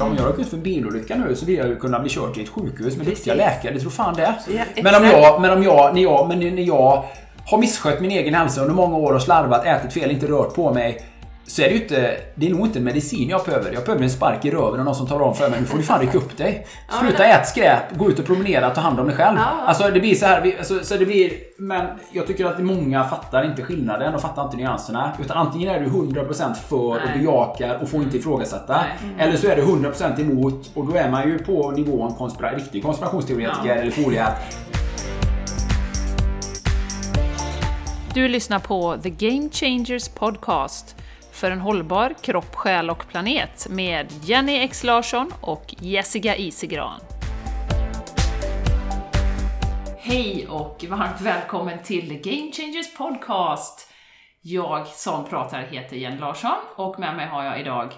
Om jag råkar ut för en bilolycka nu så vill jag ju kunna bli körd till ett sjukhus med duktiga Precis. läkare. Det tror fan det. Ja, men om jag, men om jag, när jag, men när jag har misskött min egen hälsa under många år och slarvat, ätit fel, inte rört på mig. Så är det ju inte, det är nog inte medicin jag behöver. Jag behöver en spark i röven och någon som talar om för mig, nu får du fan rycka upp dig. Sluta ät skräp, gå ut och promenera, ta hand om dig själv. Ja. Alltså det blir så här, alltså, så det blir, men jag tycker att många fattar inte skillnaden och fattar inte nyanserna. Utan antingen är du 100% för och bejakar och får inte ifrågasätta. Nej. Eller så är du 100% emot och då är man ju på nivån konspira riktig konspirationsteoretiker Ja. eller foliehatt. Du lyssnar på The Game Changers Podcast för en hållbar kropp, själ och planet med Jenny X Larsson och Jessica Isigran. Hej och varmt välkommen till Game Changers Podcast! Jag som pratar heter Jenny Larsson och med mig har jag idag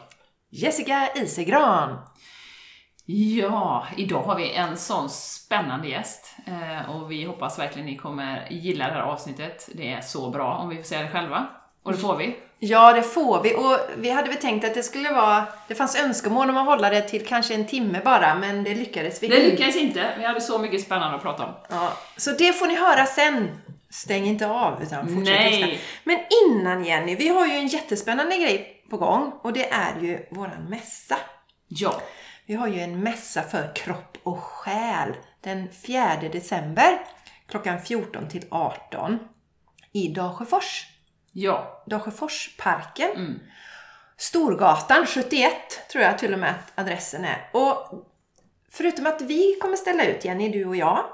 Jessica Isegran. Ja, idag har vi en sån spännande gäst eh, och vi hoppas verkligen ni kommer gilla det här avsnittet. Det är så bra om vi får säga det själva. Och det får vi. Ja, det får vi. Och vi hade väl tänkt att det skulle vara... Det fanns önskemål om att hålla det till kanske en timme bara, men det lyckades vi Det inte. lyckades inte, vi hade så mycket spännande att prata om. Ja, så det får ni höra sen. Stäng inte av, utan fortsätt Nej. lyssna. Men innan Jenny, vi har ju en jättespännande grej på gång och det är ju våran mässa. Ja, Vi har ju en mässa för kropp och själ den 4 december klockan 14 till 18 i Dalsjöfors. Ja, Dalsjöforsparken. Mm. Storgatan 71 tror jag till och med att adressen är. Och förutom att vi kommer ställa ut, Jenny, du och jag,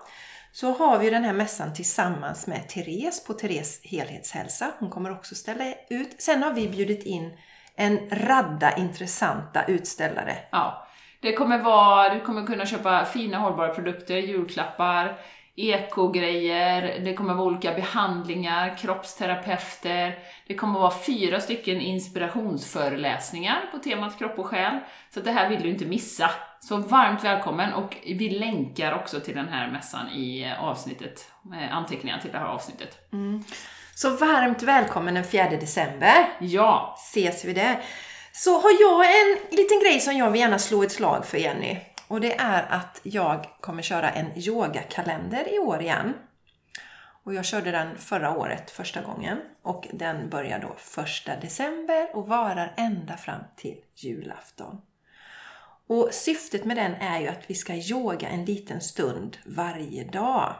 så har vi den här mässan tillsammans med Therese på Therese Helhetshälsa. Hon kommer också ställa ut. Sen har vi bjudit in en radda intressanta utställare. ja. Det kommer vara, du kommer kunna köpa fina hållbara produkter, julklappar, ekogrejer, det kommer vara olika behandlingar, kroppsterapeuter, det kommer vara fyra stycken inspirationsföreläsningar på temat kropp och själ. Så det här vill du inte missa. Så varmt välkommen och vi länkar också till den här mässan i eh, avsnittet, eh, anteckningar till det här avsnittet. Så varmt välkommen den 4 december. Ja, Ses vi där. Så har jag en liten grej som jag vill gärna slå ett slag för Jenny. Och det är att jag kommer köra en yogakalender i år igen. Och jag körde den förra året första gången. Och den börjar då 1 december och varar ända fram till julafton. Och syftet med den är ju att vi ska yoga en liten stund varje dag.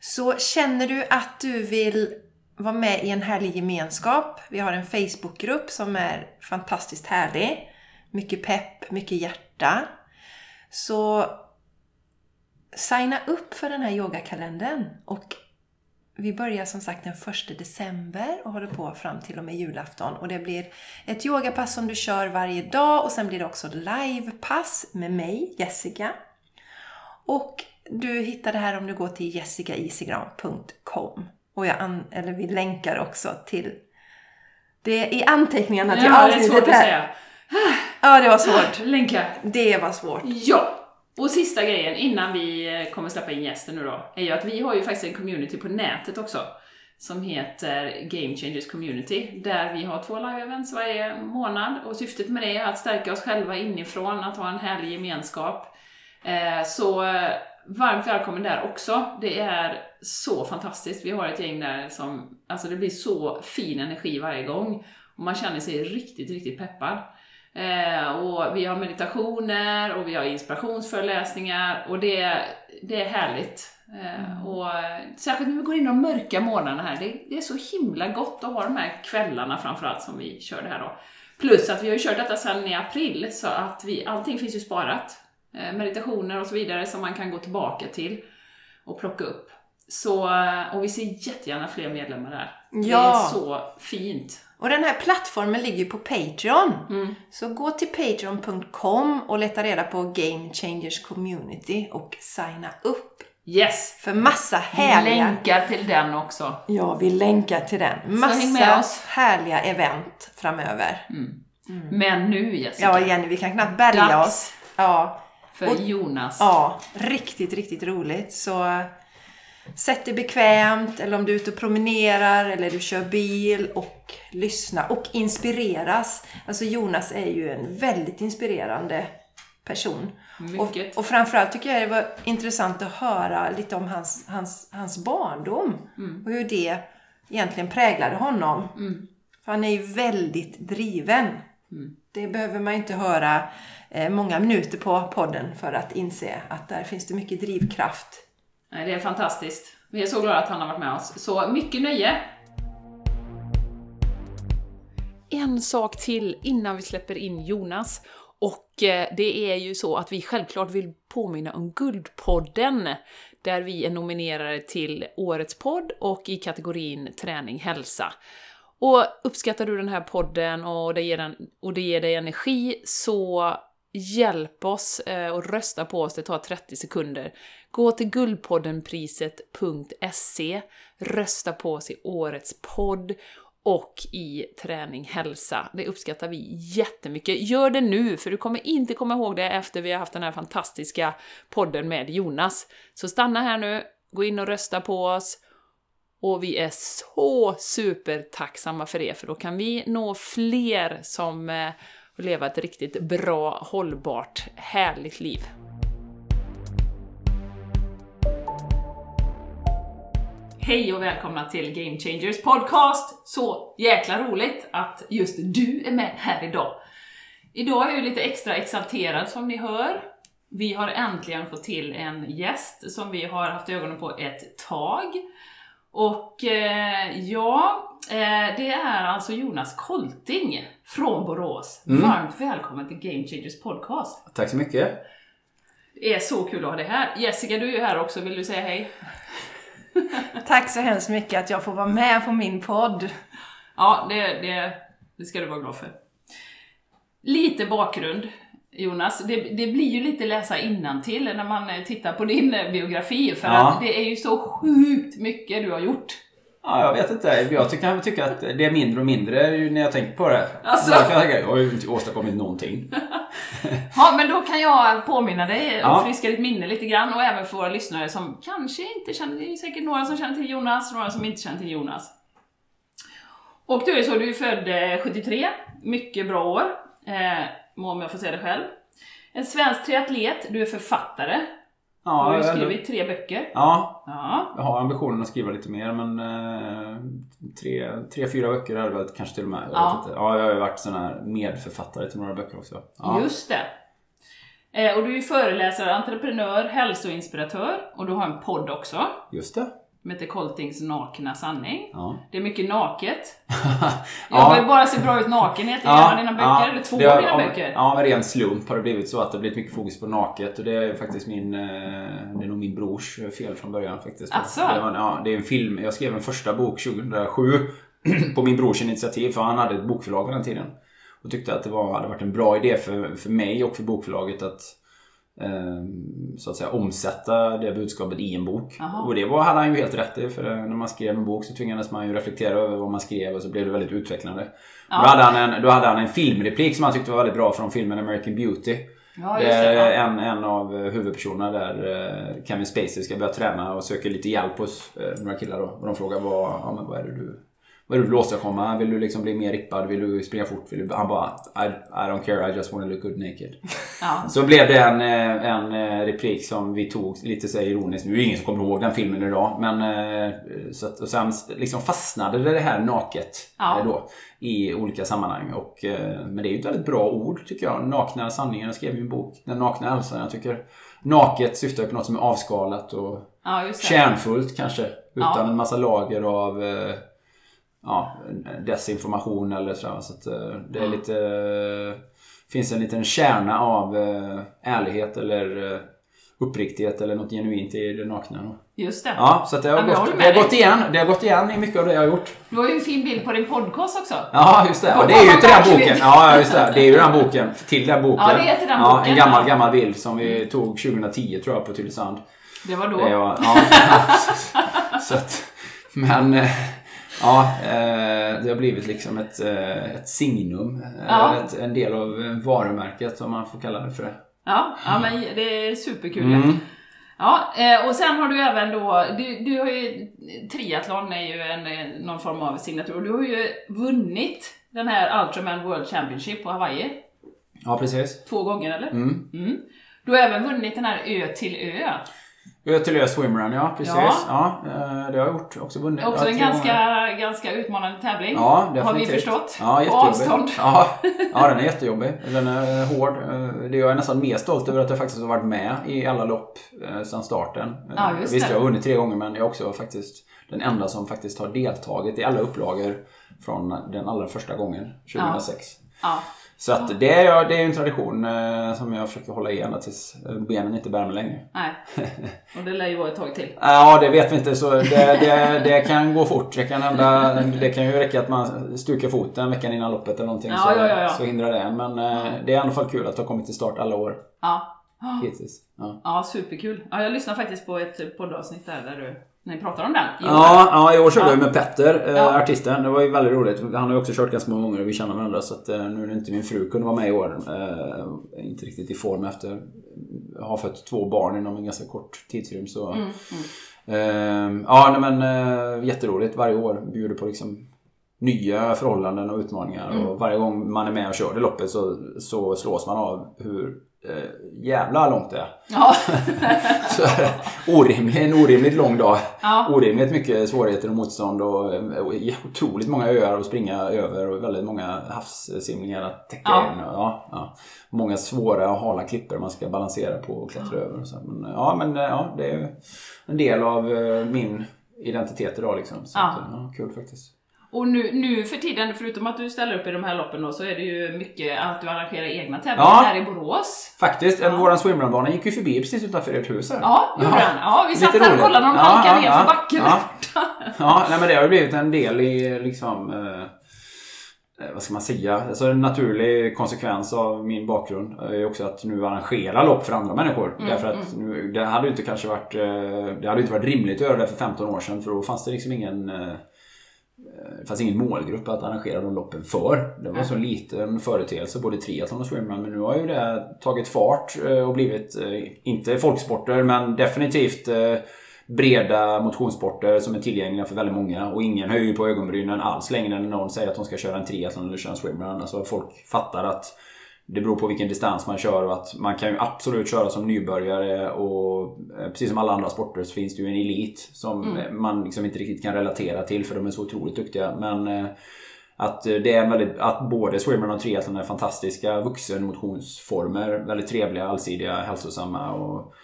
Så känner du att du vill vara med i en härlig gemenskap. Vi har en Facebookgrupp som är fantastiskt härlig. Mycket pepp, mycket hjärta. Så signa upp för den här yogakalendern. Och vi börjar som sagt den 1 december och håller på fram till och med julafton. Och det blir ett yogapass som du kör varje dag och sen blir det också livepass med mig, Jessica. Och du hittar det här om du går till jessicaisigran.com. Och jag an- eller vi länkar också till det i anteckningarna till ja det är avsnittet här. Ja, det var svårt. Länka. Det var svårt. Ja! Och sista grejen innan vi eh, kommer släppa in gästen nu då, är ju att vi har ju faktiskt en community på nätet också. Som heter Game Changers Community, där vi har två live-events varje månad. Och syftet med det är att stärka oss själva inifrån, att ha en härlig gemenskap. Eh, Så eh, varmt välkommen där också. Det är så fantastiskt. Vi har ett gäng där som, alltså det blir så fin energi varje gång. Och man känner sig riktigt, riktigt peppad. Eh, och vi har meditationer och vi har inspirationsföreläsningar och det, det är härligt. Eh, och eh, särskilt när vi går in de mörka månaderna här, det, det är så himla gott att ha de här kvällarna framförallt som vi kör det här då. Plus att vi har ju kört detta sedan i april, så att vi, allting finns ju sparat. Meditationer och så vidare som man kan gå tillbaka till och plocka upp. Så, och vi ser jättegärna fler medlemmar där. Det Ja. är så fint. Och den här plattformen ligger ju på Patreon. Mm. Så gå till patreon.com och leta reda på Game Changers Community och signa upp Yes! för massa Vi härliga... länkar till den också. Ja, vi länkar till den. Massa härliga event framöver. Men nu Jessica, Ja, Jenny, vi kan knappt bärga Dags. oss. Ja, för och- Jonas. ja, riktigt, riktigt roligt. Så sätt dig bekvämt eller om du är ute och promenerar eller du kör bil och lyssna och inspireras. Alltså Jonas är ju en väldigt inspirerande person. Mycket. Och, och framförallt tycker jag det var intressant att höra lite om hans, hans, hans barndom. Och hur det egentligen präglade honom. För han är ju väldigt driven. Det behöver man ju inte höra eh, många minuter på podden för att inse att där finns det mycket drivkraft. Nej, det är fantastiskt. Vi är så glada att han har varit med oss. Så mycket nöje! En sak till innan vi släpper in Jonas. Och eh, det är ju så att vi självklart vill påminna om Guldpodden, där vi är nominerade till Årets podd och i kategorin Träning Hälsa. Och uppskattar du den här podden och det ger, den, och det ger dig energi, så hjälp oss eh, och rösta på oss, det tar 30 sekunder. Gå till guldpoddenpriset.se, rösta på oss i Årets podd och i Träning Hälsa. Det uppskattar vi jättemycket. Gör det nu, för du kommer inte komma ihåg det efter vi har haft den här fantastiska podden med Jonas. Så stanna här nu, gå in och rösta på oss. Och vi är så supertacksamma för det, för då kan vi nå fler som eh, och leva ett riktigt bra, hållbart, härligt liv. Hej och välkomna till Game Changers podcast! Så jäkla roligt att just du är med här idag. Idag är jag lite extra exalterad som ni hör. Vi har äntligen fått till en gäst som vi har haft ögonen på ett tag. Och eh, ja, eh, det är alltså Jonas Kolting från Borås. Varmt välkommen till Game Changers podcast. Tack så mycket. Det är så kul att ha dig här. Jessica, du är ju här också, vill du säga hej? Tack så hemskt mycket att jag får vara med på min podd. Ja, det, det, det ska du vara glad för. Lite bakgrund, Jonas. Det, det blir ju lite läsa till när man eh, tittar på din eh, biografi, för Ja. att det är ju så sjukt mycket du har gjort. Ja, jag vet inte. Jag tycker, tycker att det är mindre och mindre när jag tänker på det. Alltså? Jag, jag har ju inte åstadkommit någonting. Ja, men då kan jag påminna dig och Ja. friska ditt minne lite grann och även för våra lyssnare som kanske inte känner, det är säkert några som känner till Jonas, några som inte känner till Jonas. Och du är så, du är född eh, 73, mycket bra år, eh, om jag får säga det själv. En svensk triatlet, du är författare, du har ju skrivit tre böcker. Ja, Ja, jag har ambitionen att skriva lite mer men eh, tre, tre, fyra böcker är det väl kanske till och med. Jag Ja. vet inte. ja, jag har ju varit sån här medförfattare till några böcker också. Ja. just det. Eh, och du är föreläsare, entreprenör, hälsoinspiratör och du har en podd också, Just det. Som heter Koltings nakna sanning. Ja. Det är mycket naket. Ja. Jag vill bara se bra ut naken i ett av dina böcker, eller två av dina böcker. Ja, med ren slump har det blivit så att det blivit mycket fokus på naket och det är faktiskt min, eh, det är nog min brors fel från början faktiskt. Asså? Det, var, ja, det är en film, jag skrev en första bok 2007 på min brors initiativ för han hade ett bokförlag på den tiden. Och tyckte att det var, hade varit en bra idé för, för mig och för bokförlaget att så att säga omsätta det budskapet i en bok. Jaha. Och det var, hade han ju helt rätt i för när man skrev en bok så tvingades man ju reflektera över vad man skrev och så blev det väldigt utvecklande. Ja. Då, hade han en, då hade han en filmreplik som han tyckte var väldigt bra från filmen American Beauty. Ja, det Ja. en, en av huvudpersonerna där eh, Kevin Spacey ska börja träna och söker lite hjälp hos eh, några killar då. Och de frågar vad, ja, men vad är det du vad du vill åstadkomma? Vill du liksom bli mer rippad? Vill du springa fort? Vill du... Han bara I, I don't care, I just wanna look good naked. Ja. Så blev det en, eh, en eh, replik som vi tog lite så ironiskt. Nu är det ingen som kommer ihåg den filmen idag. Men eh, så att, och sen liksom fastnade det här naket Ja. då i olika sammanhang. Och, men det är ju ett väldigt bra ord tycker jag. Nakna sanningen. Jag skrev ju en bok. Den nakna hälsan. Jag tycker naket syftar på något som är avskalat och ja, kärnfullt kanske. Utan en massa lager av ja, desinformation eller sådär. Så att, eh, det är lite... eh, finns en liten kärna av eh, ärlighet eller uppriktighet eller något genuint i det nakna. Just det. Ja, så det har, Ja, gått, det har gått igen. Det har gått igen i mycket av det jag har gjort. Du har ju en fin bild på din podcast också. Ja, just det. Och det är ju till den boken. Ja, just det. Det är ju den boken. Till den boken. Ja, det är till den ja, boken, En gammal, gammal bild som vi tog 2010 tror jag på Tylösand. Det var då. Det var, ja, så att, men ja, eh, det har blivit liksom ett, eh, ett signum. eh, Ja. Ett, en del av varumärket om man får kalla det för det. Ja, ja men det är superkul. Mm. Ja, och sen har du även då, du, du har ju, triathlon är ju en, någon form av signatur, du har ju vunnit den här Ultraman World Championship på Hawaii Ja, precis. två gånger eller? Mm. Mm. Du har även vunnit den här Ö till Ö. Ö Swimrun, ja precis. Ja. Ja. eh, det har jag gjort. Också vunnit. Också ja, en ganska, gånger. ganska utmanande tävling. Ja, har vi förstått. Ja, jättejobbig. avstånd. Ja, ja, den är jättejobbig. Den är hård. Eh, Det jag är nästan mer stolt över att jag faktiskt har varit med i alla lopp eh, sedan starten. Eh, Ja, just Visst, det. jag har vunnit tre gånger men jag är också faktiskt den enda som faktiskt har deltagit i alla upplagor från den allra första gången, 2006. Ja. Så att det är, det är en tradition eh, som jag försöker hålla i ända tills benen inte bär mig längre. Nej. Och det lär ju vara ett tag till. Ja, det vet vi inte. Så det, det, det kan gå fort. Det kan, hända, det kan ju räcka att man stukar foten veckan innan loppet eller någonting. Ja, så, ja, ja, så hindrar det en. Men eh, det är i alla fall kul att ha kommit till start alla år Ja. hittills. Ja. Ja, superkul. Ja, jag lyssnade faktiskt på ett poddavsnitt där, där du, ni pratade om den. i år. Ja, ja, i år körde Ja. jag med Petter, eh, Ja. artisten. Det var ju väldigt roligt. Han har ju också kört ganska många gånger och vi känner varandra. Så att, eh, nu när inte min fru kunde vara med i år, eh, inte riktigt i form efter att ha fött två barn inom en ganska kort tidsrymd. Så, Mm, Eh, ja, nej, men eh, jätteroligt. Varje år bjuder på liksom nya förhållanden och utmaningar. Mm. Och varje gång man är med och kör det loppet så, så slås man av hur eh, jävla långt det. Ja. Så orimligt, en orimligt lång dag. Ja. Orimligt mycket svårigheter och motstånd och, och otroligt många öar att springa över och väldigt många havssimningar att täcka Ja. in. Ja, ja. Många svåra och hala klippor man ska balansera på och klättra över. Och så. Men, ja, men ja, det är en del av eh, min identitet idag liksom. Så Ja. Att, ja, kul faktiskt. Och nu, nu för tiden, förutom att du ställer upp i de här loppen då, så är det ju mycket att du arrangerar egna tävlingar Ja. här i Borås. Faktiskt, Ja. våran swimrunbana gick ju förbi precis utanför ert hus här. Ja, gjorde Ja. den. Ja, vi satt där och kollade när de halkade ja, ner ja. för backen. Ja. Ja, nej, men det har ju blivit en del i liksom eh, eh, vad ska man säga? Alltså en naturlig konsekvens av min bakgrund är också att nu arrangera lopp för andra människor. Mm, Därför att nu, det hade ju inte kanske varit eh, Det hade inte varit rimligt att göra det för 15 år sedan för då fanns det liksom ingen eh, det fanns ingen målgrupp att arrangera de loppen för. Det var så liten företeelse, både triathlon och swimrun. Men nu har ju det tagit fart eh, och blivit, eh, inte folksporter, men definitivt eh, breda motionssporter som är tillgängliga för väldigt många. Och ingen höjer på ögonbrynen alls längre när någon säger att de ska köra en triathlon eller köra en swimrun. Alltså folk fattar att det beror på vilken distans man kör och att man kan ju absolut köra som nybörjare och eh, precis som alla andra sporter så finns det ju en elit som eh, man liksom inte riktigt kan relatera till för de är så otroligt duktiga. Men eh, att, det är väldigt, att både swimrun och triathlon är fantastiska vuxenmotionsformer. Väldigt trevliga, allsidiga, hälsosamma och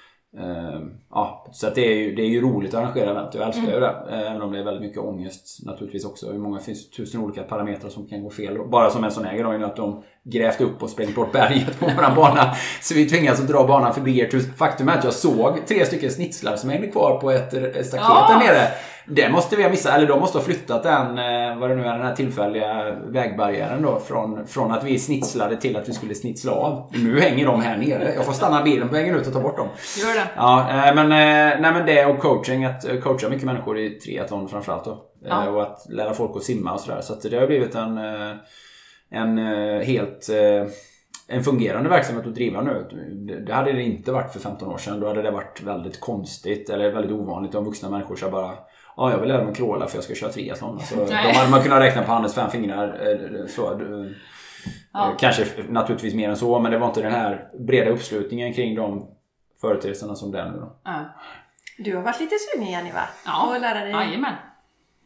Ja, så att det är, ju, det är ju roligt att arrangera event. Jag älskar ju det. Även om det är väldigt mycket ångest naturligtvis också. Hur många finns tusen olika parametrar som kan gå fel. Bara som en sån här grej att de grävt upp och sprängt bort berget på våran bana. Så vi tvingas att dra banan förbi ert hus. Faktum är att jag såg tre stycken snitslar som hängde kvar på ett ett staket Ja. där nere. Det måste vi ha missat. Eller de måste ha flyttat den, eh, vad det nu är, den här tillfälliga vägbarriären då. Från, från att vi snitslade till att vi skulle snitsla av. Nu hänger de här nere. Jag får stanna bilen på vägen ut och ta bort dem. Gör det. Ja, eh, men, eh, nej, men det och coaching. Att coacha mycket människor i triathlon framförallt då. Ja. Och att lära folk att simma och sådär. Så att det har blivit en, en helt en fungerande verksamhet att driva nu. Det- Det hade det inte varit för 15 år sedan. Då hade det varit väldigt konstigt eller väldigt ovanligt om vuxna människor så bara Ja, jag vill lära mig crawla för jag ska köra triathlon. Alltså, de hade man kunnat räkna på handens fem fingrar. eh, Så, eh, Ja. Eh, Kanske naturligtvis mer än så, men det var inte den här breda uppslutningen kring de företeelserna som det är nu då. Ja. Du har varit lite sugen Jenny va? Ja. Och lära dig Jajamän.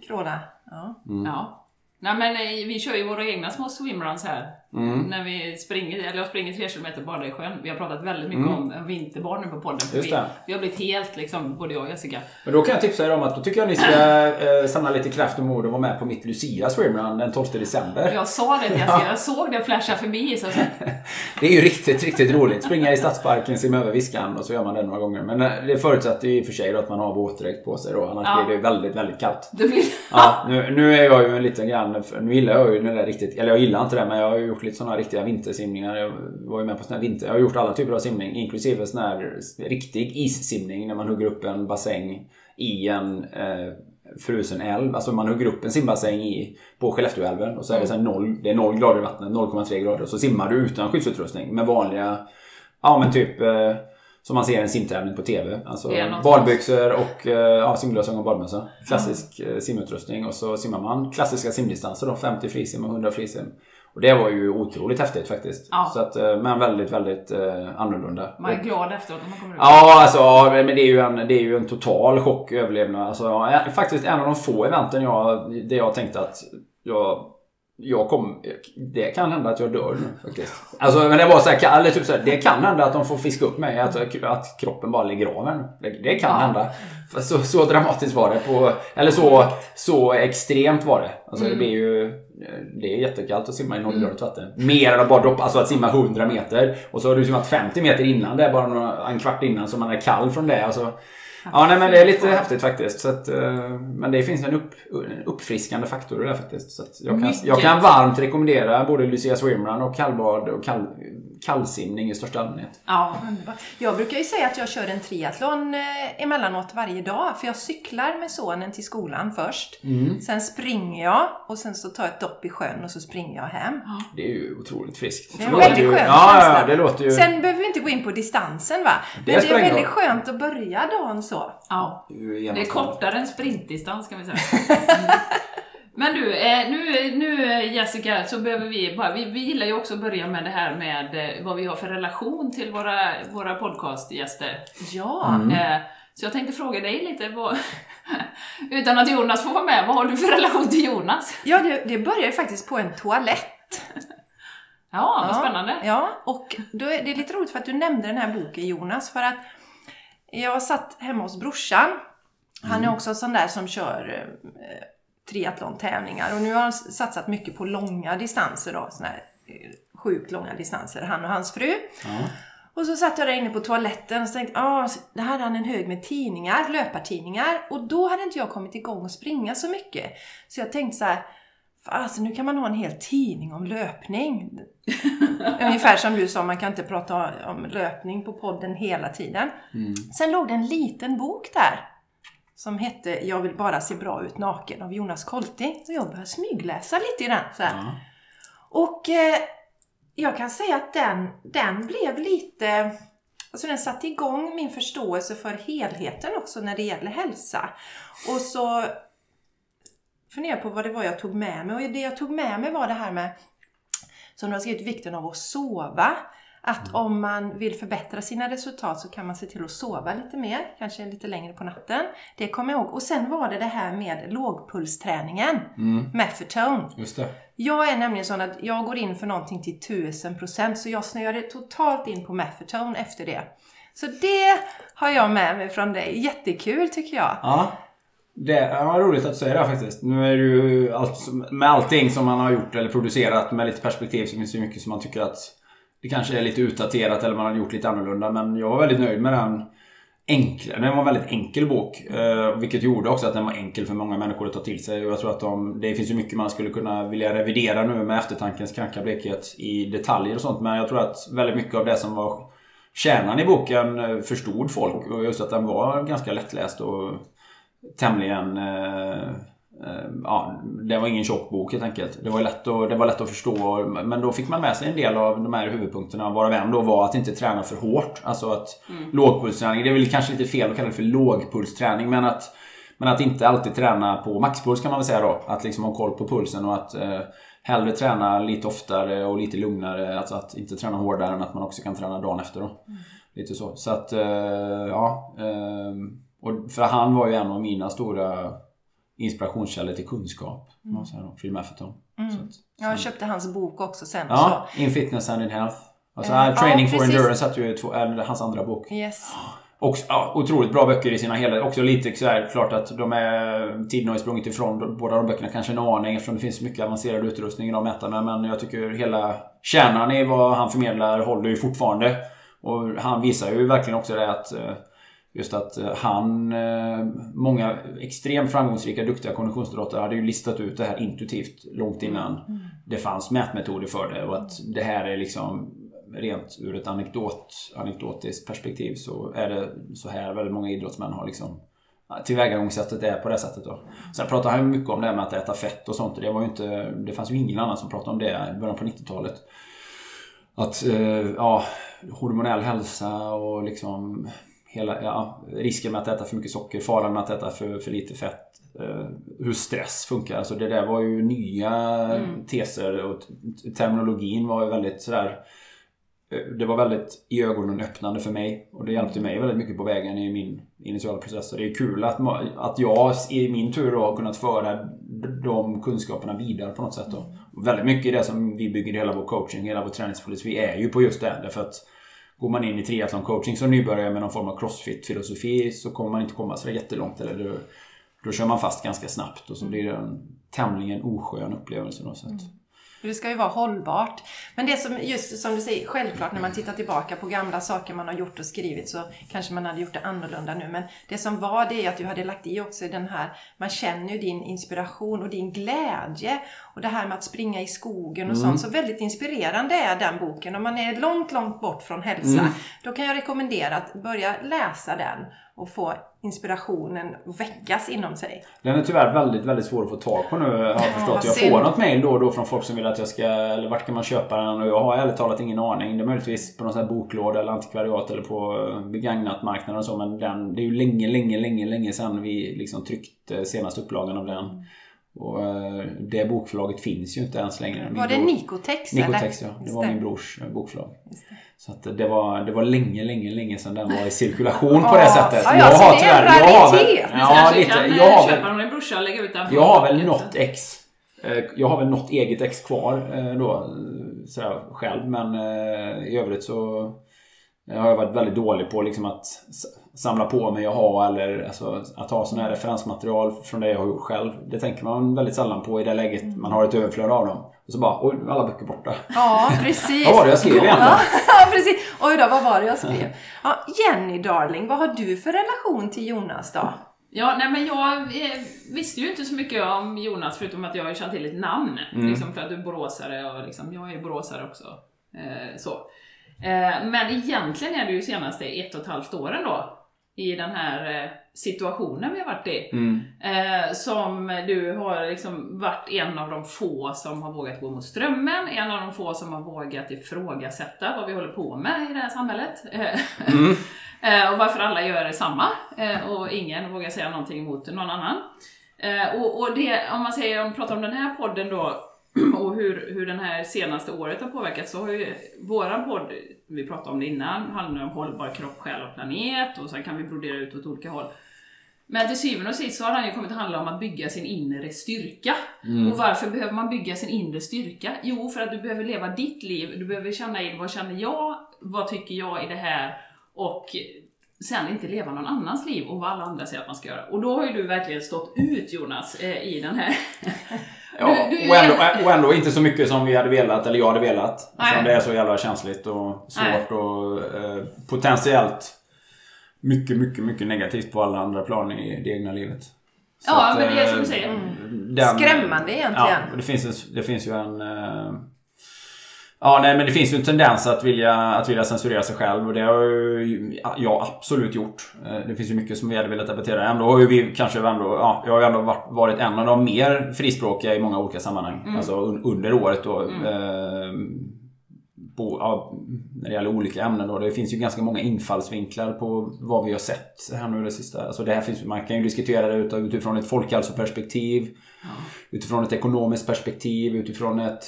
kråla. Ja. Ja. Nej men vi kör ju våra egna små swimruns här. Mm. När vi springer, eller jag springer tre kilometer bara i sjön. Vi har pratat väldigt mycket om vinterbad nu på podden. För Mm. Vi, det. vi har blivit helt, liksom, både jag och Jessica. Men då kan jag tipsa er om att då tycker jag ni ska eh, samla lite kraft och mod och vara med på mitt Lucia swimrun den 12 december. Jag sa det till Jessica, jag såg det flasha förbi. Så Det är ju riktigt, riktigt roligt. Springa i stadsparken, simma över Viskan och så gör man det några gånger. Men eh, det förutsätter ju i och för sig då att man har våtdräkt på sig då. Annars Ja. blir det väldigt, väldigt kallt. det blir... Ja, nu, nu är jag ju en liten grann, nu gillar jag ju den där riktigt, eller jag gillar inte det men jag har ju gjort lite sådana riktiga vintersimningar. Jag var ju med på såna här vinter, jag har gjort alla typer av simning inklusive sån här riktig issimning när man hugger upp en bassäng i en eh, frusen älv. Alltså man hugger upp en simbassäng i, på Skellefteåälven och så är det, så noll, det är 0 grader i vattnet, 0,3 grader. Och så simmar du utan skyddsutrustning med vanliga, ja men typ eh, som man ser en simtävling på TV. Alltså badbyxor och eh, ja, simglasögon och badmössa. Klassisk eh, simutrustning och så simmar man klassiska simdistanser då. 50 frisim och 100 frisim. Och det var ju otroligt häftigt faktiskt. Ja. Så att, eh, men väldigt, väldigt eh, annorlunda. Man är glad efteråt när man kommer ut. Ja, alltså men det är ju en, det är ju en total chock överlevnad. Alltså, ja, faktiskt en av de få eventen jag, där jag tänkte att jag jag kom, det kan hända att jag dör nu faktiskt. Alltså men det var så här, eller typ så här, det kan hända att de får fiska upp mig, att, att kroppen bara ligger av en. Det, det kan Ja. hända. Så, så dramatiskt var det. På, eller så, så extremt var det. Alltså Mm. det blir ju det är jättekallt att simma i nollgradigt vatten. Mer än att bara droppa, alltså att simma 100 meter. Och så har du simmat 50 meter innan det, bara några, en kvart innan, så man är kall från det. Alltså, Ja, nej, men det är lite häftigt faktiskt. Så att, eh, men det finns en, upp, en uppfriskande faktor det faktiskt. Så jag, kan, jag kan varmt rekomendera både Lucia Swimrun och kallbad och kall, kallsimning i största allmänhet. Ja. Underbart. Jag brukar ju säga att jag kör en triathlon eh, emellanåt varje dag. För jag cyklar med sonen till skolan först. Mm. Sen springer jag och sen så tar jag ett dopp i sjön och så springer jag hem. Det är ju otroligt friskt. Det är en väldigt skön ja, ja, det låter ju... Sen behöver vi inte gå in på distansen va? Men Det det, spelar är väldigt skönt att börja dagen så. ja. det är Det är kortare än sprintdistans kan vi säga. Mm. Men du, eh, nu, nu Jessica, så behöver vi bara, vi, vi gillar ju också att börja med det här med eh, vad vi har för relation till våra, våra podcastgäster. Ja. Mm. Eh, Så jag tänkte fråga dig lite, vad, utan att Jonas får vara med, vad har du för relation till Jonas? Ja, det, det börjar ju faktiskt på en toalett. Ja, vad spännande. Ja, och då är det är lite roligt för att du nämnde den här boken Jonas, för att jag satt hemma hos brorsan. Han är också en sån där som kör triathlon-tävlingar och nu har han satsat mycket på långa distanser då, såna här eh, sjukt långa distanser, han och hans fru. Ja. Och så satt jag där inne på toaletten och tänkte ah, där hade han en hög med tidningar, löpartidningar. Och då hade inte jag kommit igång och springa så mycket. Så jag tänkte så här, alltså nu kan man ha en hel tidning om löpning. Ungefär som du sa, man kan inte prata om löpning på podden hela tiden. Mm. Sen låg det en liten bok där. Som hette Jag vill bara se bra ut naken av Jonas Kolting. Och jag började smygläsa lite i den. Så. Ja. Och eh, jag kan säga att den, den blev lite... Alltså den satte igång min förståelse för helheten också när det gäller hälsa. Och så funderade jag på vad det var jag tog med mig. Och det jag tog med mig var det här med, som du har skrivit, vikten av att sova. Att om man vill förbättra sina resultat så kan man se till att sova lite mer, kanske lite längre på natten. Det kommer jag ihåg. Och sen var det det här med lågpulsträningen, Mm. Methotone. Just det. Jag är nämligen sån att jag går in för någonting till 1000% så jag snöade totalt in på Methotone efter det. Så det har jag med mig från dig. Jättekul tycker jag. Ja. Det var roligt att du säger det faktiskt. Nu är det ju allt, med allting som man har gjort eller producerat med lite perspektiv så finns det ju mycket som man tycker att det kanske är lite utdaterat eller man har gjort lite annorlunda. Men jag var väldigt nöjd med den enkla. Den var en väldigt enkel bok. Eh, vilket gjorde också att den var enkel för många människor att ta till sig. Och jag tror att de, det finns ju mycket man skulle kunna vilja revidera nu med eftertankens kranka blekhet i detaljer och sånt. Men jag tror att väldigt mycket av det som var kärnan i boken eh, förstod folk. Och just att den var ganska lättläst och tämligen... Eh, ja, det var ingen tjock bok helt enkelt. Det var, lätt att, det var lätt att förstå. Men då fick man med sig en del av de här huvudpunkterna. Varav en då var att inte träna för hårt. Alltså att lågpulsträning, det är väl kanske lite fel att kalla det för lågpulsträning. Men att, men att inte alltid träna på maxpuls kan man väl säga då. Att liksom ha koll på pulsen och att eh, hellre träna lite oftare och lite lugnare. Alltså att inte träna hårdare än att man också kan träna dagen efter då. Lite så. Så att, eh, ja. Eh, och för han var ju en av mina stora inspirationskällor till kunskap. Mm. Man säger då, Phil Mafferton. Mm. Så att, Jag köpte hans bok också sen. ja, In Fitness and in Health. Alltså, Eh, Training ja, for precis. Endurance satt ju två, är hans andra bok. Så. Yes. Och, ja, otroligt bra böcker i sina helhet. Också lite så här, klart att de är... Tiden har ju sprungit ifrån båda de böckerna kanske en aning eftersom det finns mycket avancerad utrustning i de mätarna. Men jag tycker hela kärnan i vad han förmedlar håller ju fortfarande. Och han visar ju verkligen också det att eh, Just att eh, han, eh, många extremt framgångsrika, duktiga konditionsidrottare hade ju listat ut det här intuitivt långt innan det fanns mätmetoder för det. Och att det här är liksom rent ur ett anekdot, anekdotiskt perspektiv så är det så här väldigt många idrottsmän har liksom Tillvägagångssättet är på det sättet då. Sen pratar han mycket om det här med att äta fett och sånt. Det var ju inte... Det fanns ju ingen annan som pratade om det i början på 90-talet. att eh, ja, hormonell hälsa och liksom hela, ja, risken med att äta för mycket socker, faran med att äta för, för lite fett. Eh, hur stress funkar. Alltså det där var ju nya Mm. teser och terminologin var ju väldigt sådär eh, det var väldigt i ögonen öppnande för mig och det hjälpte mig väldigt mycket på vägen i min initiala process. Och det är kul att, att jag i min tur då har kunnat föra de kunskaperna vidare på något sätt. Då. Och väldigt mycket i det som vi bygger hela vår coaching, hela vår träningsfilosofi är ju på just det. Därför att går man in i triathlon coaching som nybörjare med någon form av crossfit-filosofi så kommer man inte komma så jättelångt. Eller då, då kör man fast ganska snabbt och så blir det en tämligen oskön upplevelse. Då, så att, mm. Det ska ju vara hållbart. Men det som, just som du säger, självklart när man tittar tillbaka på gamla saker man har gjort och skrivit så kanske man hade gjort det annorlunda nu. Men det som var det är att du hade lagt i också den här, man känner ju din inspiration och din glädje. Och det här med att springa i skogen och sånt. Så väldigt inspirerande är den boken. Om man är långt, långt bort från hälsa, då kan jag rekommendera att börja läsa den och få inspirationen väckas inom sig. Den är tyvärr väldigt, väldigt svår att få tag på nu har jag förstått. Jag får något mail då och då från folk som vill att jag ska, eller vart kan man köpa den? Och jag har ärligt talat ingen aning. Det är möjligtvis på någon sån här boklåda eller antikvariat eller på eh, begagnatmarknaden och så. Men den, det är ju länge, länge, länge, länge sedan vi liksom tryckte senaste upplagan av den. Och eh, det bokförlaget finns ju inte ens längre. Min Var det bror- Nikotex? Nikotex eller? ja. Det var min brors eh, bokförlag. Så att det var, det var länge, länge, länge sedan den var i cirkulation på det sättet. ja, ja, så det är en jag har väl, ja, lite, jag har väl, jag har väl något ex. eh, Jag har väl något eget ex kvar då, sådär själv. Men i övrigt så har jag varit väldigt dålig på liksom att samla på mig och ha eller alltså, att ha sådana här referensmaterial från det jag har gjort själv. Det tänker man väldigt sällan på i det läget man har ett överflöd av dem. Och så bara, oj, nu är alla böcker borta. Ja, precis. Vad var det jag skrev egentligen? Ja, precis. Oj då, vad var det jag skrev? Ja, Jenny darling, vad har du för relation till Jonas då? Ja, nej men jag eh, visste ju inte så mycket om Jonas förutom att jag har känt till ett namn. Mm. Liksom för att du är boråsare och liksom, jag är boråsare också. Eh, så. Eh, men egentligen är det ju senaste ett och ett halvt åren då i den här eh, situationen vi har varit i. Mm. Eh, som du har liksom varit en av de få som har vågat gå mot strömmen, en av de få som har vågat ifrågasätta vad vi håller på med i det här samhället. Eh, Mm. eh, och varför alla gör detsamma eh, och ingen vågar säga någonting mot någon annan. Och, och det, om man säger, om man pratar om den här podden då och hur, hur den här senaste året har påverkat så har ju våran podd, vi pratade om det innan, handlar om hållbar kropp, själ och planet och sen kan vi brodera ut åt olika håll. Men till syvende och sist så har den ju kommit att handla om att bygga sin inre styrka. Och varför behöver man bygga sin inre styrka? Jo, för att du behöver leva ditt liv, du behöver känna in vad känner jag, vad tycker jag i det här och sen inte leva någon annans liv och vad alla andra säger att man ska göra. Och då har ju du verkligen stått ut Jonas eh, i den här... Ja, Du- du- och, ändå, och ändå inte så mycket som vi hade velat, eller jag hade velat. Nej. Eftersom det är så jävla känsligt och svårt Nej. och eh, potentiellt mycket, mycket, mycket negativt på alla andra plan i det egna livet. Så Ja, att, men det är eh, som du säger. den- Skrämmande egentligen. Ja, och det finns, en, det finns ju en... Ja, nej men det finns ju en tendens att vilja, att vilja censurera sig själv och det har ju jag absolut gjort. Eh, Det finns ju mycket som vi hade velat debattera. Ändå har ju vi kanske ändå, ja, jag har ju ändå varit, varit en av de mer frispråkiga i många olika sammanhang. Alltså un, under året då. Eh, på, ja, när det gäller olika ämnen då. Det finns ju ganska många infallsvinklar på vad vi har sett här nu det sista. Alltså det här finns, man kan ju diskutera det ut- utifrån ett folkhälsoperspektiv. Utifrån ett ekonomiskt perspektiv, utifrån ett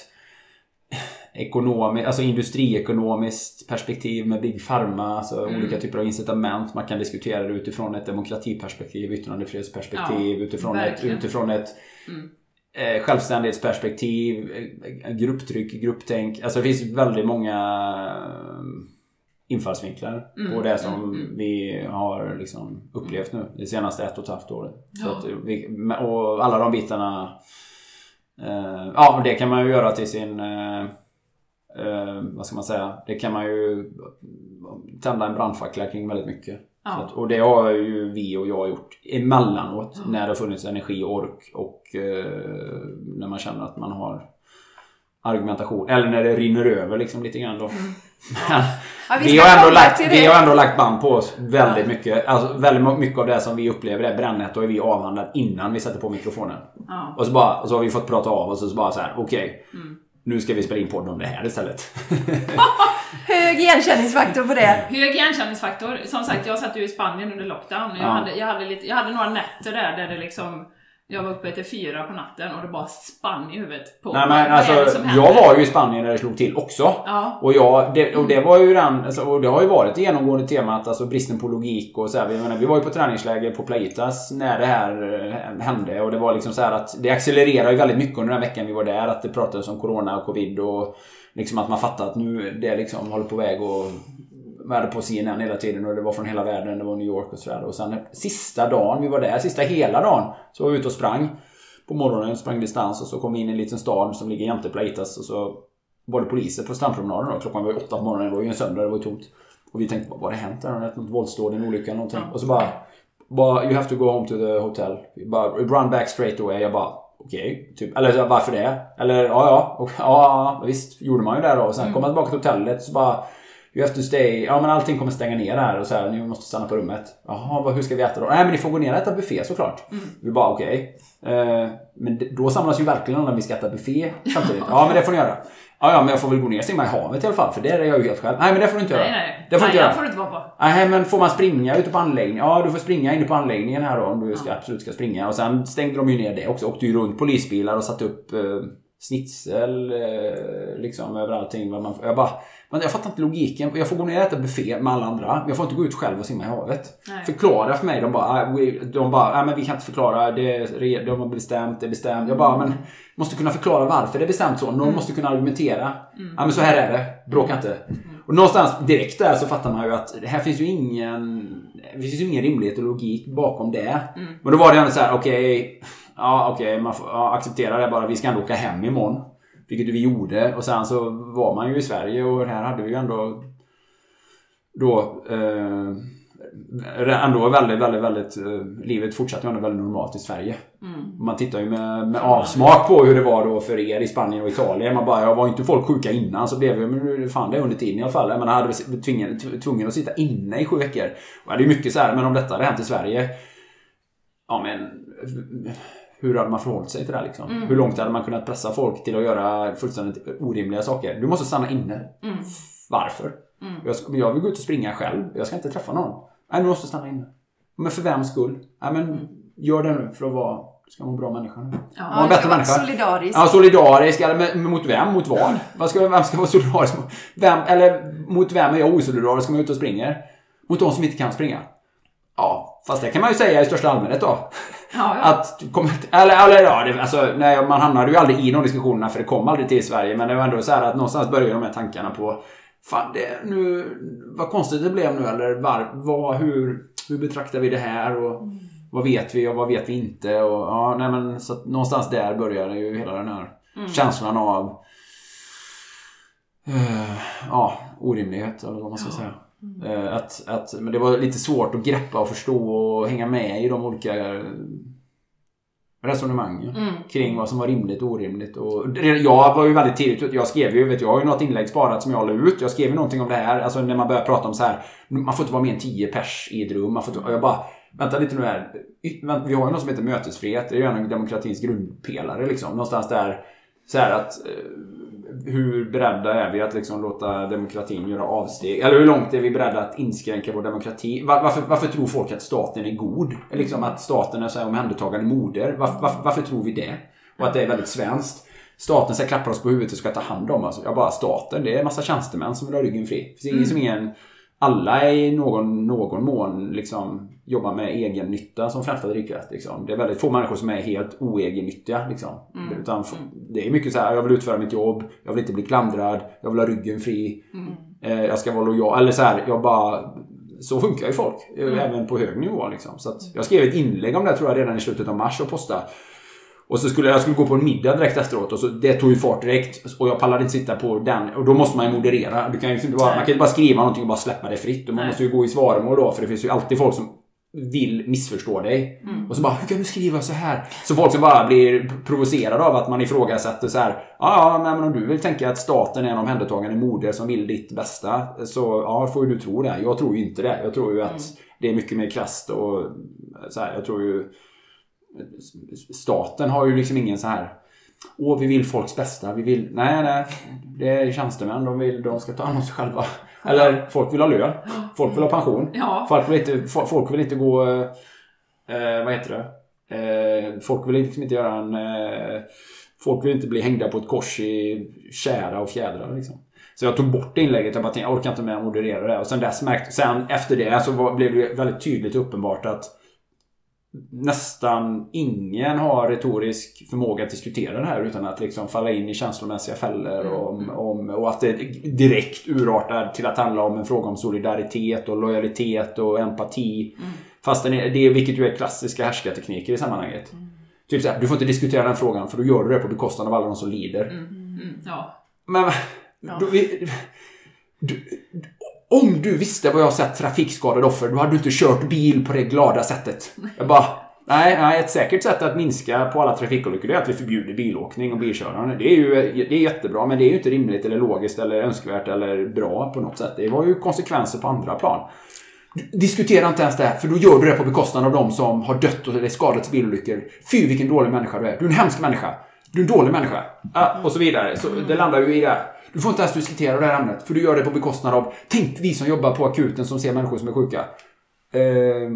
ekonomi, alltså industriekonomiskt perspektiv med Big Pharma, alltså olika typer av incitament. Man kan diskutera det utifrån ett demokratiperspektiv, yttrandefrihetsperspektiv, Ja, utifrån, ett, utifrån ett eh, självständighetsperspektiv, eh, grupptryck, grupptänk. Alltså det finns väldigt många eh, infallsvinklar på det som vi har liksom upplevt nu det senaste ett och ett halvt året. Ja. vi, och alla de bitarna eh, Ja, det kan man ju göra till sin eh, eh, Vad ska man säga? Det kan man ju tända en brandfackla kring väldigt mycket. Ja. Att, och det har ju vi och jag gjort emellanåt när det har funnits energi och ork och eh, när man känner att man har argumentation. Eller när det rinner över liksom lite grann då. Ja, vi, ska har ändå lagt, vi det. har ändå lagt band på oss väldigt mycket. Alltså väldigt mycket av det som vi upplever är brännhet och är vi avhandlat innan vi sätter på mikrofonen. Ja. Och så, bara, och så har vi fått prata av oss och så bara så här, okej. Nu ska vi spela in podden om det här istället. Hög igenkänningsfaktor på det. Hög igenkänningsfaktor. Som sagt, jag satt ju i Spanien under lockdown. Jag, Ja. hade, jag, hade lite, jag hade några nätter där, där det liksom... Jag var uppe till fyra på natten och det bara spann i huvudet på Nej men alltså, jag var ju i Spanien när det slog till också. Ja. Och, jag, det, och det var ju den, alltså, och det har ju varit det genomgående temat, alltså bristen på logik och så här, vi, menar, vi var ju på träningsläger på Playitas när det här eh, hände och det var liksom så här att det accelererade ju väldigt mycket under den veckan vi var där. Att det pratades om Corona och Covid och liksom att man fattade att nu det liksom håller på väg och vi hade på CNN hela tiden och det var från hela världen, det var New York och sådär. Och sen sista dagen vi var där, sista hela dagen, så var vi ute och sprang på morgonen, sprang distans och så kom vi in i en liten stad som ligger jämte Playitas och så var det poliser på strandpromenaden då. Klockan var ju åtta på morgonen, det var ju en söndag, det var ju tomt. Och vi tänkte, vad har det hänt? Har det hänt något våldsdåd, en olycka någonting? Och så bara, bara, you have to go home to the hotel. Bara, run back straight away. Jag bara, okej. typ. Eller varför det? Eller, ja ja. Och, ja, visst. Gjorde man ju det då. Och sen kom man tillbaka till hotellet så bara, You have to stay. Ja men allting kommer stänga ner här och så här. Ni måste stanna på rummet. Jaha, vad, hur ska vi äta då? Nej men ni får gå ner och äta buffé såklart. Vi bara okej. Eh, men då samlas ju verkligen alla vi ska äta buffé samtidigt. Ja men det får ni göra. Ja ja men jag får väl gå ner och simma i havet i alla fall. För det är jag ju helt själv. Nej men det får du inte göra. Nej, nej. Det får du inte nej, göra. får du inte vara på. Nej men får man springa ute på anläggningen? Ja du får springa inne på anläggningen här då om du ska, absolut ska springa. Och sen stängde de ju ner det också. Åkte ju runt polisbilar och satte upp eh, snitsel eh, liksom över allting. Man, jag bara, men jag fattar inte logiken. Jag får gå ner och äta buffé med alla andra. Jag får inte gå ut själv och simma i havet. Nej. Förklara för mig. De bara, "Ah, de bara nej men vi kan inte förklara. Det, de har bestämt, det är bestämt. Jag bara, men måste kunna förklara varför det är bestämt så. Någon måste kunna argumentera. Ja men så här är det. Bråka inte. Och någonstans direkt där så fattar man ju att det här finns ju ingen Det finns ju ingen rimlighet och logik bakom det. Men då var det ändå så här, okej Ja okej, man får ja, acceptera det bara. Vi ska ändå åka hem imorgon. Vilket vi gjorde. Och sen så var man ju i Sverige och här hade vi ju ändå då eh, ändå väldigt, väldigt, väldigt eh, livet fortsatte ju ändå väldigt normalt i Sverige. Man tittar ju med, med avsmak på hur det var då för er i Spanien och Italien. Man bara, ja, var inte folk sjuka innan så blev ju, men fan det under tiden i alla fall. Jag menar, hade tvungen, tvungen att sitta inne i sju veckor. Och det är ju mycket så här, men om detta hade hänt i Sverige. Ja men hur hade man förhållit sig till det här liksom? Hur långt hade man kunnat pressa folk till att göra fullständigt orimliga saker? Du måste stanna inne. Varför? Jag, ska, jag vill gå ut och springa själv. Jag ska inte träffa någon. Nej, du måste stanna inne. Men för vems skull? Nej, men gör det nu för att vara... Du ska vara en bra människa nu. Ja, Vara en bättre människa. solidarisk. Ja, solidarisk. Eller mot vem? Mot vad? vad ska, vem ska vara solidarisk mot? Vem, eller mot vem är jag osolidarisk om jag är ute och springer? Mot de som inte kan springa. Ja, fast det kan man ju säga i största allmänhet då. Ja, ja. Att, eller, eller ja, det, alltså, nej, man hamnade ju aldrig i de diskussionerna för det kom aldrig till Sverige. Men det var ändå så här att någonstans började de här tankarna på Fan, det, nu, vad konstigt det blev nu eller var, vad, hur, hur betraktar vi det här och vad vet vi och vad vet vi inte och ja, nej men så någonstans där började ju hela den här känslan av eh, ja, orimlighet eller vad man ska säga. Eh, Att, att, men det var lite svårt att greppa och förstå och hänga med i de olika resonemangen kring vad som var rimligt och orimligt. Och jag var ju väldigt tidigt. Jag skrev ju, vet, jag har ju något inlägg sparat som jag la ut. Jag skrev ju någonting om det här. Alltså när man börjar prata om så här. Man får inte vara mer än 10 pers i ett rum. Man får inte, och jag bara, vänta lite nu här. Vi har ju något som heter mötesfrihet. Det är ju en av demokratins grundpelare liksom. Någonstans där, så här att eh, hur beredda är vi att liksom låta demokratin göra avsteg? Eller hur långt är vi beredda att inskränka vår demokrati? Var, varför, varför tror folk att staten är god? Liksom att staten är så här omhändertagande moder. Varför, varför, varför tror vi det? Och att det är väldigt svenskt. Staten ska klappa oss på huvudet och ska ta hand om oss. Jag bara, staten, det är en massa tjänstemän som vill ha ryggen fri. Det finns ingen som ingen... Alla är i någon, någon mån liksom jobbar med egen nytta som främsta drivkraft. Liksom. Det är väldigt få människor som är helt oegennyttiga. Liksom. Utan f- Det är mycket så här, jag vill utföra mitt jobb, jag vill inte bli klandrad, jag vill ha ryggen fri. Eh, jag ska vara lojal. Eller så här, jag bara... Så funkar ju folk. eh, Även på hög nivå. Liksom. Så att jag skrev ett inlägg om det tror jag redan i slutet av mars och postade. Och så skulle jag skulle gå på en middag direkt efteråt och så det tog ju fart direkt. Och jag pallade inte sitta på den. Och då måste man ju moderera. Du kan ju inte bara, man kan inte bara skriva någonting och bara släppa det fritt. Och man Nej. måste ju gå i svaromål då. För det finns ju alltid folk som vill missförstå dig. Mm. Och så bara, hur kan du skriva så här? Så folk som bara blir provocerade av att man ifrågasätter så här. Ja, ja, men om du vill tänka att staten är en omhändertagande moder som vill ditt bästa. Så ja, får ju du tro det. Jag tror ju inte det. Jag tror ju att det är mycket mer krasst och så här, jag tror ju staten har ju liksom ingen så här Åh, vi vill folks bästa. Vi vill... Nej, nej. Det är tjänstemän. De, vill, de ska ta hand om sig själva. Eller folk vill ha lön. Folk vill ha pension. Ja. Folk vill inte, fo- folk vill inte gå... Eh, vad heter det? Eh, folk vill liksom inte göra en... Eh, folk vill inte bli hängda på ett kors i kära och fjädrar liksom. Så jag tog bort det inlägget. Jag bara tänkte, jag orkar inte med att moderera det. Och sen dess märkte... Sen efter det så var, blev det väldigt tydligt och uppenbart att nästan ingen har retorisk förmåga att diskutera det här utan att liksom falla in i känslomässiga fällor. Om, om, och att det direkt urartar till att handla om en fråga om solidaritet och lojalitet och empati. Fast det är, det är, vilket ju är klassiska härskartekniker i sammanhanget. Typ såhär, du får inte diskutera den frågan för då gör du det på bekostnad av alla de som lider. Mm, ja. Men... Då, vi, du, om du visste vad jag har sett trafikskadade offer, då hade du inte kört bil på det glada sättet. Jag bara... Nej, nej, ett säkert sätt att minska på alla trafikolyckor är att vi förbjuder bilåkning och bilkörande. Det är ju det är jättebra, men det är ju inte rimligt eller logiskt eller önskvärt eller bra på något sätt. Det var ju konsekvenser på andra plan. Diskutera inte ens det, för då gör du det på bekostnad av de som har dött eller skadats i bilolyckor. Fy vilken dålig människa du är. Du är en hemsk människa. Du är en dålig människa. Och så vidare. Så det landar ju i det. Du får inte ens diskutera det här ämnet, för du gör det på bekostnad av... Tänk vi som jobbar på akuten som ser människor som är sjuka. Eh,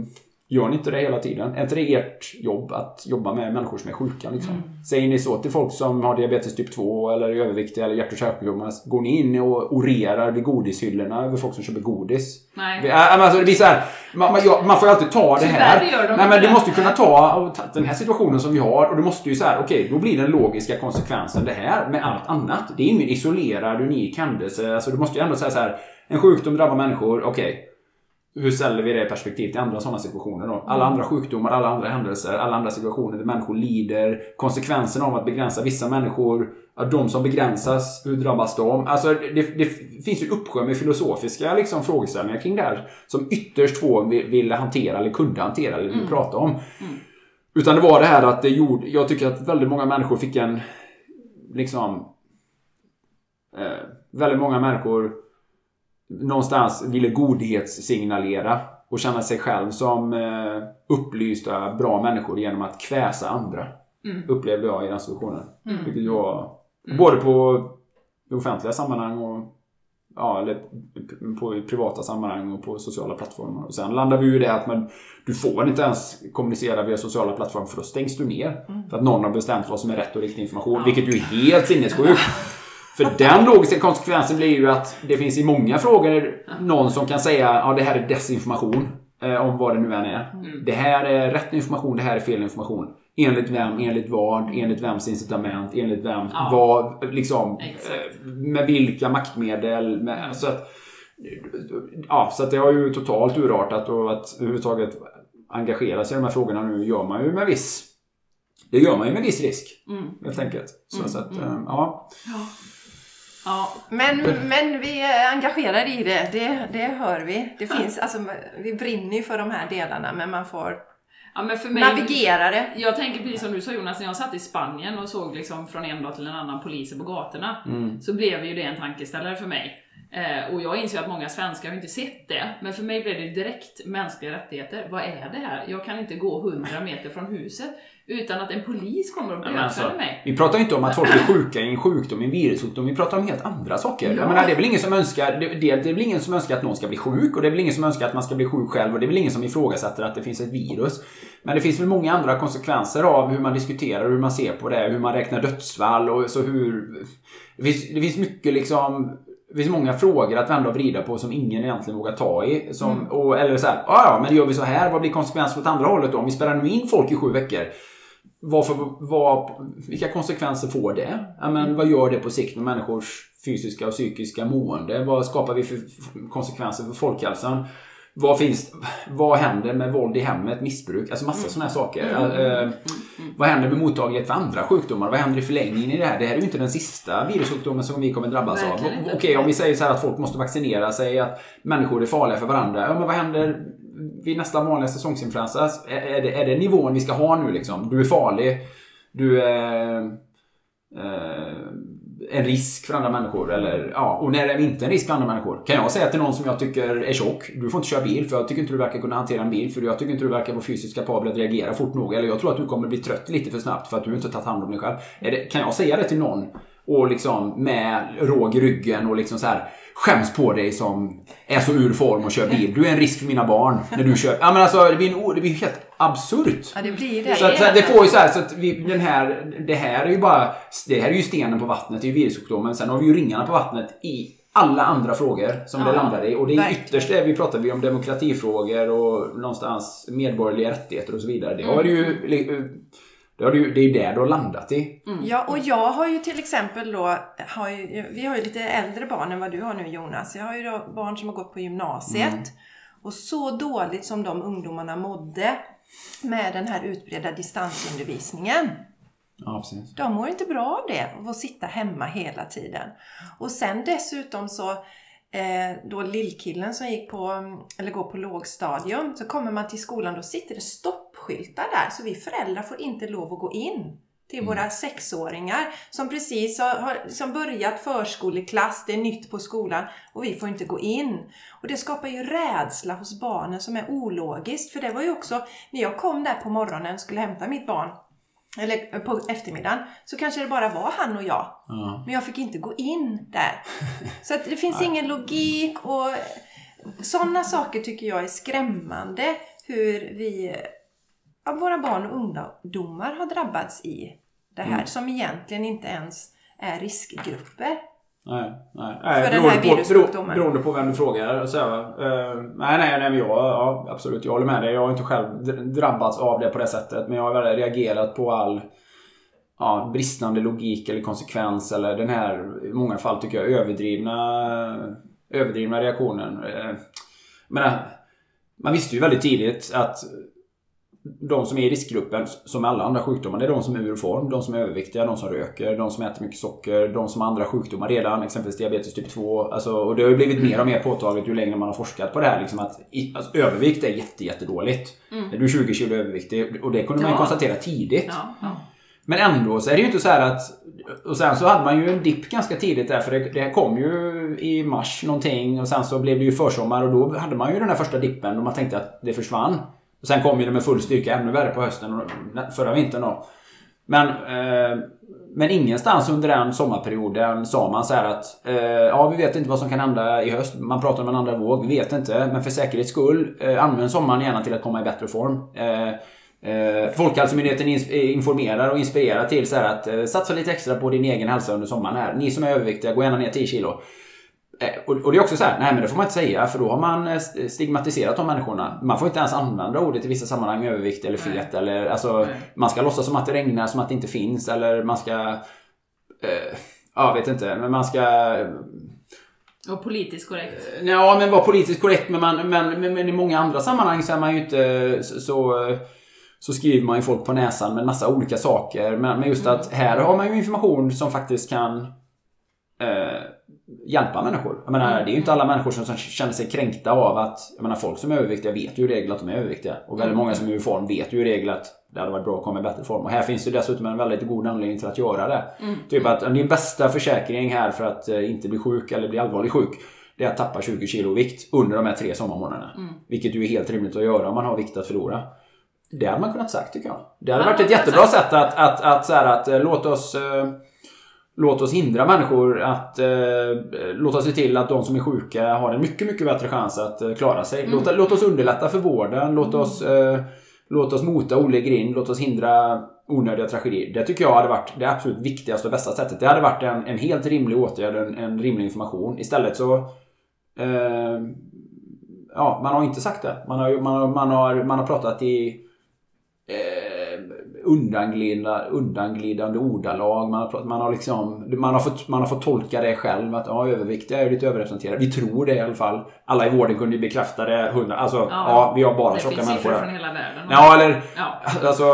gör ni inte det hela tiden? Är inte det ert jobb att jobba med människor som är sjuka? Liksom? Säger ni så till folk som har diabetes typ 2 eller är överviktiga eller hjärt och kärlsjukdomar? Går ni in och orerar vid godishyllorna över folk som köper godis? Nej. Vi- äh, alltså, det blir så här, man, man, man får ju alltid ta det här. Tyvärr gör de Nej, men du måste ju kunna ta den här situationen som vi har och du måste ju så här, okej, då blir den logiska konsekvensen det här med allt annat. Det är ingen isolerad, unik händelse. Alltså, du måste ju ändå säga så här, en sjukdom drabbar människor, okej. Hur ställer vi det i perspektiv till andra sådana situationer då? Alla andra sjukdomar, alla andra händelser, alla andra situationer där människor lider. Konsekvensen av att begränsa vissa människor. Att de som begränsas, hur drabbas de? Alltså det, det finns ju uppsjö med filosofiska liksom, frågeställningar kring det här. Som ytterst få vill, vill hantera eller kunde hantera eller vill prata om. Utan det var det här att det gjorde, jag tycker att väldigt många människor fick en, liksom, eh, väldigt många människor någonstans ville godhetssignalera och känna sig själv som eh, upplysta, bra människor genom att kväsa andra. Upplevde jag i den situationen. Vilket var både på offentliga sammanhang och ja, eller på privata sammanhang och på sociala plattformar. Och sen landar vi ju i det att man, du får inte ens kommunicera via sociala plattformar för då stängs du ner. För att någon har bestämt vad som är rätt och riktig information. Vilket ju är helt sinnessjukt. För den logiska konsekvensen blir ju att det finns i många frågor någon som kan säga ja det här är desinformation. Eh, om vad det nu än är. Det här är rätt information, det här är fel information. Enligt vem, enligt vad, enligt vems incitament, enligt vem, Ja. vad, liksom. Eh, Med vilka maktmedel. Med, så att, ja, så att det har ju totalt urartat och att överhuvudtaget engagera sig i de här frågorna nu gör man ju med viss det gör man ju med viss risk. Mm. Helt enkelt. Så, så att, eh, ja. Ja. Men, men vi är engagerade i det, det, det hör vi. Det finns, alltså, vi brinner ju för de här delarna men man får ja, men för mig... navigera det. Jag tänker precis som du sa Jonas, när jag satt i Spanien och såg liksom från en dag till en annan poliser på gatorna, så blev ju det en tankeställare för mig. Eh, och jag inser att många svenskar har inte sett det, men för mig blev det direkt mänskliga rättigheter. Vad är det här? Jag kan inte gå 100 meter från huset utan att en polis kommer och Men bötfäller alltså, mig. vi pratar ju inte om att folk är sjuka i en sjukdom, i en virussjukdom. Vi pratar om helt andra saker. Ja. Jag menar, det är väl ingen som önskar, det, det, är väl ingen som önskar att någon ska bli sjuk och det är väl ingen som önskar att man ska bli sjuk själv och det är väl ingen som ifrågasätter att det finns ett virus. Men det finns väl många andra konsekvenser av hur man diskuterar hur man ser på det, hur man räknar dödsfall och så hur... Det finns, det finns mycket liksom... Det finns många frågor att vända och vrida på som ingen egentligen vågar ta i. Som, och, eller så här, ja ja, men gör vi så här, vad blir konsekvensen åt andra hållet då? Om vi spärrar nu in folk i sju veckor. Varför, vad, vilka konsekvenser får det? Men, vad gör det på sikt med människors fysiska och psykiska mående? Vad skapar vi för konsekvenser för folkhälsan? Vad, finns, vad händer med våld i hemmet, missbruk? Alltså massa sådana här saker. Eh, vad händer med mottaglighet för andra sjukdomar? Vad händer i förlängningen i det här? Det här är ju inte den sista virussjukdomen som vi kommer drabbas Verkligen av. Okej, om vi säger så här att folk måste vaccinera sig, att människor är farliga för varandra. Ja, men vad händer vid nästa vanliga säsongsinfluensa? Är, är, det, är det nivån vi ska ha nu liksom? Du är farlig. Du är... Eh, en risk för andra människor. Eller, ja, och när är vi inte en risk för andra människor? Kan jag säga till någon som jag tycker är tjock, du får inte köra bil för jag tycker inte du verkar kunna hantera en bil. För jag tycker inte du verkar vara fysiskt kapabel att reagera fort nog. Eller jag tror att du kommer bli trött lite för snabbt för att du inte tagit hand om dig själv. Är det, kan jag säga det till någon? Och liksom med råg i ryggen och liksom så här skäms på dig som är så ur form och kör bil. Du är en risk för mina barn när du kör. Ja men alltså det blir, en, det blir helt absurt. Ja, det blir det. Så, att, så att det får ju så här, så att vi, den här, det här är ju bara, det här är ju stenen på vattnet, det är ju virussjukdomen. Sen har vi ju ringarna på vattnet i alla andra frågor som Ja, det landar i. Och det är ytterst det vi pratar vi om demokratifrågor och någonstans medborgerliga rättigheter och så vidare. Det har ju, det, har ju, det är ju där du har landat i. Ja, och jag har ju till exempel då, har ju, vi har ju lite äldre barn än vad du har nu Jonas. Jag har ju då barn som har gått på gymnasiet. Och så dåligt som de ungdomarna mådde med den här utbredda distansundervisningen. Ja, precis. De mår inte bra av det, av att sitta hemma hela tiden. Och sen dessutom så, eh, då lillkillen som gick på, eller går på lågstadium, så kommer man till skolan, då sitter det stoppskyltar där, så vi föräldrar får inte lov att gå in till våra sexåringar som precis har, liksom börjat förskoleklass, det är nytt på skolan och vi får inte gå in. Och det skapar ju rädsla hos barnen som är ologiskt. För det var ju också, när jag kom där på morgonen och skulle hämta mitt barn, eller på eftermiddagen, så kanske det bara var han och jag. Ja. Men jag fick inte gå in där. Så att det finns ingen logik och sådana saker tycker jag är skrämmande. Hur vi, ja, våra barn och ungdomar har drabbats i det här. Som egentligen inte ens är riskgrupper. Nej, nej. nej För den här virussjukdomen. bero- Beroende på vem du frågar. Så, eh, nej, nej, nej, men jag, ja, absolut. Jag håller med dig. Jag har inte själv dr- drabbats av det på det sättet. Men jag har reagerat på all ja, bristande logik eller konsekvens. Eller den här, i många fall tycker jag, överdrivna, överdrivna reaktionen. Eh, Men, man visste ju väldigt tidigt att de som är i riskgruppen, som alla andra sjukdomar, det är de som är ur form, de som är överviktiga, de som röker, de som äter mycket socker, de som har andra sjukdomar redan, exempelvis diabetes typ 2. Alltså, och det har ju blivit mer och mer påtagligt ju längre man har forskat på det här. Liksom att alltså, övervikt är jätte, jättedåligt. Är du 20 kilo överviktig och det kunde man ju Ja. konstatera tidigt. Ja, ja. Men ändå så är det ju inte så här att... Och sen så hade man ju en dipp ganska tidigt där för det, det kom ju i mars någonting och sen så blev det ju försommar och då hade man ju den här första dippen och man tänkte att det försvann. Och sen kom ju det med full styrka ännu värre på hösten och förra vintern då. Men, eh, men ingenstans under den sommarperioden sa man så här att eh, ja, vi vet inte vad som kan hända i höst. Man pratar om en andra våg, vi vet inte. Men för säkerhets skull, eh, använd sommaren gärna till att komma i bättre form. Eh, eh, Folkhälsomyndigheten eh, informerar och inspirerar till så här att eh, satsa lite extra på din egen hälsa under sommaren här. Ni som är överviktiga, gå gärna ner 10 kilo. Eh, Och, det är också så här, nej men det får man inte säga för då har man eh, st- stigmatiserat de människorna. Man får inte ens använda ordet i vissa sammanhang, övervikt eller fet eller alltså Nej. Man ska låtsas som att det regnar som att det inte finns eller man ska eh, Ja, vet inte, men man ska Och politiskt korrekt. Ja, men vara politiskt korrekt men, man, men, men, men i många andra sammanhang så är man ju inte så, så skriver man ju folk på näsan med massa olika saker. Men, men just att här har man ju information som faktiskt kan eh, hjälpa människor. Jag menar, det är ju inte alla människor som, som känner sig kränkta av att... Jag menar, folk som är överviktiga vet ju i regel att de är överviktiga. Och väldigt många som är i form vet ju i regel att det hade varit bra att komma i bättre form. Och här finns det dessutom en väldigt god anledning till att göra det. Typ att din bästa försäkring här för att eh, inte bli sjuk eller bli allvarligt sjuk det är att tappa 20 kilo vikt under de här tre sommarmånaderna. Vilket ju är helt rimligt att göra om man har vikt att förlora. Det hade man kunnat sagt tycker jag. Det hade Ja, varit ett hade jättebra sätt att, att, att, så här, att eh, låt oss eh, Låt oss hindra människor att eh, låta se till att de som är sjuka har en mycket, mycket bättre chans att eh, klara sig. Låt, låt oss underlätta för vården. Låt oss, eh, låt oss mota Olle grind. Låt oss hindra onödiga tragedier. Det tycker jag hade varit det absolut viktigaste och bästa sättet. Det hade varit en, en helt rimlig åtgärd, en, en rimlig information. Istället så eh, Ja, man har inte sagt det. Man har, man har, man har, man har pratat i eh, undanglidande, undanglidande ordalag. Man har, man, har liksom, man, har fått, man har fått tolka det själv. Att ja, överviktiga är lite överrepresenterade. Vi tror det i alla fall. Alla i vården kunde ju bekräfta det. Hundra, alltså, ja. vi har bara det tjocka finns människor siffror här. från hela världen. Ja, eller Ja. alltså...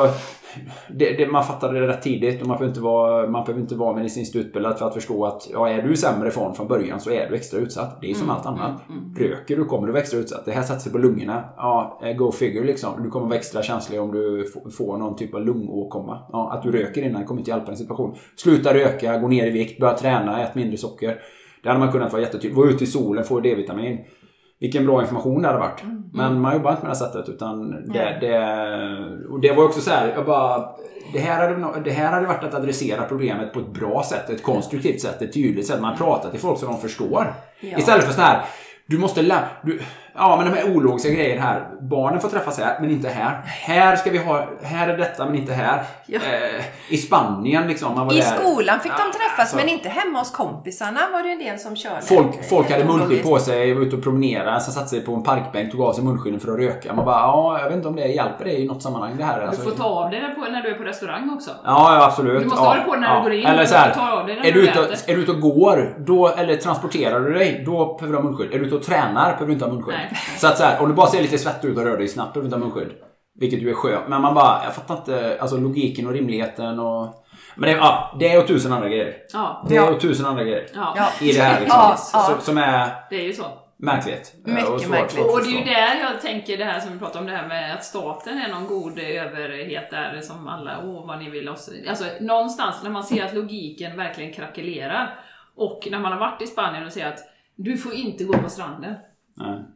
det, det, man fattade det rätt tidigt och man behöver inte vara, man behöver inte vara medicinskt utbildad för att förstå att ja, är du sämre ifrån från början så är du extra utsatt. Det är som allt annat. Röker du kommer du vara extra utsatt. Det här sätter sig på lungorna. Ja, eh, go figure liksom. Du kommer vara extra känslig om du får någon typ av lungåkomma. Ja, att du röker innan kommer inte hjälpa din situation. Sluta röka, gå ner i vikt, börja träna, ät mindre socker. Det hade man kunnat vara jättetydlig. Gå ut i solen, få D-vitamin. Vilken bra information det hade varit. Men man jobbar inte med det här sättet. Utan det, det, och det var också så här, jag bara... Det här, hade, det här hade varit att adressera problemet på ett bra sätt, ett konstruktivt sätt, ett tydligt sätt. Man pratar till folk så de förstår. Ja. Istället för så här, du måste lära... Du, ja, men de här ologiska grejerna här. Barnen får träffas här, men inte här. Här ska vi ha... Här är detta, men inte här. Ja. Eh, I Spanien liksom. Man var I där. skolan fick Ja, de träffas alltså. men inte hemma hos kompisarna var det en del som körde. Folk, folk hade munskydd på sig, var ute och promenerade, sen satte sig på en parkbänk, tog av sig munskydden för att röka. Man bara, ja, jag vet inte om det hjälper dig i något sammanhang det här. Du Alltså, får ta av dig det på, när du är på restaurang också. Ja, ja, absolut. Du måste ja, ha det på när du ja. går in. Eller Du så här, ta av dig när är du du, ute, är du ute och går, då, eller transporterar du dig, då behöver du ha munskydd. Är du ute och tränar behöver du inte ha munskydd. Nej. Så att så här, om du bara ser lite svettig ut och rör dig snabbt behöver du inte ha munskydd. Vilket ju är skönt. Men man bara, jag fattar inte alltså logiken och rimligheten och... Men det, ja, det är och tusen andra grejer. Ja. Det är och tusen andra grejer. Ja. I det här liksom. Ja, ja. Som, som är Det är ju så. märkligt. eh, Mycket och märkligt. Och det är ju där jag tänker det här som vi pratade om, det här med att staten är någon god överhet där som alla, åh vad ni vill oss. Alltså någonstans när man ser att logiken verkligen krackelerar och när man har varit i Spanien och ser att du får inte gå på stranden.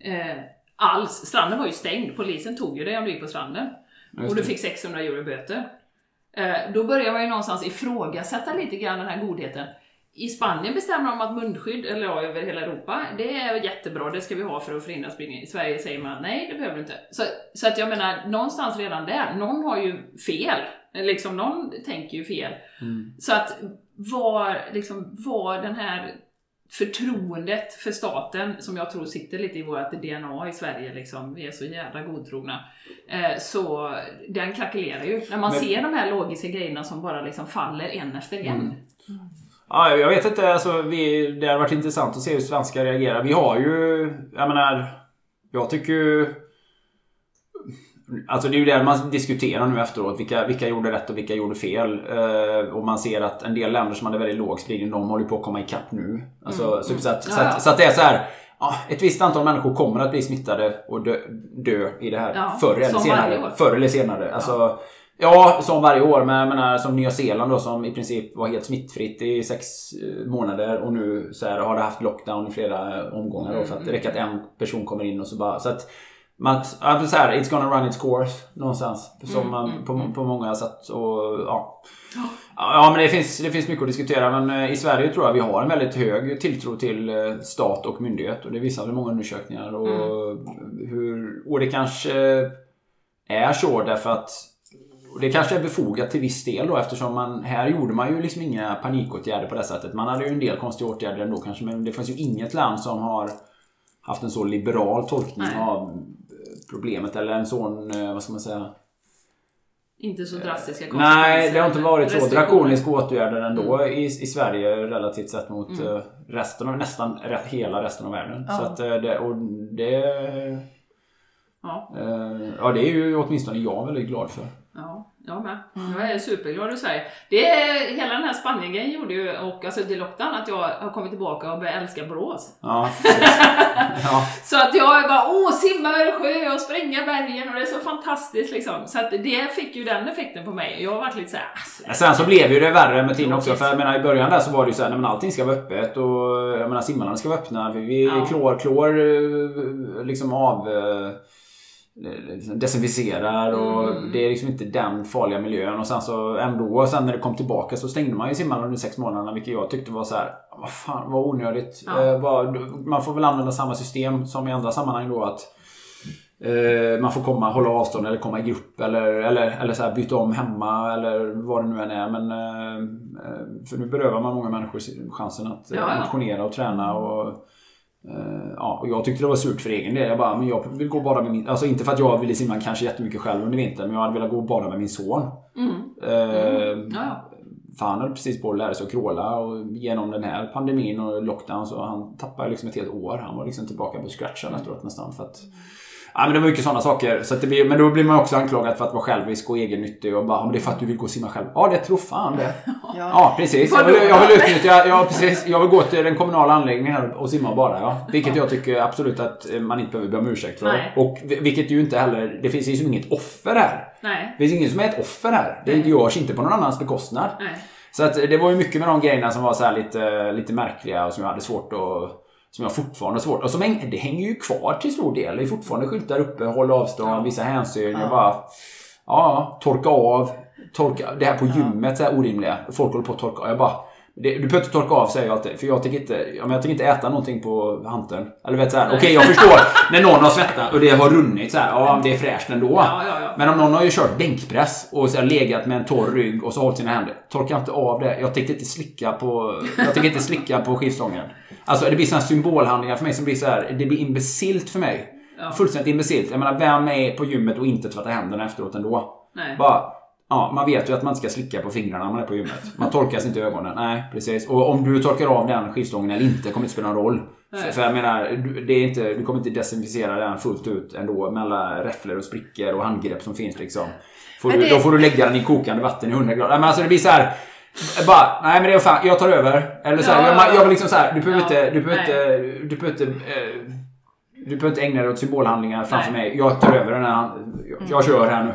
Eh, alls. Stranden var ju stängd, polisen tog ju dig om du gick på stranden. just och du fick 600 euro böter. Eh, då börjar man ju någonstans ifrågasätta lite grann den här godheten. I Spanien bestämmer de att munskydd, eller ja, över hela Europa, det är jättebra, det ska vi ha för att förhindra spridning. I Sverige säger man nej, det behöver du inte. Så, så att jag menar, någonstans redan där, någon har ju fel. Liksom, någon tänker ju fel. Mm. Så att var, liksom, var den här förtroendet för staten, som jag tror sitter lite i vårt DNA i Sverige, liksom, vi är så jävla godtrogna. Eh, så den krackelerar ju. När man Men- ser de här logiska grejerna som bara liksom faller en efter en. Mm. Ja, jag vet inte. Alltså, vi, det har varit intressant att se hur svenskar reagerar. Vi har ju... Jag menar... Jag tycker ju... Alltså det är ju det man diskuterar nu efteråt. Vilka, vilka gjorde rätt och vilka gjorde fel. Eh, och man ser att en del länder som hade väldigt låg spridning, de håller på att komma ikapp nu. Alltså, Mm, så, mm. så, att, Ja, så, att, så att det är så här. Ja, ett visst antal människor kommer att bli smittade och dö, dö i det här. Ja, förr, eller senare, förr eller senare. Alltså, Ja, som varje år. Men jag menar, som Nya Zeeland då som i princip var helt smittfritt i sex eh, månader och nu så här, har det haft lockdown i flera omgångar då, för att det räcker att en person kommer in och så bara... Så att man, så här, it's gonna run its course någonstans. Som man, på, på många sätt. Och, ja. Ja, men det finns, det finns mycket att diskutera. Men eh, i Sverige tror jag vi har en väldigt hög tilltro till eh, stat och myndighet. Och det visar väl många undersökningar. Och, hur, och det kanske är så därför att det kanske är befogat till viss del då eftersom man, här gjorde man ju liksom inga panikåtgärder på det sättet. Man hade ju en del konstiga åtgärder ändå kanske men det finns ju inget land som har haft en så liberal tolkning Nej. av eh, problemet eller en sån, eh, vad ska man säga? Inte så drastiska konsekvenser. Nej, det har inte varit så drakoniska åtgärder ändå i, i Sverige relativt sett mot Mm. eh, resten av, nästan hela resten av världen. Ja. Så att eh, det, och det, Ja, eh, ja det är ju åtminstone jag väldigt glad för. ja, jag med. Mm. Jag är superglad i Sverige. Det är, hela den här Spanien-grejen gjorde ju, och alltså det lockdown, att jag har kommit tillbaka och börjat älska Borås. Ja, ja. Så att jag är bara åh, simma över sjö och spränga bergen och det är så fantastiskt liksom. Så att det fick ju den effekten på mig. Jag har varit lite såhär, alltså, Men sen så blev ju det värre med tiden också. För jag menar i början där så var det ju så här, nej, men allting ska vara öppet och jag menar simhallarna ska vara öppna. Vi, vi Ja. klor, klor eh, liksom av eh, desinficerar och Mm. det är liksom inte den farliga miljön. Och sen så ändå, sen när det kom tillbaka så stängde man ju simhallarna under sex månaderna vilket jag tyckte var så här, vad fan vad onödigt. Ja. Eh, vad, man får väl använda samma system som i andra sammanhang då att Eh, man får komma, hålla avstånd eller komma i grupp eller, eller, eller så här byta om hemma eller vad det nu än är. Men, eh, eh, för nu berövar man många människor chansen att eh, Ja, ja. motionera och träna. Och, ja, och jag tyckte det var surt för egen del. Jag bara, men jag vill gå bara med min... Alltså inte för att jag ville simma kanske jättemycket själv under vintern. Men jag hade velat gå bara med min son. mm, Eh, ja, ja. för han höll precis på att lära sig att kråla och genom den här pandemin och lockdown så han tappade liksom ett helt år. Han var liksom tillbaka på scratch efteråt nästan. För att, Ja, men det var mycket sådana saker. Så att det blir, men då blir man också anklagad för att vara självisk och egennyttig och bara, "Ja, men det är för att du vill gå och simma själv. Ja, det tror fan det. Ja, precis. Jag vill, jag vill utnyttja, ja, precis. Jag vill gå till den kommunala anläggningen här och simma och bada, ja. Vilket jag tycker absolut att man inte behöver be om ursäkt för. Nej. Och vilket ju inte heller, det finns ju inget offer här. Nej. Det finns ingen som är ett offer här. Det Nej. görs inte på någon annans bekostnad. Nej. Så att det var ju mycket med de grejerna som var så här lite, lite märkliga och som jag hade svårt att... Som jag fortfarande har svårt... Och som häng, det hänger ju kvar till stor del. Det är fortfarande skyltar uppe, håll avstånd, vissa hänsyn. Jag bara... Ja, torka av. Torka, det här på gymmet, så här orimliga. Folk håller på att torka av. Jag bara... Det, du behöver inte torka av säger jag alltid. För jag tänker inte, ja, men jag tänker inte äta någonting på hanteln. Eller vet så här, okej jag förstår. när någon har svettat och det har runnit så här, ja det är fräscht ändå. Ja, ja, ja. Men om någon har ju kört bänkpress och så här legat med en torr rygg och så hållit sina händer. Torka inte av det. Jag tänkte inte slicka på, jag tänker inte slicka på skivstången. Alltså det blir här symbolhandlingar för mig som blir så här, det blir imbecilt för mig. Ja. Fullständigt imbecilt. Jag menar, vem är på gymmet och inte tvättar händerna efteråt ändå? Nej. Bara, ja, man vet ju att man inte ska slicka på fingrarna när man är på gymmet. Man torkar sig inte i ögonen. Nej, precis. Och om du torkar av den skivstången eller inte kommer inte spela någon roll. Nej. för jag menar, det är inte, du kommer inte desinficera den fullt ut ändå med alla räfflor och sprickor och handgrepp som finns liksom. Får du, det- Då får du lägga den i kokande vatten i 100 grader. Nej, men alltså det blir så här. Bara, nej men det är fan, jag tar över. Eller så här, Ja, jag, ja, ja. jag vill liksom så här, du behöver Ja, inte, du behöver inte, du behöver inte, eh, du behöver inte ägna dig åt symbolhandlingar framför Nej. mig. Jag tar över den här, jag, jag kör här nu.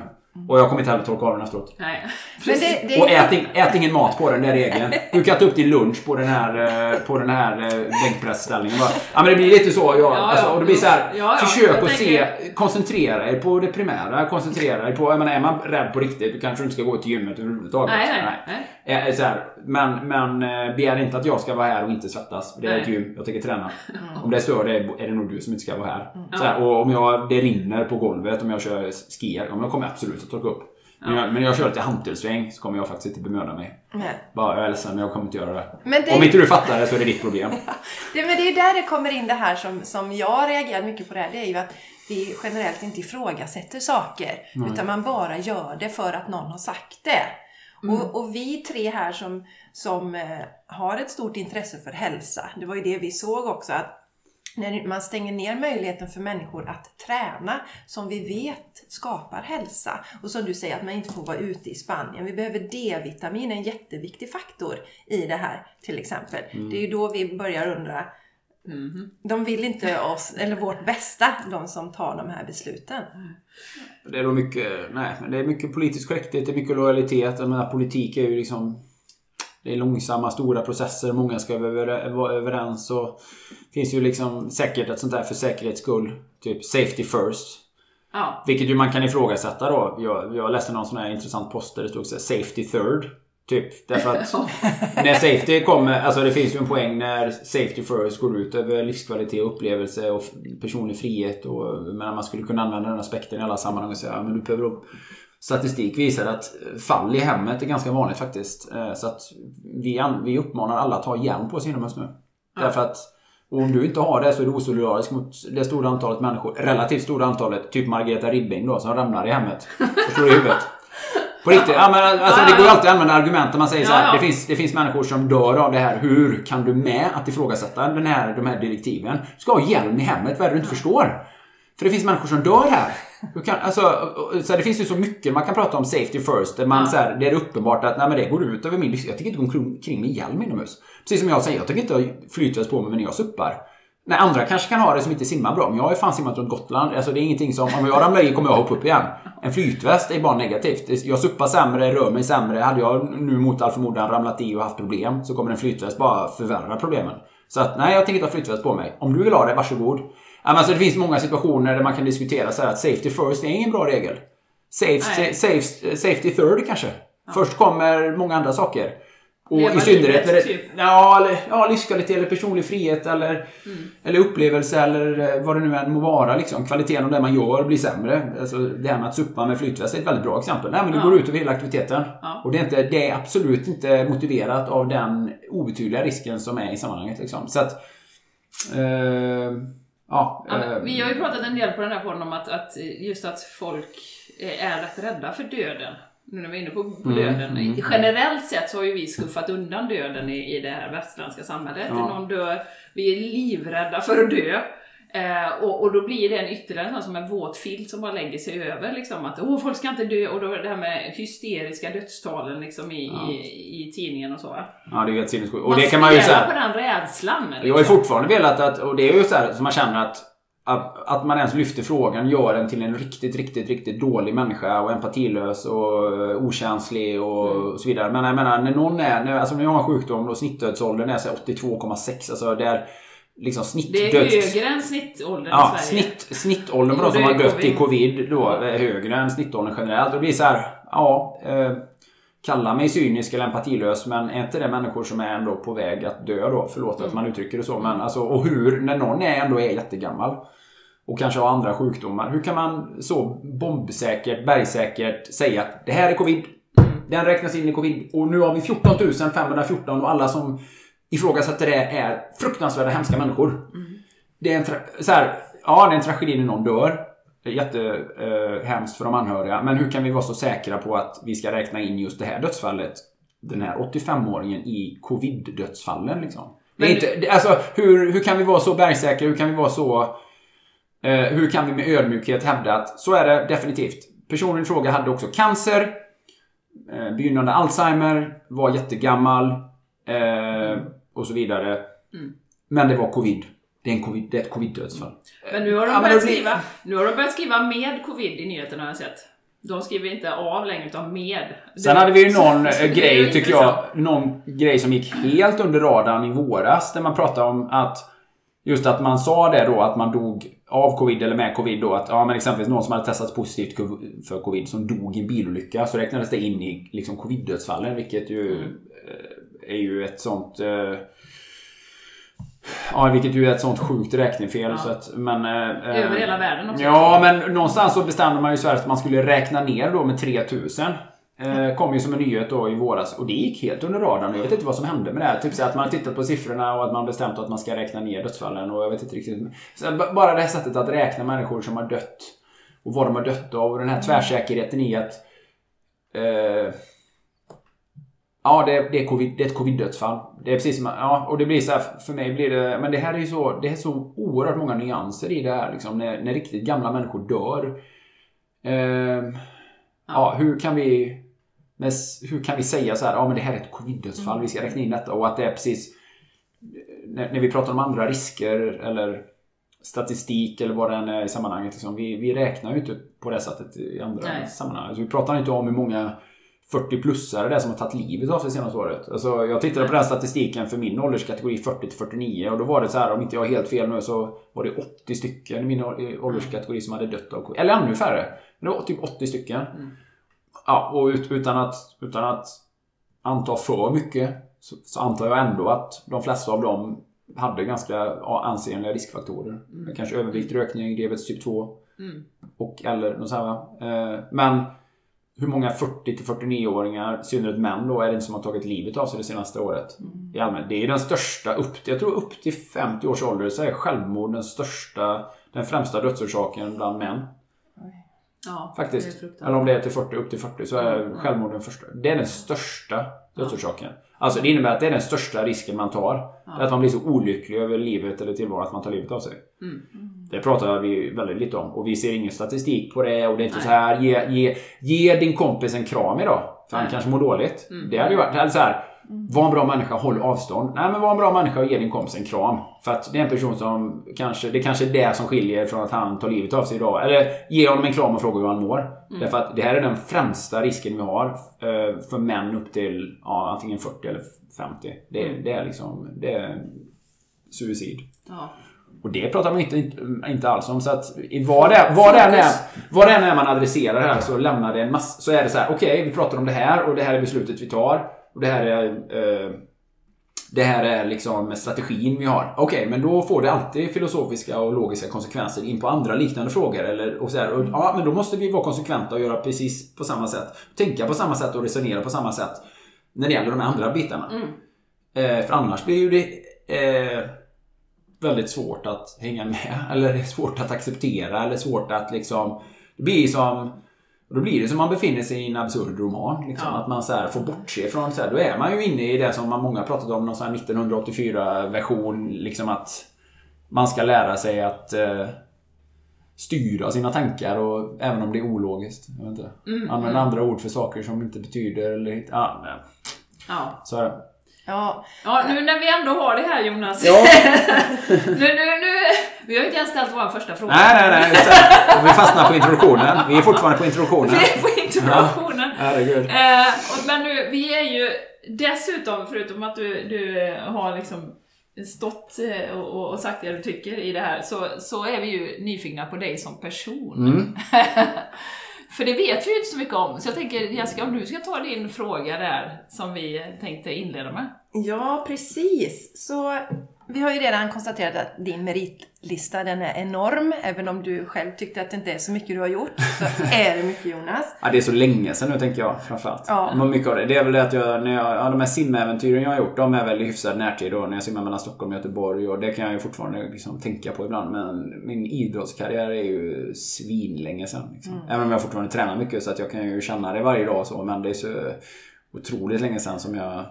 Och jag kommer inte heller torka av den efteråt. Nej. Det, det Och ät, in- ät ingen mat på den, det är regeln. Du kan ta upp din lunch på den här, eh, på den här eh, bänkpressställningen. Ja men det blir lite så. Ja, Ja, alltså, och det blir så här, Ja, ja. försök Jag att se, koncentrera er på det primära. Koncentrera er på, jag menar, är man rädd på riktigt, då kanske du inte ska gå till gymmet överhuvudtaget. Nej, nej, nej. Eh, Så här, men, men eh, begär inte att jag ska vara här och inte svettas. Det är Nej. ett gym, jag tänker träna. Om det stör dig är det nog du som inte ska vara här. Så Ja. här och om jag, det rinner på golvet om jag kör skier, ja, men då kommer jag absolut att torka upp. Men, jag, men jag kör lite hantelsväng så kommer jag faktiskt inte bemöda mig. Nej. Bara, jag är ledsen men jag kommer inte göra det. Det- Om inte du fattar det så är det ditt problem. Det, men det är där det kommer in det här som, som jag reagerar mycket på det här. Det är ju att vi generellt inte ifrågasätter saker. Utan man bara gör det för att någon har sagt det. Och, och vi tre här som, som eh, har ett stort intresse för hälsa. Det var ju det vi såg också. att när man stänger ner möjligheten för människor att träna som vi vet skapar hälsa. Och som du säger att man inte får vara ute i Spanien. Vi behöver D-vitamin, en jätteviktig faktor i det här till exempel. Det är ju då vi börjar undra de vill inte oss, eller vårt bästa, de som tar de här besluten. Det är då mycket, nej, men det är mycket politisk korrekthet, det är mycket lojalitet. Jag menar, politik är ju liksom... Det är långsamma, stora processer. Många ska vara överens. Och det finns ju liksom säkert ett sånt där för säkerhets skull. Typ safety first. Ja. Vilket ju man kan ifrågasätta då. Jag, jag läste någon sån här intressant post där det stod så här, safety third. Typ. Därför att när safety kommer, alltså det finns ju en poäng när safety first går ut över livskvalitet, upplevelse och personlig frihet. Och, men man skulle kunna använda den aspekten i alla sammanhang och säga ja, men du behöver då Statistik visar att fall i hemmet är ganska vanligt faktiskt. Eh, Så att vi, vi uppmanar alla att ha hjälm på sig inomhus nu. Därför att och om du inte har det så är du osolidarisk mot det stora antalet människor. Relativt stora antalet. Typ Margareta Ribbing då som ramlar i hemmet. Förstår du i huvudet? På riktigt. Ja, men alltså, det går ju alltid att använda argument när man säger så här. Det, finns, det finns människor som dör av det här. Hur kan du med att ifrågasätta den här, de här direktiven? Du ska ha hjälm i hemmet. Vad är det du inte förstår? För det finns människor som dör här. Du kan, alltså, så här, det finns ju så mycket man kan prata om safety first. Där man, Ja. så här, det är uppenbart att nej, men det går ut över min Jag tänker inte gå omkring- kring med hjälm inomhus. Precis som jag säger, jag tänker inte ha flytväst på mig när jag suppar. Nej, andra kanske kan ha det som inte simmar bra, men jag har ju fan simmat runt Gotland. Alltså det är ingenting som, om jag ramlar i kommer jag hoppa upp igen. En flytväst är bara negativt. Jag suppar sämre, rör mig sämre. Hade jag nu mot all förmodan ramlat i och haft problem så kommer en flytväst bara förvärra problemen. Så att nej, jag tänker inte ha flytväst på mig. Om du vill ha det, varsågod. Ja, alltså, det finns många situationer där man kan diskutera så här att safety first är ingen bra regel. Safe, safe, safety third kanske. Först kommer många andra saker. Och Leva i synnerhet när det, typ. ja, eller, ja, livskvalitet eller personlig frihet eller, Mm. eller upplevelse eller eh, vad det nu än må vara. Liksom. Kvaliteten av det man gör blir sämre. Alltså, det här med att suppa med flytväst är ett väldigt bra exempel. Nej, men det Ja. går ut över hela aktiviteten. Ja. Och det är, inte, det är absolut inte motiverat av den obetydliga risken som är i sammanhanget. Liksom. Så att... Eh, ja, eh, vi har ju pratat en del på den här podden om att, att just att folk är rätt rädda för döden. Nu när vi är inne på, på Mm, döden. mm. Generellt sett så har ju vi skuffat undan döden i, i det här västerländska samhället. Ja. Någon dör, vi är livrädda för att dö. Eh, och, och då blir det en ytterligare sån som en våt filt som bara lägger sig över. Liksom, att Åh, folk ska inte dö. Och då det här med hysteriska dödstalen liksom, i, Ja. i, i tidningen och så. va. Ja, det är helt sinnessjukt. Och Man det kan man ju säga. på den rädslan. Jag har ju liksom. fortfarande velat att, och det är ju så här som man känner att att, att man ens lyfter frågan gör en till en riktigt, riktigt, riktigt dålig människa och empatilös och eh, okänslig och, Mm. och så vidare. Men jag menar, när någon är, när, alltså när jag har en sjukdom och snittdödsåldern är så här 82,6. Alltså det är liksom Det är snittdöds... högre än snittåldern Ja, i Sverige. snitt, snittåldern på de som har dött i covid. covid då är högre än snittåldern generellt. Och det blir så här, ja. Eh, kalla mig cynisk eller empatilös men är inte det människor som är ändå på väg att dö då? Förlåt att man uttrycker det så. Men alltså, och hur, när någon är ändå är jättegammal och kanske har andra sjukdomar. Hur kan man så bombsäkert, bergsäkert säga att det här är covid. Den räknas in i covid och nu har vi 14 514 och alla som ifrågasätter det är fruktansvärda hemska människor. Det är en så här, ja, det är en tragedi när någon dör. Jättehemskt eh, för de anhöriga. Men hur kan vi vara så säkra på att vi ska räkna in just det här dödsfallet? Den här 85-åringen i covid-dödsfallen liksom. Men- inte, alltså, hur, hur kan vi vara så bergsäkra? Hur kan vi vara så... Eh, hur kan vi med ödmjukhet hävda att så är det definitivt. Personen i fråga hade också cancer, eh, begynnande Alzheimer, var jättegammal eh, och så vidare. Mm. Men det var covid. Det är, en covid, det är ett covid-dödsfall. Men nu har de Ja, börjat blir- skriva, nu har de börjat skriva med covid i nyheterna har jag sett. De skriver inte av längre utan med. Sen Det- hade vi ju någon så eh, grej, tycker jag, någon grej som gick helt under radarn i våras. Där man pratade om att Just att man sa det då att man dog av covid eller med covid då. Att ja men exempelvis någon som hade testats positivt för covid som dog i en bilolycka. Så räknades det in i liksom covid-dödsfallen. Vilket ju Mm. eh, är ju ett sånt... Eh, ja, vilket ju är ett sånt sjukt räknefel. Ja. Så att, men, eh, eh, Över hela världen också. Ja, men någonstans så bestämde man ju så att man skulle räkna ner då med 3000. Eh, kom ju som en nyhet då i våras och det gick helt under radarn. Jag vet inte vad som hände med det här. Typ så att man har tittat på siffrorna och att man bestämt att man ska räkna ner dödsfallen och jag vet inte riktigt. Så bara det här sättet att räkna människor som har dött och vad de har dött av och den här tvärsäkerheten i att eh, Ja, det är, det är, covid, det är ett covid-dödsfall. Det är precis som, ja, och det blir så här, för mig blir det, men det här är ju så, det är så oerhört många nyanser i det här liksom, när, när riktigt gamla människor dör. Ehm, ja, hur kan vi, men hur kan vi säga så här, ja men det här är ett covid-dödsfall, vi ska räkna in detta och att det är precis, när, när vi pratar om andra risker eller statistik eller vad det än är i sammanhanget. Liksom, vi, vi räknar ju inte på det sättet i andra Nej. sammanhang. Alltså, vi pratar inte om hur många 40-plussare det är som har tagit livet av sig senaste året. Alltså, jag tittade på den statistiken för min ålderskategori 40-49 och då var det så här, om inte jag har helt fel nu, så var det 80 stycken i min ålderskategori som hade dött av covid. Eller ännu färre. Men det var typ 80 stycken. Ja, och ut, utan, att, utan att anta för mycket så, så antar jag ändå att de flesta av dem hade ganska ansenliga riskfaktorer. Kanske övervikt, rökning, diabetes typ 2 Mm. och eller något sånt här, eh, Men hur många 40 till 49-åringar, i synnerhet män då, är det inte som har tagit livet av sig det senaste året? I allmänhet. Det är den största, upp till, jag tror upp till 50 års ålder så är självmord den största, den främsta dödsorsaken bland män. Ja, Faktiskt. Eller om det är till 40, upp till 40 så är självmord den första. Det är den största dödsorsaken. Alltså det innebär att det är den största risken man tar. Är att man blir så olycklig över livet eller tillvaron att man tar livet av sig. Mm. Det pratar vi väldigt lite om. Och vi ser ingen statistik på det. Och det är inte Nej. så här ge, ge, ge din kompis en kram idag. För han Nej. kanske mår dåligt. Mm. Det hade ju varit hade så här. Var en bra människa, håll avstånd. Nej men var en bra människa och ge din kompis en kram. För att det är en person som kanske, det kanske är det som skiljer från att han tar livet av sig idag. Eller ge honom en kram och fråga hur han mår. Därför att det här är den främsta risken vi har eh, för män upp till ja, antingen 40 eller 50. Det, det är liksom, det är suicid. Ja. Och det pratar man inte, inte, alls om. Så att vad det, vad det än är, vad det än är man adresserar här så lämnar det en massa... Så är det så här, okej vi pratar om det här och det här är beslutet vi tar. Och det här är... Eh, det här är liksom strategin vi har. Okej, men då får det alltid filosofiska och logiska konsekvenser in på andra liknande frågor. Eller, och så här, och, ja, men då måste vi vara konsekventa och göra precis på samma sätt. Tänka på samma sätt och resonera på samma sätt. När det gäller de andra bitarna. Mm. Eh, för annars blir ju det eh, väldigt svårt att hänga med. Eller det är svårt att acceptera. Eller svårt att liksom... Det blir som... Då blir det som man befinner sig i en absurd roman. Liksom, Ja. Att man så här får bortse från... Så här, då är man ju inne i det som man många pratat om, någon sån här 1984-version. Liksom att... man ska lära sig att eh, styra sina tankar och även om det är ologiskt. Jag vet inte. Mm, Använda andra ord för saker som inte betyder eller... Ja, nej. Ja. så är det. Ja, ja, nu när vi ändå har det här Jonas. Ja. nu, nu, nu, vi har ju inte ens ställt vår första fråga. Nej, nej, nej. just det. Vi fastnar på introduktionen. Vi är fortfarande på introduktionen. Vi är på introduktionen. Herregud. Eh, och- men nu, vi är ju dessutom, förutom att du, du har liksom stått eh, och, och, och sagt det du tycker i det här, så, så är vi ju nyfikna på dig som person. Mm. För det vet vi ju inte så mycket om, så jag tänker Jessica, om du ska ta din fråga där, som vi tänkte inleda med. ja precis. Så vi har ju redan konstaterat att din meritlista den är enorm. Även om du själv tyckte att det inte är så mycket du har gjort, så är det mycket Jonas. Ja, det är så länge sedan nu tänker jag framförallt. Ja. Men mycket av det. Det är väl det att jag, när jag, ja, de här simäventyren jag har gjort, de är väl i hyfsad närtid då. När jag simmar mellan Stockholm och Göteborg. Och det kan jag ju fortfarande liksom tänka på ibland. Men min idrottskarriär är ju svinlänge sedan. Liksom. Mm. Även om jag fortfarande tränar mycket så att jag kan ju känna det varje dag och så. Men det är så otroligt länge sedan som jag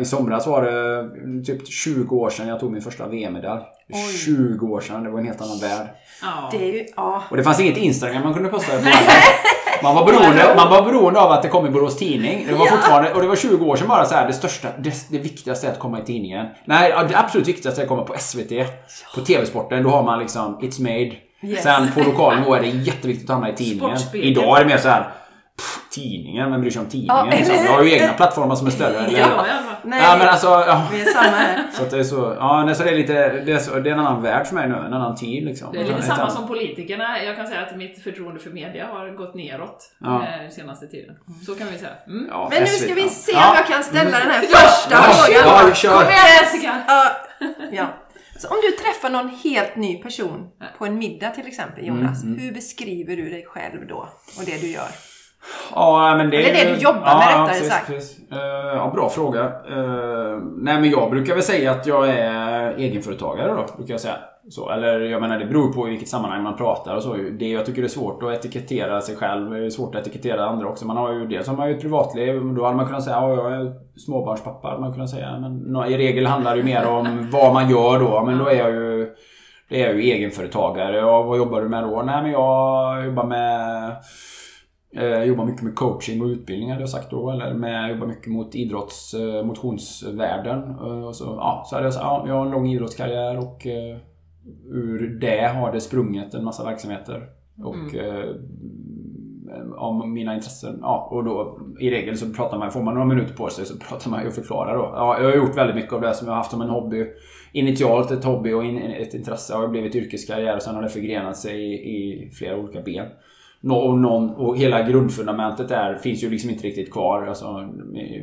i somras var det typ 20 år sedan jag tog min första VM-medalj. Oj. 20 år sedan, det var en helt annan värld. Ja. Det är ju, ja. Och det fanns inget Instagram man kunde posta det på. Man var, beroende, man var beroende av att det kom i Borås Tidning. Det var fortfarande, och det var 20 år sedan bara så här, det största, det, det viktigaste är att komma i tidningen. Nej, det absolut viktigaste är att komma på SVT. På TV-sporten, då har man liksom It's made. Yes. Sen på lokal nivå är det jätteviktigt att hamna i tidningen. Idag är det mer så här. Pff, tidningen, vem bryr sig om tidningen? Ja, liksom? Vi har ju egna plattformar som är större. eller- Ja, fall. Nej, ja men alltså, ja. vi är samma här. Så att det är så, ja nej, så det är lite, det är, så, det är en annan värld för mig nu, en annan tid liksom. Det är lite samma som politikerna. Jag kan säga att mitt förtroende för media har gått neråt Ja. eh, senaste tiden. Så kan vi säga. Mm. Ja, Men nu ska vi ja. se om Ja. jag kan ställa den här Ja, första ja, frågan. ja, kör. Kom igen Jessica! Ja, ja. Så om du träffar någon helt ny person på en middag till exempel Jonas, Mm, hur beskriver du dig själv då och det du gör? Ja, men det Eller är det du jobbar med, ja, rättare precis, sagt. Precis. Eh, ja, bra fråga. Eh, nej, men jag brukar väl säga att jag är egenföretagare då, brukar jag säga. Så, eller jag menar, det beror på i vilket sammanhang man pratar och så. Det jag tycker är svårt att etikettera sig själv, det är svårt att etikettera andra också. Man har ju dels har man ju ett privatliv, då hade man kunnat säga att jag är småbarnspappa, hade man kunnat säga. Men i regel handlar det ju mer om vad man gör då. Men då är jag ju det är jag ju egenföretagare. Ja, vad jobbar du med då? Nej, men jag jobbar med Jag jobbar mycket med coaching och utbildning hade jag sagt då. Eller med, jag jobbar mycket mot idrotts, eh, motionsvärlden. Eh, Och så, ja, så hade jag sagt, ja, jag har en lång idrottskarriär och eh, ur det har det sprungit en massa verksamheter. Och eh, om mina intressen. Ja, och då i regel så pratar man, får man några minuter på sig så pratar man och förklarar då. Ja, jag har gjort väldigt mycket av det som jag har haft som en hobby. Initialt ett hobby och in, ett intresse har blivit yrkeskarriär och sen har det förgrenat sig i, i flera olika ben. Och, någon, och hela grundfundamentet där finns ju liksom inte riktigt kvar. Alltså, eh,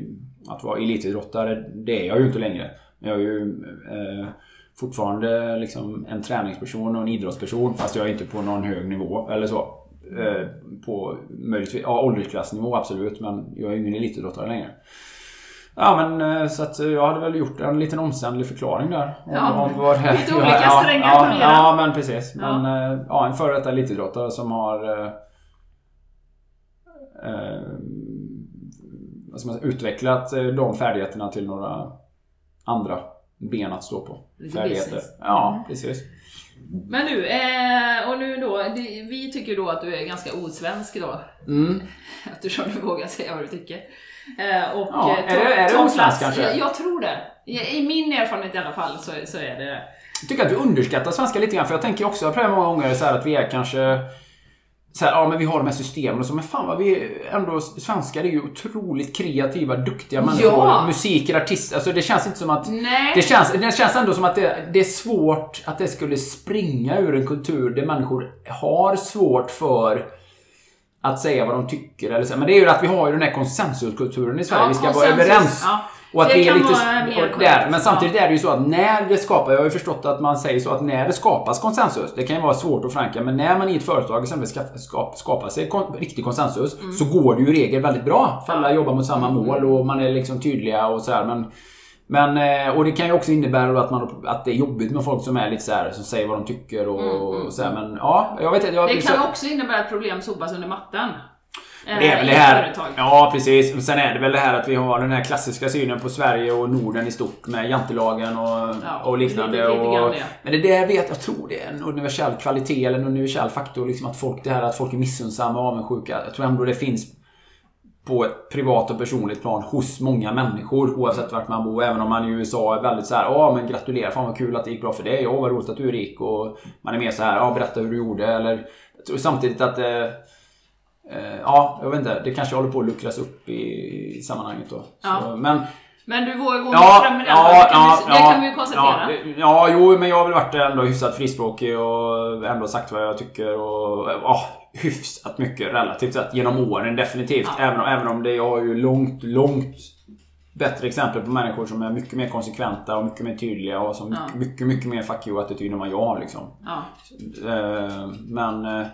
att vara elitidrottare, det är jag ju inte längre. Jag är ju eh, fortfarande liksom en träningsperson och en idrottsperson fast jag är inte på någon hög nivå eller så. Eh, på möjligtvis, ja, åldersklassnivå absolut men jag är ju ingen elitidrottare längre. Ja men eh, så att jag hade väl gjort en liten omständlig förklaring där. Om, Ja, om vad det, lite olika ja, strängar ja, lyran. ja men precis. Ja. Men eh, ja, en före detta elitidrottare som har eh, utvecklat eh, de färdigheterna till några andra ben att stå på. Lite Färdigheter. business. Ja, precis. Men du, eh, och nu då, det- vi tycker då att du är ganska osvensk då. Mm. Eftersom du vågar säga vad du tycker. Eh, och, Ja, eh, är det- är det Plats- kanske? Jag, jag tror det. I, min erfarenhet i alla fall så, så är det det. Jag tycker att du underskattar svenska lite grann. För jag tänker också, har prövat många gånger så här att vi är kanske så här, ja men vi har de här systemen och så, men fan vad vi ändå, svenskar är ju otroligt kreativa, duktiga människor. Ja. Musiker, artister, alltså det känns inte som att Nej. det känns, det känns ändå som att det, det är svårt att det skulle springa ur en kultur där människor har svårt för att säga vad de tycker. Eller så. Men det är ju att vi har ju den här konsensuskulturen i Sverige. Ja, vi ska vara överens. Ja. Och att Det det, är kan lite... vara mer korrekt. Men samtidigt är det ju så att när det skapas, jag har ju förstått att man säger så att när det skapas konsensus, det kan ju vara svårt att förankra, men när man i ett företag exempelvis ska skapa, skapa sig kon, riktig konsensus Mm. så går det ju i regel väldigt bra. För alla jobbar mot samma mål och man är liksom tydliga och sådär. Men, men, eh, och det kan ju också innebära att, man, att det är jobbigt med folk som är lite så här, som säger vad de tycker och, och så här. Men ja, jag vet inte. Mm, Det så, kan också innebära att problem sopas under mattan. Eh, Det är väl det här. företag. Ja, precis. Och Sen är det väl det här att vi har den här klassiska synen på Sverige och Norden i stort med jantelagen och, Ja, och liknande. lite- lite och, det. men det där vet jag tror det är en universell kvalitet eller en universell faktor. Liksom att folk, det här att folk är missunnsamma och avundsjuka. Jag tror ändå det finns på ett privat och personligt plan hos många människor oavsett vart man bor. Även om man i USA är väldigt så här, ja men gratulerar, fan vad kul att det gick bra för dig. Ja vad roligt att du är rik. Och man är mer så här, ja berätta hur du gjorde. Eller, jag tror samtidigt att eh, Ja, jag vet inte. Det kanske håller på att luckras upp i, sammanhanget då. Ja. Så, men Men du vågar gå Ja, fram med den. ja, det kan, ja, vi, det ja, kan vi ju konstatera. Ja, det- ja, jo, men jag har väl varit ändå hyfsat frispråkig och ändå sagt vad jag tycker och ja, hyfsat mycket relativt sett genom åren definitivt. Ja. Även, även om det jag har ju långt, långt bättre exempel på människor som är mycket mer konsekventa och mycket mer tydliga och som Ja. mycket, mycket, mycket mer fuck you-attityd än vad jag har liksom. Ja. Eh, Men eh,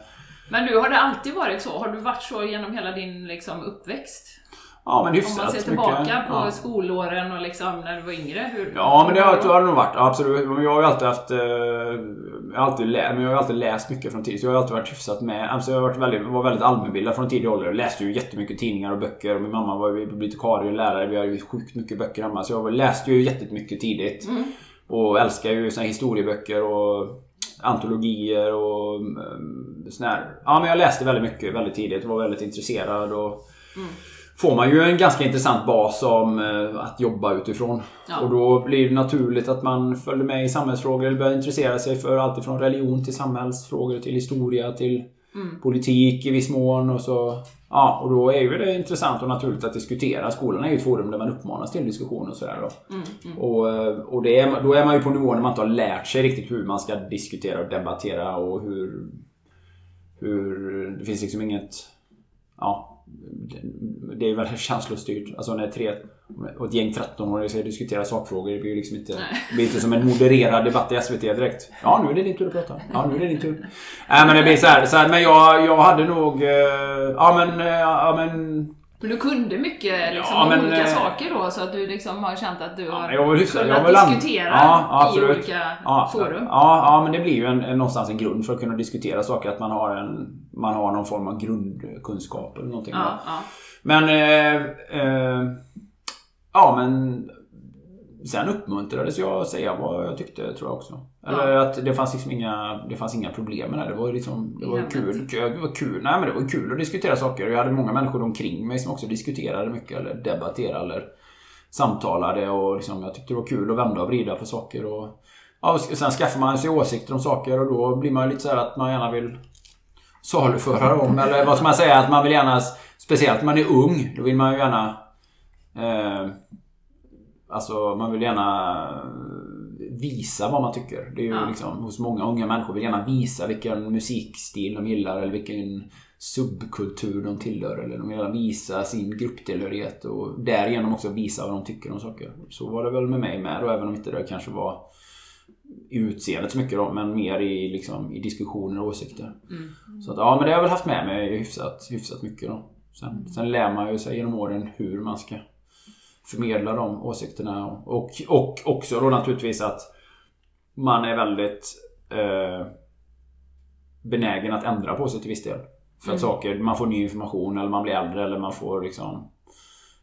Men du, har det alltid varit så? Har du varit så genom hela din liksom, uppväxt? ja, men Om hyfsat man ser tillbaka mycket. på ja. skolåren och liksom när du var yngre? Hur, Ja men det har, så har det nog varit. Absolut. Men jag har ju alltid haft... Eh, jag, har alltid lä- men jag har alltid läst mycket från tid. Så jag har alltid varit hyfsat med. Alltså jag har varit väldigt, var väldigt allmänbildad från tidig ålder. Jag läste ju jättemycket tidningar och böcker. Och min mamma var ju bibliotekarie och lärare. Vi har ju sjukt mycket böcker hemma. Så jag läste ju jättemycket tidigt. Mm. Och älskar ju såna historieböcker och antologier och um, sån här. Ja men jag läste väldigt mycket väldigt tidigt. Var väldigt intresserad och Mm. får man ju en ganska intressant bas om eh, att jobba utifrån. Ja. Och då blir det naturligt att man följer med i samhällsfrågor eller börjar intressera sig för allt från religion till samhällsfrågor till historia till Mm. politik i viss mån och så. Ja, och då är ju det intressant och naturligt att diskutera. Skolan är ju ett forum där man uppmanas till diskussion och sådär då. Mm, mm. Och, eh, och det är, då är man ju på nivån när man inte har lärt sig riktigt hur man ska diskutera och debattera och hur... Hur... Det finns liksom inget... Ja. det- är väldigt känslostyrt. Alltså när tre... Och ett gäng 13-åringar ska diskutera sakfrågor. Det blir ju liksom inte... Det blir inte som en modererad debatt i SVT direkt. Ja, nu är det din tur att prata. Ja, nu är det din tur. Nej, men det blir så här. Så här men jag, jag hade nog... eh, Ja, men... eh, Ja, men... Men du kunde mycket liksom, Ja, men, olika eh, saker då så att du liksom har känt att du har jag var hyfsad. kunnat land- diskutera Ja, ja, i olika Ja, forum. Ja, ja, men det blir ju en, någonstans en grund för att kunna diskutera saker. Att man har, en, man har någon form av grundkunskap eller någonting. Ja, ja. Men... Eh, eh, ja, men... Sen uppmuntrades jag att säga vad jag tyckte tror jag också. Eller att det fanns liksom inga, det fanns inga problem med det. Det var liksom, det var kul. Det var kul. Nej men det var kul att diskutera saker. Jag hade många människor omkring mig som också diskuterade mycket eller debatterade eller samtalade och liksom, jag tyckte det var kul att vända och vrida på saker och ja, och sen skaffar man sig åsikter om saker och då blir man ju lite så här att man gärna vill saluföra dem eller vad ska man säga att man vill gärna speciellt när man är ung då vill man ju gärna eh, Alltså man vill gärna visa vad man tycker. Det är ju Ja. liksom hos många unga människor vill gärna visa vilken musikstil de gillar eller vilken subkultur de tillhör. Eller de vill gärna visa sin grupptillhörighet och därigenom också visa vad de tycker om saker. Så var det väl med mig med då, även om inte det kanske var i utseendet så mycket då, men mer i, liksom, i diskussioner och åsikter. Mm. Så att, ja, men det har jag väl haft med mig hyfsat, hyfsat mycket då. Sen, sen lär man ju sig genom åren hur man ska förmedla de åsikterna. Och, och också då naturligtvis att man är väldigt eh, benägen att ändra på sig till viss del. För att Mm. saker, man får ny information eller man blir äldre eller man får liksom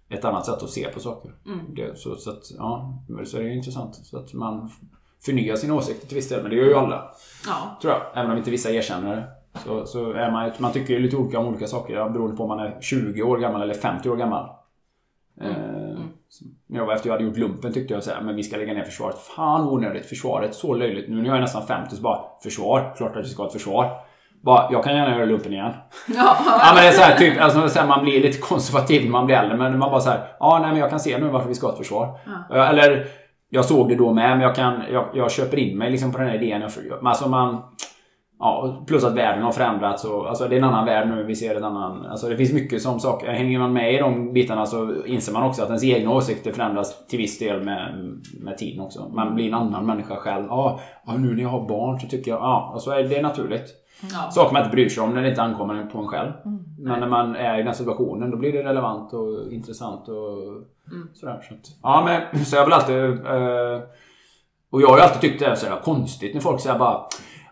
ett annat sätt att se på saker. Mm. Det, så, så att, ja, så är det intressant. Så att man förnyar sina åsikter till viss del, men det gör ju alla. Ja. Tror jag. Även om inte vissa erkänner det. Så, så är man, man tycker ju lite olika om olika saker. Beroende på om man är 20 år gammal eller 50 år gammal. Mm. Jag var efter jag hade gjort lumpen tyckte jag så här, men vi ska lägga ner försvaret. Fan onödigt. Försvaret, så löjligt. Nu när jag är nästan 50 så bara, försvar. Klart att vi ska ha ett försvar. Bara, jag kan gärna göra lumpen igen. Ja. Men det är så här, typ, alltså, så här, man blir lite konservativ när man blir äldre. Men man bara så här, ja nej men jag kan se nu varför vi ska ha ett försvar. Ja. Eller, jag såg det då med, men jag, kan, jag, jag köper in mig liksom på den här idén. Jag, alltså man, ja, plus att världen har förändrats. Och, alltså det är en annan värld nu, vi ser en annan... Alltså det finns mycket som saker. Hänger man med i de bitarna så inser man också att ens egna åsikter förändras till viss del med, med tiden också. Man blir en annan människa själv. Ja, nu när jag har barn så tycker jag... Ja, och så är det naturligt. Ja. Saker man inte bryr sig om när det inte ankommer på en själv. Mm. Men när man är i den situationen då blir det relevant och intressant och Mm. sådär. Så att, ja men så jag väl alltid... Eh, och jag har ju alltid tyckt det är så jävla konstigt när folk säger bara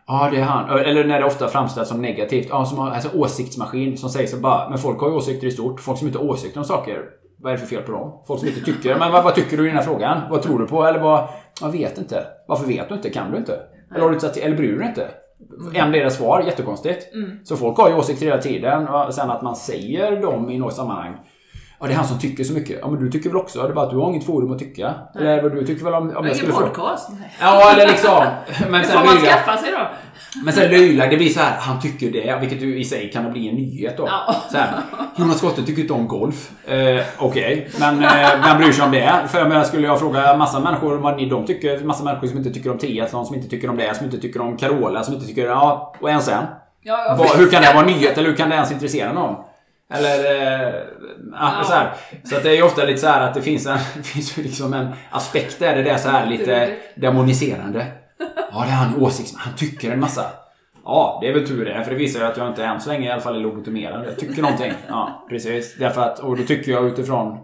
Ja, det är han. Eller när det ofta framställs som negativt. Ja, som alltså åsiktsmaskin som säger så bara, men folk har ju åsikter i stort. Folk som inte har åsikter om saker. Vad är det för fel på dem? Folk som inte tycker. Men vad, vad tycker du i den här frågan? Vad tror du på? Eller vad? Jag vet inte. Varför vet du inte? Kan du inte? Eller, har du inte satt, eller bryr du dig inte? En deras svar, jättekonstigt. Så folk har ju åsikter hela tiden. Och sen att man säger dem i något sammanhang. Ja, det är han som tycker så mycket. Ja, men du tycker väl också? Det är bara att du har inget forum att tycka. Eller vad du tycker väl om... om jag Ingen skulle podcast. Ja, eller liksom. Men Det får man det... skaffa sig då. Men sen löjlag, det blir så här, han tycker det, vilket ju i sig kan bli en nyhet då. Ja. Så här, Jonas Skotte tycker inte om golf. Eh, Okej, men eh, vem bryr sig om det? För jag menar, skulle jag fråga massa människor vad ni de tycker, massa människor som inte tycker om triathlon, som inte tycker om det, som inte tycker om Carola, som inte tycker, ja, och en sen. Ja, ja. Hur kan det vara nyhet eller hur kan det ens intressera någon? Eller... Eh, ja. Så, här. så att det är ju ofta lite så här att det finns en, det finns liksom en aspekt där det är så här lite demoniserande. Ja, det är han åsikts... Han tycker en massa. Ja, det är väl tur det. För det visar ju att jag inte än så länge i alla fall är lobotomerad. Jag tycker någonting. Ja, precis. Därför att, och då tycker jag utifrån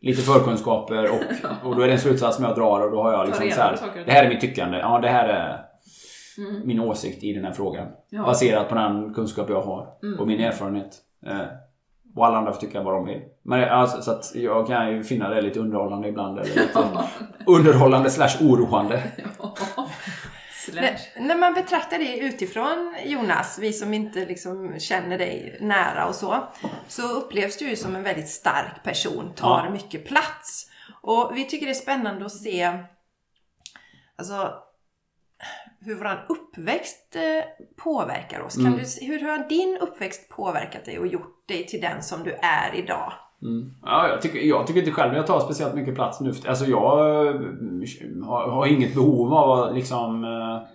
lite förkunskaper och, och då är det en slutsats som jag drar och då har jag liksom så här. Det här är mitt tyckande. Ja, det här är min åsikt i den här frågan. Baserat på den kunskap jag har och min erfarenhet. Eh, och alla andra får tycka vad de vill. Men det- alltså, så att jag kan ju finna det lite underhållande ibland. Eller lite underhållande slash oroande. När, när man betraktar det utifrån Jonas, vi som inte liksom känner dig nära och så, så upplevs du ju som en väldigt stark person, tar Ja. mycket plats. Och vi tycker det är spännande att se alltså, hur vår uppväxt eh, påverkar oss. Kan Mm. du, hur har din uppväxt påverkat dig och gjort dig till den som du är idag? Mm. Ja, jag, tycker, jag tycker inte själv jag tar speciellt mycket plats nu. Alltså jag eh, har, har inget behov av att liksom eh,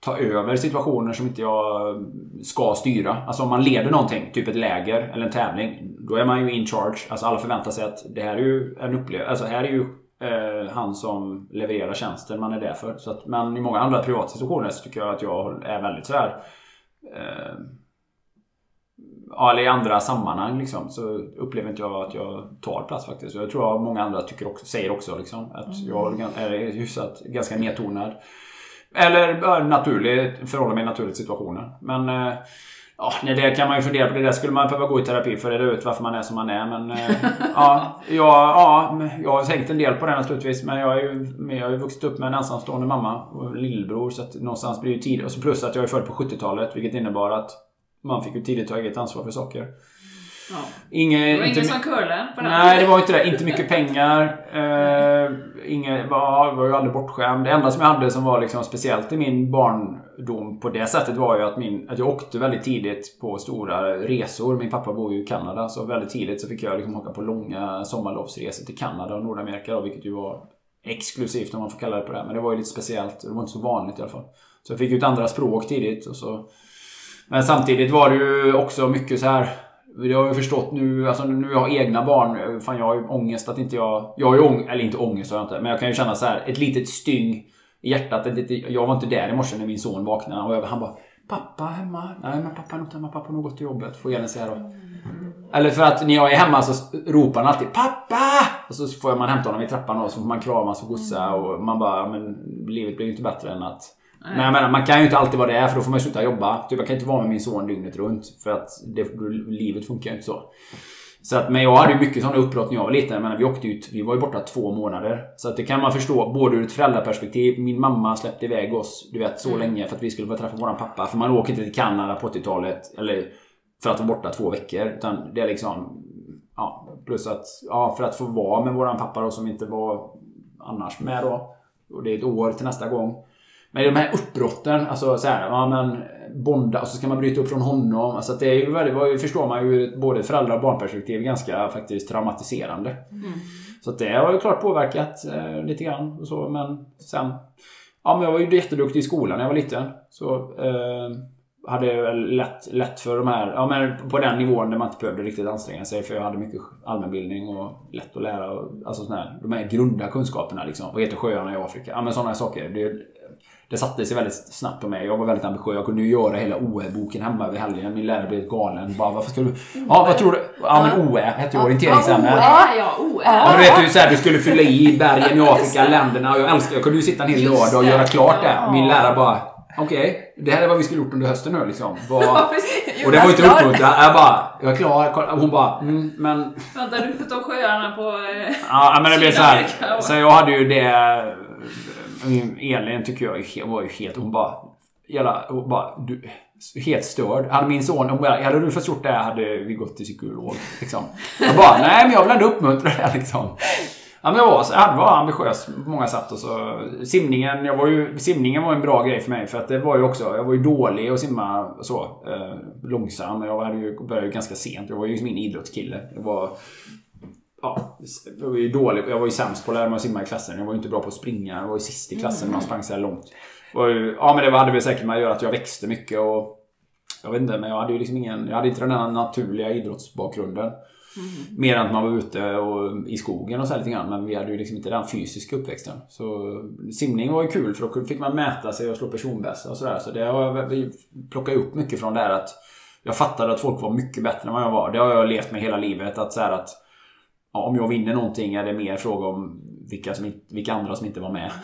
ta över situationer som inte jag ska styra. Alltså om man leder någonting, typ ett läger eller en tävling, då är man ju in charge. Alltså alla förväntar sig att det här är ju en upplevelse. Alltså här är ju eh, han som levererar tjänsten man är där för. Så att, men i många andra privata situationer så tycker jag att jag är väldigt sådär eh, Ja, eller i andra sammanhang liksom, så upplever inte jag att jag tar plats faktiskt. Och Jag tror att många andra tycker också, säger också liksom, att jag är hyfsat ganska nedtonad. Eller naturlig, förhåller mig naturligt till situationen. Men eh, ja, nej, det kan man ju fundera på. Det där skulle man behöva gå i terapi för att reda ut varför man är som man är. Men eh, ja, ja, men jag har tänkt en del på det naturligtvis. Men jag, är ju, jag har ju vuxit upp med en ensamstående mamma och lillebror. Så att någonstans blir det ju tid. Och så plus att jag är född på 70-talet. Vilket innebar att man fick ju tidigt ta eget ansvar för saker. Ja. Inge, Det var ingen som curlade på den Nej, det var inte det. Inte mycket pengar. Eh, inge, var, var ju aldrig bortskämd. Det enda som jag hade som var liksom speciellt i min barndom på det sättet var ju att, min, att jag åkte väldigt tidigt på stora resor. Min pappa bor ju i Kanada, så väldigt tidigt så fick jag liksom åka på långa sommarlovsresor till Kanada och Nordamerika då, vilket ju var exklusivt om man får kalla det på det. Men det var ju lite speciellt. Det var inte så vanligt i alla fall. Så jag fick ju ett andra språk tidigt och så men samtidigt var det ju också mycket så här. Jag har ju förstått nu, alltså nu jag har egna barn. Fan jag har ju ångest att inte jag... Jag har ju ångest, eller inte ångest har jag inte. Men jag kan ju känna så här ett litet styng i hjärtat. Ett litet, jag var inte där i morse när min son vaknade. Och jag, han bara Pappa hemma? Nej men pappa är inte hemma. Pappa har nog gått till jobbet. Får Elin säga då. Eller för att när jag är hemma så ropar han alltid Pappa! Och så får man hämta honom i trappan och så får man kramas och gossa och man bara, men livet blir ju inte bättre än att men jag menar, man kan ju inte alltid vara där för då får man ju sluta jobba. Typ, jag kan inte vara med min son dygnet runt. För att det, livet funkar ju inte så. så att, men jag hade ju mycket sådana uppbrott när jag var liten. Jag menar, vi, åkte ut, vi var ju borta två månader. Så att det kan man förstå både ur ett föräldraperspektiv. Min mamma släppte iväg oss du vet, så länge för att vi skulle få träffa våran pappa. För man åker inte till Kanada på 80-talet. Eller för att vara borta två veckor. Utan det är liksom... Ja, plus att... Ja, för att få vara med våran pappa då som inte var annars med då. Och det är ett år till nästa gång. Men de här uppbrotten, alltså så här, ja men bonda och så ska man bryta upp från honom. Alltså det är ju väldigt, förstår man ju ur både föräldrar och barnperspektiv ganska faktiskt traumatiserande. Så att det har ju klart påverkat eh, lite grann och så men sen Ja men jag var ju jätteduktig i skolan när jag var liten. Så eh, hade jag väl lätt, lätt för de här, ja men på den nivån där man inte behövde riktigt anstränga sig för jag hade mycket allmänbildning och lätt att lära och alltså sådana här, de här grunda kunskaperna liksom. Vad heter sjöarna i Afrika? Ja men sådana saker. Det, det satte sig väldigt snabbt på mig. Jag var väldigt ambitiös. Jag kunde ju göra hela OÄ-boken hemma över helgen. Min lärare blev galen. Bara, varför ska du... Ja, vad tror du? Ja, men OÄ hette ju orienteringsämne. Ja, ja, oh, Ja, du vet ju såhär, du skulle fylla i bergen i Afrika, länderna. Och jag älskar, jag kunde ju sitta en hel lördag och göra klart det. Min lärare bara... okej. Det här är vad vi skulle gjort under hösten nu liksom. Precis. och det var ju inte Jonas, uppmuntran. Jag bara, jag är klar. Hon bara, mm, men... Vänta, du får ta sjöarna på... eh, Ja, men det blev så här. Sydamerika och- Så jag hade ju det... Mm, Elin tycker jag var ju helt... Hon bara... Jävla, hon bara du, helt störd. Hade min son... Hon bara, hade du först gjort det hade vi gått till psykolog. Liksom. Jag bara, nej men jag vill ändå uppmuntra det liksom. Ja, men jag var, jag var ambitiös på många sätt. Och så, simningen, jag var ju, simningen var en bra grej för mig. För att det var ju också, jag var ju dålig att simma så, eh, långsam. Jag hade ju, började ju ganska sent. Jag var ju min idrottskille. Jag var, ja, jag var ju dålig. Jag var ju sämst på att lära mig att simma i klassen. Jag var ju inte bra på att springa. Jag var ju sist i klassen när man sprang så här långt. Ju, ja men det hade väl säkert med att göra att jag växte mycket och jag vet inte, men jag hade ju liksom ingen, jag hade inte den här naturliga idrottsbakgrunden. Mer än att man var ute och, i skogen och så här lite grann. Men vi hade ju liksom inte den fysiska uppväxten. Så simning var ju kul för då fick man mäta sig och slå personbästa och sådär. Så det har jag vi plockade upp mycket från det här att jag fattade att folk var mycket bättre än vad jag var. Det har jag levt med hela livet. Att så att ja, om jag vinner någonting är det mer fråga om vilka, som, vilka andra som inte var med.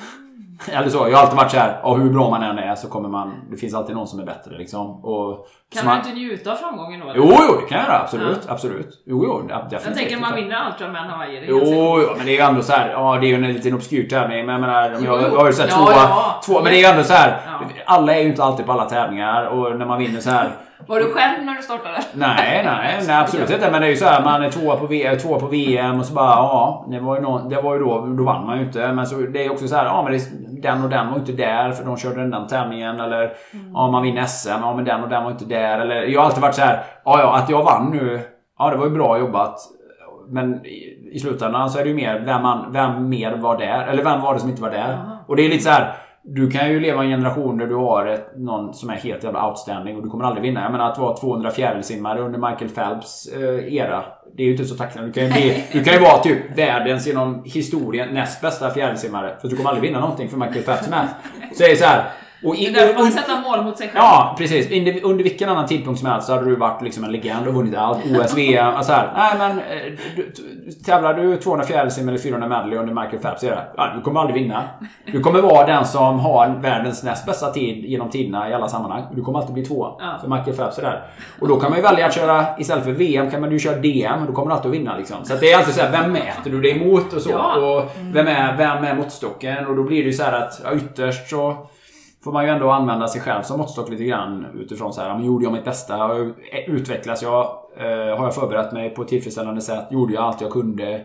Eller så. Jag har alltid varit så här, ja, hur bra man än är så kommer man... Det finns alltid någon som är bättre liksom. Och, Kan man man- inte njuta av framgången då? eller? Jo, jo, det kan jag göra. Absolut. Absolut. Jo, jo, definitivt. Jag tänker man vinner Ultraman Hawaii. det är Jo, ganska jo, coolt. men det är ju ändå så här, ja det är ju en liten obskyr tävling. Men jag menar, Jo, jag, jo. jag har ju här Ja, två, ja. två, men det är ju ändå så här. Ja. Alla är ju inte alltid på alla tävlingar och när man vinner så här. Var du själv när du startade? Nej, nej, nej absolut inte. Men det är ju så här, man är tvåa på, v, tvåa på VM och så bara, ja, det var ju, någon, det var ju då, då vann man ju inte. Men så det är också så här, ja men det, den och den var inte där för de körde den där tävlingen. Eller, ja man vinner SM, ja men den och den var inte där. Eller, jag har alltid varit så här, ja ja, att jag vann nu, ja det var ju bra jobbat. Men i, i slutändan så är det ju mer vem, man, vem mer var där. Eller vem var det som inte var där. Jaha. Och det är lite så här. Du kan ju leva i en generation där du har ett, någon som är helt jävla outstanding och du kommer aldrig vinna. Jag menar att vara 200 fjärilsimmare under Michael Phelps eh, era. Det är ju inte så tacksamt. Du kan ju, bli, du kan ju vara typ världens genom historien näst bästa fjärilsimmare. För du kommer aldrig vinna någonting för Michael Phelps med. Så det är så här. Och Det i, är därför man sätter mål mot sig själv. Ja, precis. Under, under vilken annan tidpunkt som helst så hade du varit liksom en legend och vunnit allt. OS, VM, alltså här. Nej men, eh, du, tävlar du 200 fjärilsim eller 400 medley under Michael Phelps, är det, ja, du kommer aldrig vinna. Du kommer vara den som har världens näst bästa tid genom tiderna i alla sammanhang. Du kommer alltid bli två. Ja. För Michael Phelps är där. Och då kan man ju välja att köra, istället för VM kan man ju köra DM och då kommer du alltid att vinna liksom. Så det är alltid så här, vem mäter du dig emot och så? Ja. Och vem är, vem är måttstocken? Och då blir det ju så här att, ja, ytterst så får man ju ändå använda sig själv som måttstock lite grann utifrån så här, men gjorde jag mitt bästa? Jag Utvecklas jag? Eh, har jag förberett mig på ett tillfredsställande sätt? Gjorde jag allt jag kunde?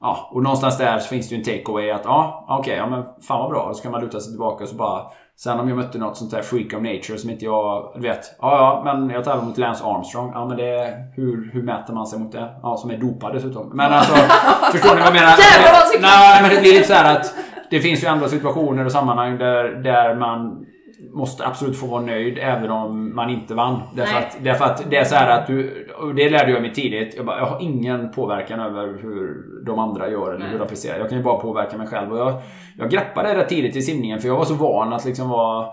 Ja, och någonstans där så finns det ju en takeaway att ja, okej, ja men fan vad bra. Då ska man luta sig tillbaka och så bara Sen om jag mötte något sånt där freak of nature som inte jag du vet. Ja, ja, men jag tävlar mot Lance Armstrong. Ja, men det hur, hur mäter man sig mot det? Ja, som är dopad dessutom. Men alltså, förstår ni vad jag menar? Jävlar vad! Nej, men det blir lite så här att det finns ju ändå situationer och sammanhang där, där man måste absolut få vara nöjd även om man inte vann. Därför Nej. att, därför att det är så här att du, det lärde jag mig tidigt. Jag, bara, jag har ingen påverkan över hur de andra gör eller Nej. hur de presterar. Jag kan ju bara påverka mig själv. Och jag, jag greppade det rätt tidigt i simningen för jag var så van att liksom vara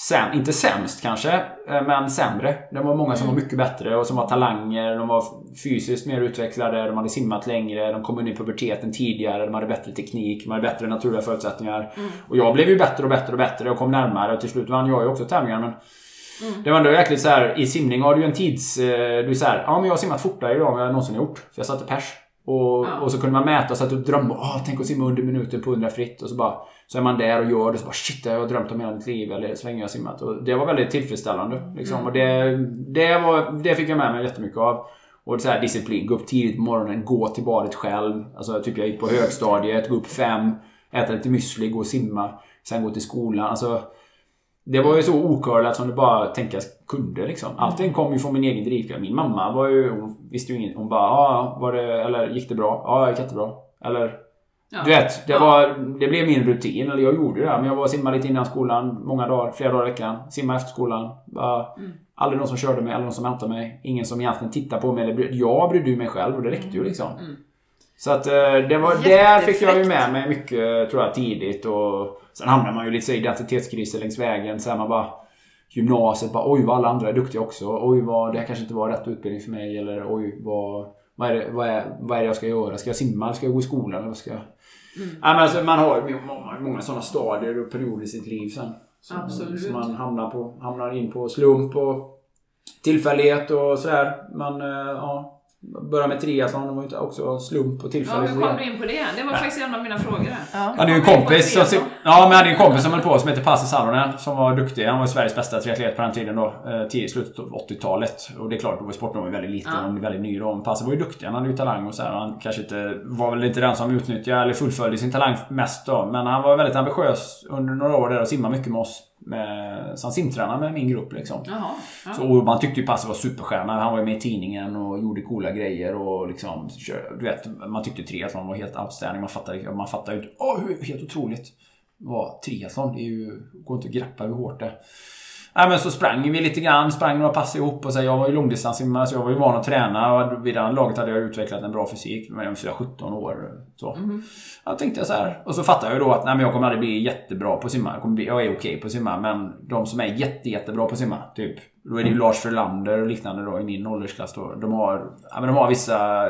Säm, inte sämst kanske, eh, men sämre. Det var många som var mycket bättre och som var talanger. De var fysiskt mer utvecklade, de hade simmat längre, de kom in i puberteten tidigare, de hade bättre teknik, de hade bättre naturliga förutsättningar. Och jag blev ju bättre och bättre och bättre och kom närmare och till slut vann jag ju också tävlingar. Men det var ändå jäkligt så här, i simning har du ju en tids... eh, Du är så här, ja men jag har simmat fortare idag än vad jag någonsin gjort. För jag satte pers. Och, Ja. och så kunde man mäta och satte upp drömmar. Åh, tänk att simma under minuten på 100 fritt. Och så bara... Så är man där och gör det. Så bara shit, det har jag drömt om hela mitt liv. Eller så länge jag simmat. Och det var väldigt tillfredsställande. Liksom. Och det, det, var, det fick jag med mig jättemycket av. Och så här disciplin. Gå upp tidigt på morgonen. Gå till badet själv. Alltså typ jag gick på högstadiet. Gå upp fem. Äta lite müsli. Gå och simma. Sen gå till skolan. Alltså... Det var ju så okurlat som det bara tänkas kunde liksom. Allting kom ju från min egen drivkraft. Min mamma var ju, hon visste ju inget. Hon bara, ja, var det, eller gick det bra? Ja, det gick jättebra. Eller, Ja. du vet, det Ja. var, det blev min rutin. Eller jag gjorde det. Men jag var och simmade lite innan skolan, många dagar, flera dagar i veckan. Simma efter skolan. Bara, Mm. Aldrig någon som körde mig, eller någon som hämtade mig. Ingen som egentligen tittade på mig. Eller, jag brydde ju mig själv och det räckte ju liksom. Mm. Så att eh, det var, där fick jag ju med mig mycket tror jag tidigt och Sen hamnar man ju lite i identitetskriser längs vägen. Så man bara Gymnasiet bara oj vad alla andra är duktiga också. Oj vad det här kanske inte var rätt utbildning för mig. Eller oj vad vad är, det, vad, är, vad är det jag ska göra? Ska jag simma? Ska jag gå i skolan? Eller vad ska jag... Mm. Ja, men alltså, man har ju många, många sådana stadier och perioder i sitt liv sen. Så, Absolut. Så man hamnar, på, hamnar in på slump och tillfällighet och sådär. Man, eh, ja. Börjar med triathlon, det var ju också slump och Ja, tillfällighet. hur kom du in på det? Det var faktiskt en av mina frågor. här. Ja. Jag hade ju en kompis som, ja, men hade en kompis som höll på som heter Pasi Salonen som var duktig. Han var Sveriges bästa triatlet på den tiden då. eh, Tidigt slutet av 80-talet. Och det är klart, då var sporten väldigt liten Ja. och väldigt ny då. Men Pasi var ju duktig. Han hade ju talang och så här. Han kanske inte var väl inte den som utnyttjade eller fullföljde sin talang mest då. Men han var väldigt ambitiös under några år där och simmade mycket med oss. Med, så han simtränade med min grupp liksom. Jaha. Ja. Så, och man tyckte ju Passi var superstjärna. Han var ju med i tidningen och gjorde coola grejer och liksom... Du vet, man tyckte triathlon var helt outstanding. Man fattade, man fattade ju inte... Åh, helt otroligt vad triathlon. Det är ju... går inte att greppa hur hårt det är. Nej men så sprang vi lite grann, sprang några pass ihop och så jag var ju långdistanssimmare så jag var ju van att träna och vid det här laget hade jag utvecklat en bra fysik. Men jag var 17 år. Så. Jag tänkte så här. Och så fattade jag ju då att nej, men jag kommer aldrig bli jättebra på simma. Jag, kommer bli, jag är okej på att simma men de som är jätte, jättebra på simma. Typ. Då är det ju Lars Frölander och liknande då i min åldersklass då. De har, ja, men de har vissa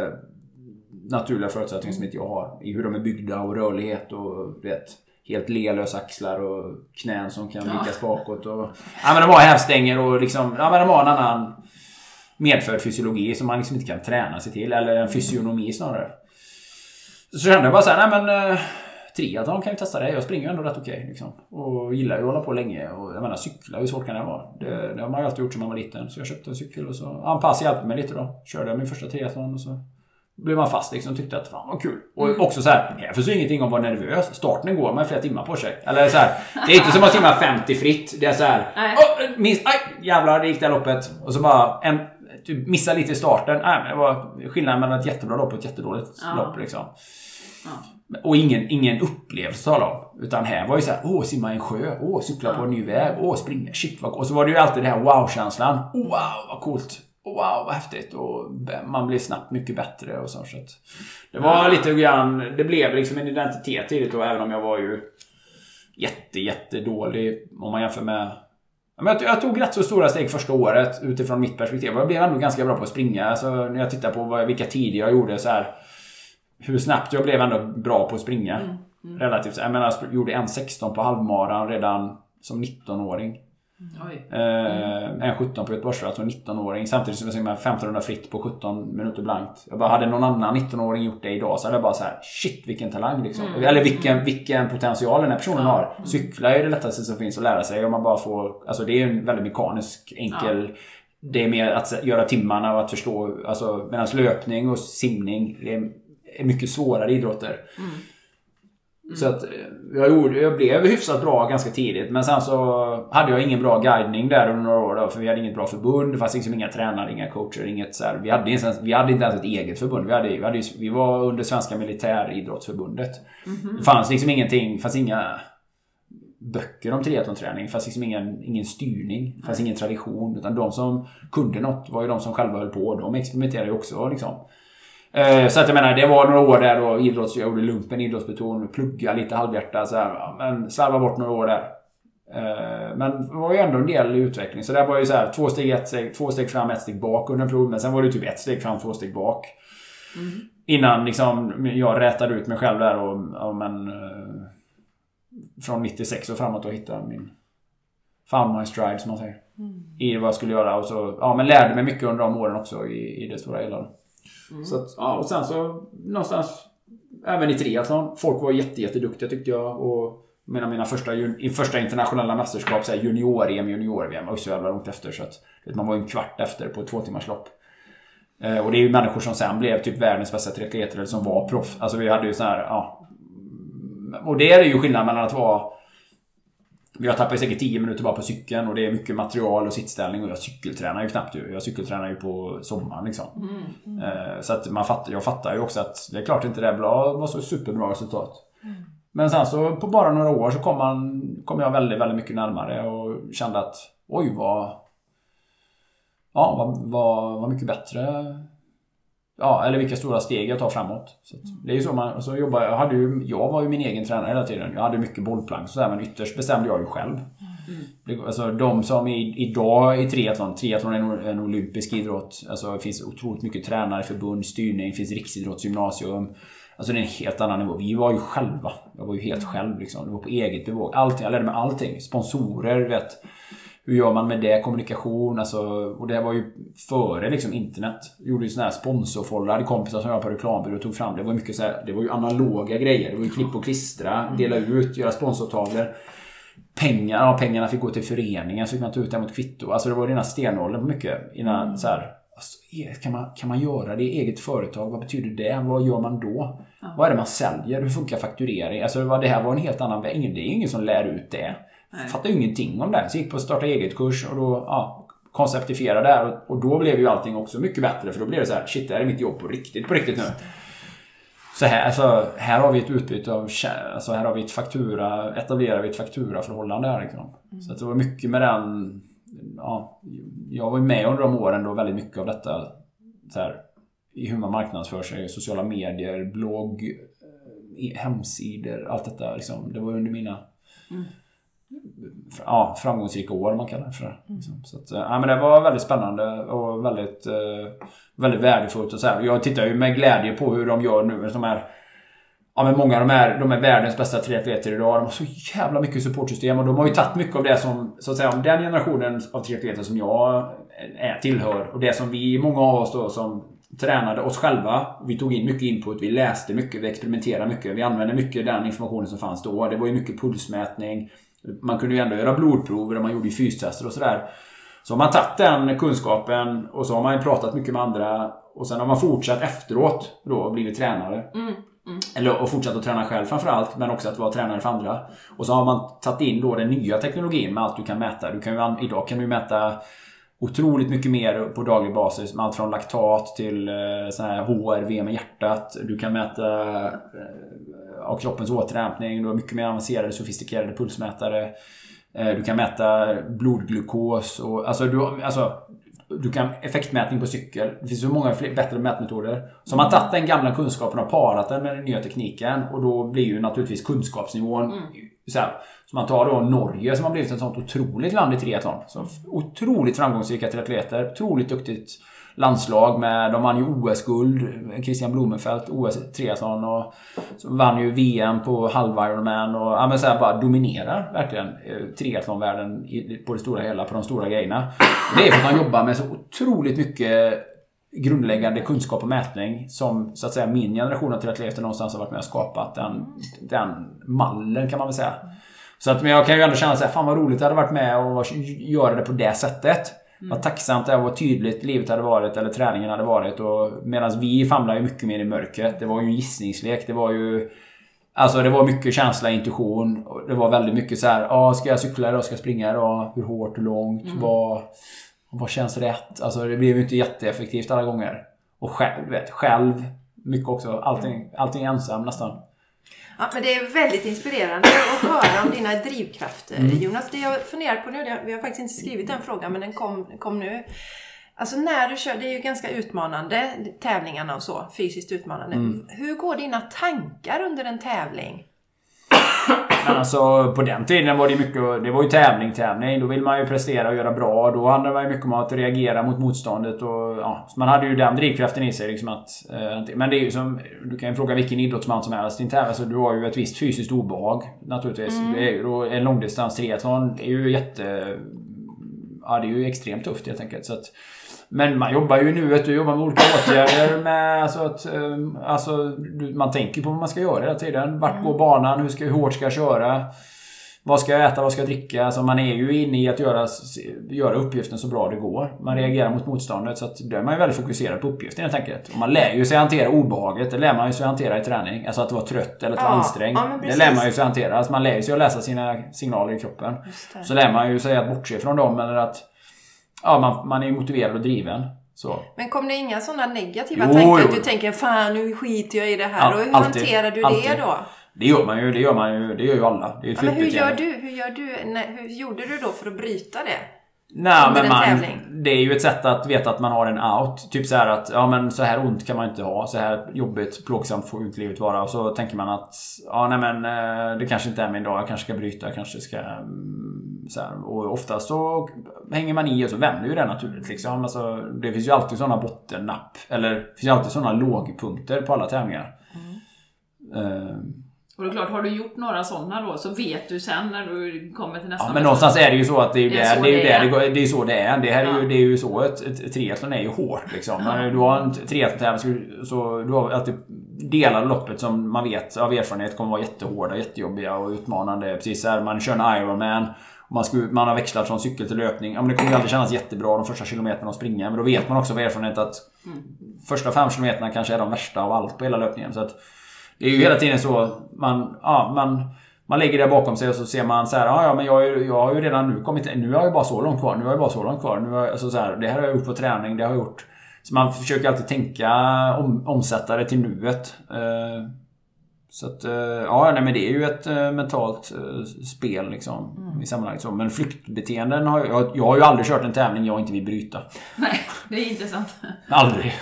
naturliga förutsättningar som inte jag har. I hur de är byggda och rörlighet och du vet, helt lelösa axlar och knän som kan vikas bakåt. Och, ja, men de har hävstänger och liksom, ja, men de har en annan medfödd fysiologi som man liksom inte kan träna sig till. Eller en fysionomi snarare. Så kände jag bara såhär, nej men eh, triathlon kan ju testa det. Jag springer ju ändå rätt okej. liksom. Och gillar ju att hålla på länge. Och jag menar cykla, hur svårt kan det vara? Det, det har man ju alltid gjort sedan man var liten. Så jag köpte en cykel och så, ja, en pass hjälpte mig lite då. Körde jag min första triathlon och så blev man fast liksom och tyckte att fan vad kul. Och också så här, finns ju ingenting om att vara nervös. Starten går man flera timmar på sig. Eller så här, det är inte som att simma 50 fritt. Det är så här. "Åh, minst, aj, jävlar det gick det här loppet. Och så bara en, typ, missa lite i starten. Nej, men det var skillnaden mellan ett jättebra lopp och ett jättedåligt Ja. lopp liksom. Ja. Och ingen, ingen upplevelse tala om. Utan här var ju så här, åh simma i en sjö, åh cykla på en ny väg, åh springa, shit vad Och så var det ju alltid det här wow-känslan. Wow vad coolt! Wow vad häftigt! Och man blev snabbt mycket bättre och så. så det var lite grann, det blev liksom en identitet tidigt då även om jag var ju jätte, jätte dålig om man jämför med men jag, tog rätt så stora steg första året utifrån mitt perspektiv. Jag blev ändå ganska bra på att springa. Alltså, när jag tittar på vad, vilka tider jag gjorde så här. Hur snabbt jag blev ändå bra på att springa. Relativt. Jag menar, jag gjorde 1.16 på halvmaran redan som 19-åring. Oj. Eh, 1.17 på Göteborgsvarvet som 19-åring. Samtidigt som jag simmade 1500 fritt på 17 minuter blankt. Jag bara, hade någon annan 19-åring gjort det idag så hade jag bara så här: shit vilken talang liksom. Eller vilken, vilken potential den här personen har. Cykla är det lättaste som finns att lära sig om man bara får... Alltså det är en väldigt mekanisk, enkel... Det är mer att göra timmarna och att förstå. Alltså medan löpning och simning det är, är mycket svårare idrotter. Så att eh, jag, gjorde, jag blev hyfsat bra ganska tidigt. Men sen så hade jag ingen bra guidning där under några år. Då, för vi hade inget bra förbund. Det fanns liksom inga tränare, inga coacher, inget så här. Vi hade, inte ens, vi hade inte ens ett eget förbund. Vi, hade, vi, hade, vi var under Svenska Militäridrottsförbundet. Det fanns liksom ingenting. Det fanns inga böcker om triathlonträning. Det fanns liksom ingen, ingen styrning. Det fanns ingen tradition. Utan de som kunde något var ju de som själva höll på. De experimenterade ju också liksom. Eh, Så att jag menar, det var några år där då idrotts, jag gjorde lumpen, idrottsbeton, plugga lite halvhjärta så här, Men slarva bort några år där. Eh, Men det var ju ändå en del i utveckling. Så det var ju så här, två steg, ett steg, två steg fram, ett steg bak under en period. Men sen var det typ ett steg fram, två steg bak. Innan liksom jag rätade ut mig själv där och, ja, men, eh, från 96 och framåt och hittade min Found my stride som man säger. I vad jag skulle göra och så, ja men lärde mig mycket under de åren också i, i det stora hela. Så att, ja, och sen så någonstans Även i triathlon. Folk var jätte, jätteduktiga tyckte jag. Och jag menar, mina första, jun- första internationella mästerskap, junior-EM, junior-VM, var ju så jävla långt efter. Så att, vet, man var ju en kvart efter på ett två timmars lopp. Eh, och det är ju människor som sen blev typ världens bästa triatleter, eller som var proffs. Alltså vi hade ju så här, ja. Och det är ju skillnad mellan att vara jag tappar ju säkert 10 minuter bara på cykeln och det är mycket material och sittställning och jag cykeltränar ju knappt ju. Jag cykeltränar ju på sommaren liksom. Eh, Så att man fattar, jag fattar ju också att det är klart inte det var så superbra resultat. Men sen så på bara några år så kom, man, kom jag väldigt, väldigt mycket närmare och kände att oj vad... Ja, vad, vad, vad mycket bättre Ja, eller vilka stora steg jag tar framåt. Så att det är ju så man, så jobbar jag, hade ju, jag var ju min egen tränare hela tiden. Jag hade mycket bollplank och sådär, men ytterst bestämde jag ju själv. Det, alltså de som i, idag i triathlon, triathlon är en, en olympisk idrott. Alltså det finns otroligt mycket tränare, förbund, styrning, det finns riksidrottsgymnasium. Alltså det är en helt annan nivå. Vi var ju själva. Jag var ju helt själv liksom. Det var på eget bevåg. Allting, jag lärde mig allting. Sponsorer, vet. Hur gör man med det? Kommunikation, alltså. Och det var ju före liksom internet. Jag gjorde ju sådana här sponsorfolder. hade kompisar som jag på reklambyrå och tog fram. Det var mycket så här, Det var ju analoga grejer. Det var ju klipp och klistra, dela ut, göra sponsortavlor. Pengar, ja pengarna fick gå till föreningen så fick man ta ut det mot kvitto. Alltså det var rena stenåldern på mycket. Innan så här, Alltså, kan, man, kan man göra det i eget företag? Vad betyder det? Vad gör man då? Ja. Vad är det man säljer? Hur funkar fakturering? Alltså, det här var en helt annan väg. Det är ingen som lär ut det. Jag fattade ingenting om det. Så jag gick på starta eget-kurs och då ja, konceptifierade där. Och, och då blev ju allting också mycket bättre. För då blev det så här, shit, det här är mitt jobb på riktigt, på riktigt nu. Så här, alltså, här har vi ett utbyte av, alltså här har vi ett faktura, etablerar vi ett fakturaförhållande här liksom. Mm. Så det var mycket med den ja, jag var ju med under de åren då väldigt mycket av detta. Så här, I hur man marknadsför sig, sociala medier, blogg, eh, hemsidor, allt detta. Liksom, det var under mina mm. Ja, framgångsrika år man kallar det för. Liksom. Så att, ja, men det var väldigt spännande och väldigt, eh, väldigt värdefullt. Och så här. Jag tittar ju med glädje på hur de gör nu. De här Ja men många av de är, de är världens bästa triatleter idag. De har så jävla mycket supportsystem och de har ju tagit mycket av det som, så att säga, om den generationen av triatleter som jag är, tillhör och det som vi, många av oss då som tränade oss själva. Vi tog in mycket input, vi läste mycket, vi experimenterade mycket. Vi använde mycket den informationen som fanns då. Det var ju mycket pulsmätning. Man kunde ju ändå göra blodprover och man gjorde fystester och sådär. Så har man tagit den kunskapen och så har man pratat mycket med andra och sen har man fortsatt efteråt då och blivit tränare. Mm. Mm. Eller och fortsatt att träna själv framförallt, men också att vara tränare för andra. Och så har man tagit in då den nya teknologin med allt du kan mäta. Du kan ju, idag kan du mäta otroligt mycket mer på daglig basis med allt från laktat till eh, sån här HRV med hjärtat. Du kan mäta eh, av kroppens återhämtning. Du har mycket mer avancerade sofistikerade pulsmätare. Eh, du kan mäta blodglukos och alltså, du, alltså du kan effektmätning på cykel. Det finns så många fler, bättre mätmetoder. Så man tagit den gamla kunskapen och parat den med den nya tekniken. Och då blir ju naturligtvis kunskapsnivån mm. så, här, så man tar då Norge som har blivit ett sånt otroligt land i triathlon. Så otroligt framgångsrika triatleter. Otroligt duktigt landslag med, de vann ju OS-guld. Christian Blumenfeldt, OS triathlon och så vann ju VM på halv Ironman och ja, men så här, bara dominerar verkligen eh, triathlonvärlden på det stora hela, på de stora grejerna. Det är för att han jobbar med så otroligt mycket grundläggande kunskap och mätning som så att säga min generation av triatleter någonstans har varit med och skapat. Den, den mallen kan man väl säga. Så att, men jag kan ju ändå känna så här, fan vad roligt det hade varit med och göra det på det sättet. Mm. Vad tacksamt det är och vad tydligt livet hade varit eller träningen hade varit. Medan vi famlar ju mycket mer i mörkret. Det var ju en gissningslek. Det var ju... Alltså det var mycket känsla, intuition. Det var väldigt mycket så här, ah, ska jag cykla idag? Ska jag springa idag? Hur hårt, hur långt? Mm. Vad, vad känns rätt? Alltså det blev ju inte jätteeffektivt alla gånger. Och själv, vet, själv mycket också. Allting, allting ensam nästan. Ja, men det är väldigt inspirerande att höra om dina drivkrafter. Mm. Jonas, det jag funderar på nu, vi har faktiskt inte skrivit den frågan, men den kom, kom nu. Alltså när du kör, det är ju ganska utmanande, tävlingarna och så, fysiskt utmanande. Mm. Hur går dina tankar under en tävling? Men alltså på den tiden var det mycket, det var ju tävling, tävling. Då vill man ju prestera och göra bra. Då handlade det mycket om att reagera mot motståndet. Och, ja, man hade ju den drivkraften i sig. Liksom att, eh, men det är ju som, du kan ju fråga vilken idrottsman som helst. Inte alltså, du har ju ett visst fysiskt obehag naturligtvis. Mm. Det är då, en långdistans triathlon är ju jätte... Ja, det är ju extremt tufft helt enkelt. Så att, men man jobbar ju nu, du jobbar med olika åtgärder med alltså att, ehm, alltså, man tänker på vad man ska göra hela tiden. Vart går banan? Hur, ska, hur hårt ska jag köra? Vad ska jag äta? Vad ska jag dricka? Alltså man är ju inne i att göra, göra uppgiften så bra det går. Man reagerar mot motståndet så att då är man ju väldigt fokuserad på uppgiften helt enkelt. Och man lär ju sig hantera obehaget. Det lär man ju sig hantera i träning. Alltså att vara trött eller att vara ja, ansträngd. Ja, det lär man ju sig hantera. Alltså man lär ju sig att läsa sina signaler i kroppen. Så lär man ju sig att bortse från dem eller att ja, man, man är motiverad och driven. Så. Men kom det inga sådana negativa jo, tankar? Jo. Att du tänker fan nu skiter jag i det här. Ja, och hur alltid, hanterar du alltid. det då? Det gör man ju. Det gör, man ju, det gör ju alla. Det är ja, men hur gör du? Hur, gör du? Nej, hur gjorde du då för att bryta det? Nej, men man, det är ju ett sätt att veta att man har en out. Typ så här att ja, men så här ont kan man inte ha. Så här jobbigt, plågsamt får inte livet vara. Och så tänker man att ja, nej, men eh, det kanske inte är min dag. Jag kanske ska bryta. Jag kanske ska... Mm, så här. Och oftast så hänger man i och så vänder ju det naturligt. Liksom. Alltså, det finns ju alltid sådana bottennapp. Eller det finns ju alltid sådana lågpunkter på alla tävlingar. Mm. Eh, Och det är klart, har du gjort några sådana då så vet du sen när du kommer till nästa Ja, men någonstans är det ju så att det är ju Det där, det är ju det där är. det, går, det är så det är. Det här är ju, Ja. det är ju så ett, triathlon är ju hårt liksom. Men Du har en triathlon så, du har alltid delar loppet som man vet av erfarenhet kommer vara jättehårda, jättejobbiga och utmanande. Precis så här, man kör en Ironman man, ska, man har växlat från cykel till löpning. Ja, men det kommer ju aldrig kännas jättebra de första kilometerna att springa. Men då vet man också av erfarenhet att första fem kilometerna kanske är de värsta av allt på hela löpningen. Så att det är ju hela tiden så man, ja, man, man lägger det bakom sig och så ser man så här, ja, ja men jag, jag har ju redan nu kommit, nu har jag ju bara så långt kvar, nu har jag bara så långt kvar. Nu har alltså så här, det här har jag gjort på träning, det har jag gjort. Så man försöker alltid tänka, om, omsätta det till nuet. Eh, så att, eh, ja nej men det är ju ett eh, mentalt spel liksom. I sammanhanget så. Men flyktbeteenden har jag, jag har ju aldrig kört en tävling jag inte vill bryta. Nej, det är intressant. Aldrig.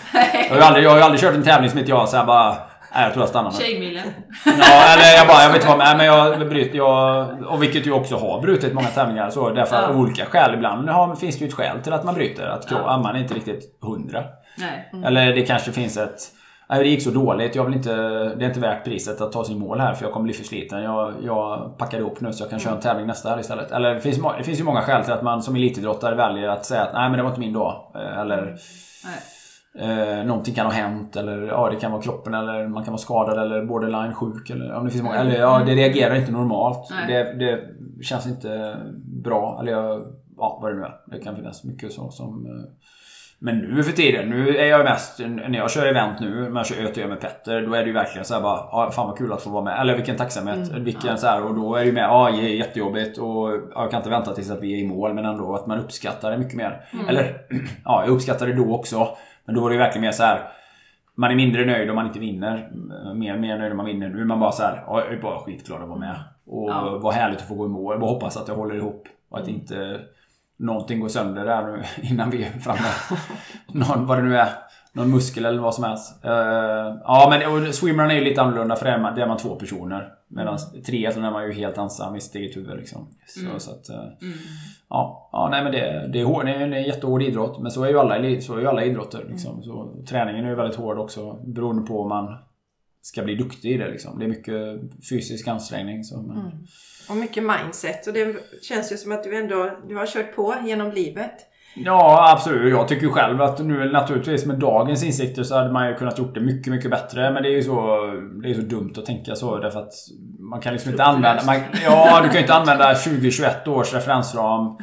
Jag har ju aldrig, jag har ju aldrig kört en tävling som inte jag så här bara, nej jag tror jag stannar med. Tjejmilen. Ja, eller jag bara, jag vet inte vad, nej, men jag bryter, jag, och vilket ju också har brutit många tävlingar så därför Ja. av olika skäl. Ibland har, finns det ju ett skäl till att man bryter. Att Ja. ja. man är inte riktigt hundra. Nej. Eller det kanske finns ett Nej, det gick så dåligt. Jag vill inte, det är inte värt priset att ta sig i mål här för jag kommer bli för sliten. Jag, jag packar ihop nu så jag kan köra en tävling nästa helg istället. Eller det finns, det finns ju många skäl till att man som elitidrottare väljer att säga att nej men det var inte min dag. Eh, Eller Nej. Eh, någonting kan ha hänt eller ja, det kan vara kroppen eller man kan vara skadad eller borderline sjuk eller ja, det finns många, eller ja, det reagerar inte normalt. Det, det känns inte bra. Eller ja, vad det nu är. Det kan finnas mycket så som... eh, Men nu för tiden, nu är jag mest, när jag kör event nu, när jag kör ÖTÖ med Petter, då är det ju verkligen så här bara, ja, fan vad kul att få vara med. Eller vilken tacksamhet. Vilken så här, och då är det ju med, ja, det är jättejobbigt och ja, jag kan inte vänta tills att vi är i mål, men ändå att man uppskattar det mycket mer. Eller, ja, jag uppskattar det då också. Men då är det ju verkligen mer så här. Man är mindre nöjd om man inte vinner. Mer, mer nöjd om man vinner. Nu är man bara så här, ja, jag är bara skitglad att vara med. Och Ja. vad härligt att få gå i mål. Jag bara hoppas att jag håller ihop. Och att inte någonting går sönder där nu innan vi är framme. Någon, vad det nu är. Någon muskel eller vad som helst. Eh, ja men swimrun är ju lite annorlunda för där är man, där är man två personer. Medan triathlon är man ju helt ensam i sitt eget huvud liksom. Så, så att, eh, Ja, ja nej men det, det, är hård, det är en jättehård idrott. Men så är ju alla, så är ju alla idrotter. Liksom. Så, träningen är ju väldigt hård också. Beroende på om man ska bli duktig i det. Liksom. Det är mycket fysisk ansträngning. Så, men, Och mycket mindset. Och det känns ju som att du ändå du har kört på genom livet. Ja, absolut. Jag tycker själv att nu naturligtvis med dagens insikter så hade man ju kunnat gjort det mycket, mycket bättre. Men det är ju så, det är så dumt att tänka så därför att man kan liksom inte använda... Man, ja, du kan ju inte använda 2021 års referensram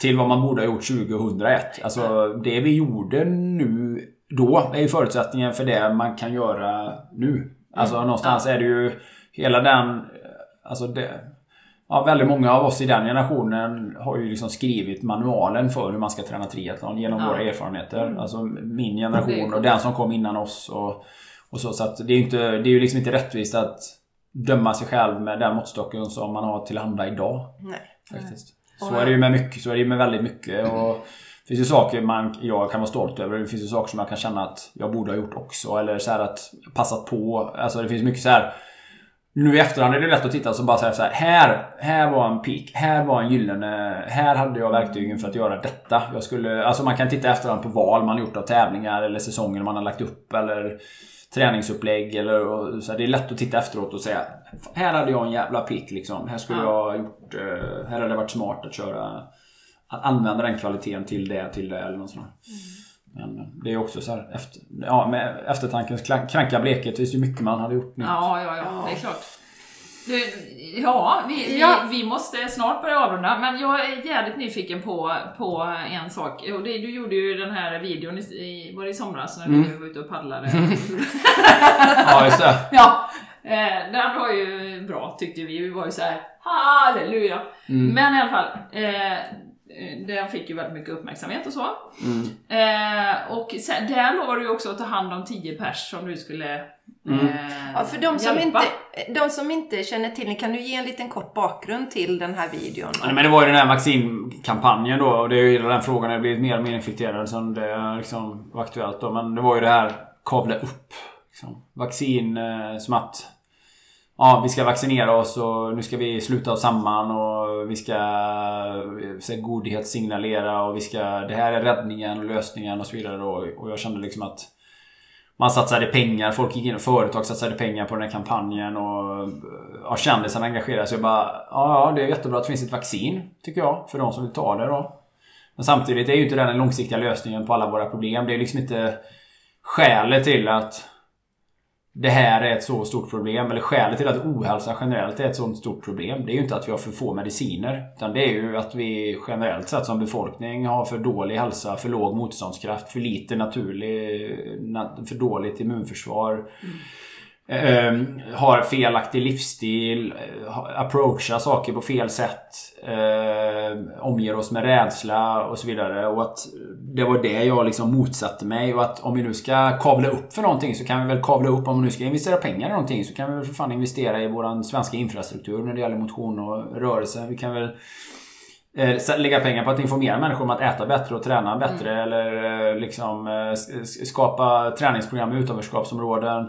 till vad man borde ha gjort 2001. Alltså det vi gjorde nu då är ju förutsättningen för det man kan göra nu. Alltså någonstans är det ju hela den... Alltså det... Ja, väldigt många av oss i den generationen har ju liksom skrivit manualen för hur man ska träna triathlon genom Ja. våra erfarenheter. Alltså min generation och den som kom innan oss. Och, och så, så att det är ju inte, det är ju liksom inte rättvist att döma sig själv med den måttstocken som man har tillhanda idag. Nej. Faktiskt. Och- Så är det ju med mycket. Så är det ju med väldigt mycket. Och det finns ju saker man, jag kan vara stolt över. Det finns ju saker som jag kan känna att jag borde ha gjort också. Eller så här att passat på. Alltså det finns mycket så här. Nu i efterhand är det lätt att titta och bara säga så här. Här, här var en peak. Här var en gyllene... Här hade jag verktygen för att göra detta. Jag skulle, alltså man kan titta i efterhand på val man gjort av tävlingar eller säsonger man har lagt upp. Eller träningsupplägg. Eller, och, så här, det är lätt att titta efteråt och säga. Här hade jag en jävla peak liksom. Här skulle Ja. jag gjort... eh, Här hade det varit smart att köra... Att använda den kvaliteten till det, till det eller något sånt. Men det är också så här, efter, ja, med eftertankens kranka blekhet finns det ju mycket man hade gjort nu. Ja, ja, ja, det är klart. Du, ja, vi, Ja. Vi, vi måste snart börja avrunda, men jag är jävligt nyfiken på, på en sak. Och det, du gjorde ju den här videon, i, i- var det i somras när Mm. du var ute och paddlade? Ja, just det. ja, eh, den var ju bra tyckte vi. Vi var ju såhär, halleluja! Mm. Men i alla fall, eh, den fick ju väldigt mycket uppmärksamhet och så. Mm. Eh, och sen, där lovar du ju också att ta hand om 10 pers som du skulle Mm. eh, Ja, för de som, hjälpa. inte, de som inte känner till den, kan du ge en liten kort bakgrund till den här videon? Ja, Men det var ju den här vaccinkampanjen då och det är ju hela den frågan har blivit mer och mer infekterad som det liksom var aktuellt då. Men det var ju det här kavla upp. Liksom. Vaccin eh, som att Ja, vi ska vaccinera oss och nu ska vi sluta oss samman och vi ska eh, här, godhetssignalera och vi ska Det här är räddningen och lösningen och så vidare då. Och jag kände liksom att man satsade pengar, folk gick in och företag satsade pengar på den här kampanjen och eh, ja, kändisarna engagerade sig. Jag bara, ja, ja det är jättebra att det finns ett vaccin, tycker jag, för de som vill ta det då. Men samtidigt är ju inte den den långsiktiga lösningen på alla våra problem. Det är liksom inte skälet till att det här är ett så stort problem. Eller skälet till att ohälsa generellt är ett sånt stort problem. Det är ju inte att vi har för få mediciner. Utan det är ju att vi generellt sett som befolkning har för dålig hälsa, för låg motståndskraft, för lite naturlig, för dåligt immunförsvar. Mm. Uh, har felaktig livsstil, uh, approachar saker på fel sätt. Uh, omger oss med rädsla och så vidare. Och att det var det jag liksom motsatte mig. Och att om vi nu ska kavla upp för någonting så kan vi väl kavla upp. Om vi nu ska investera pengar i någonting så kan vi väl för fan investera i våran svenska infrastruktur när det gäller motion och rörelse. Vi kan väl eh, lägga pengar på att informera människor om att äta bättre och träna bättre. Mm. Eller liksom skapa träningsprogram i utanförskapsområden.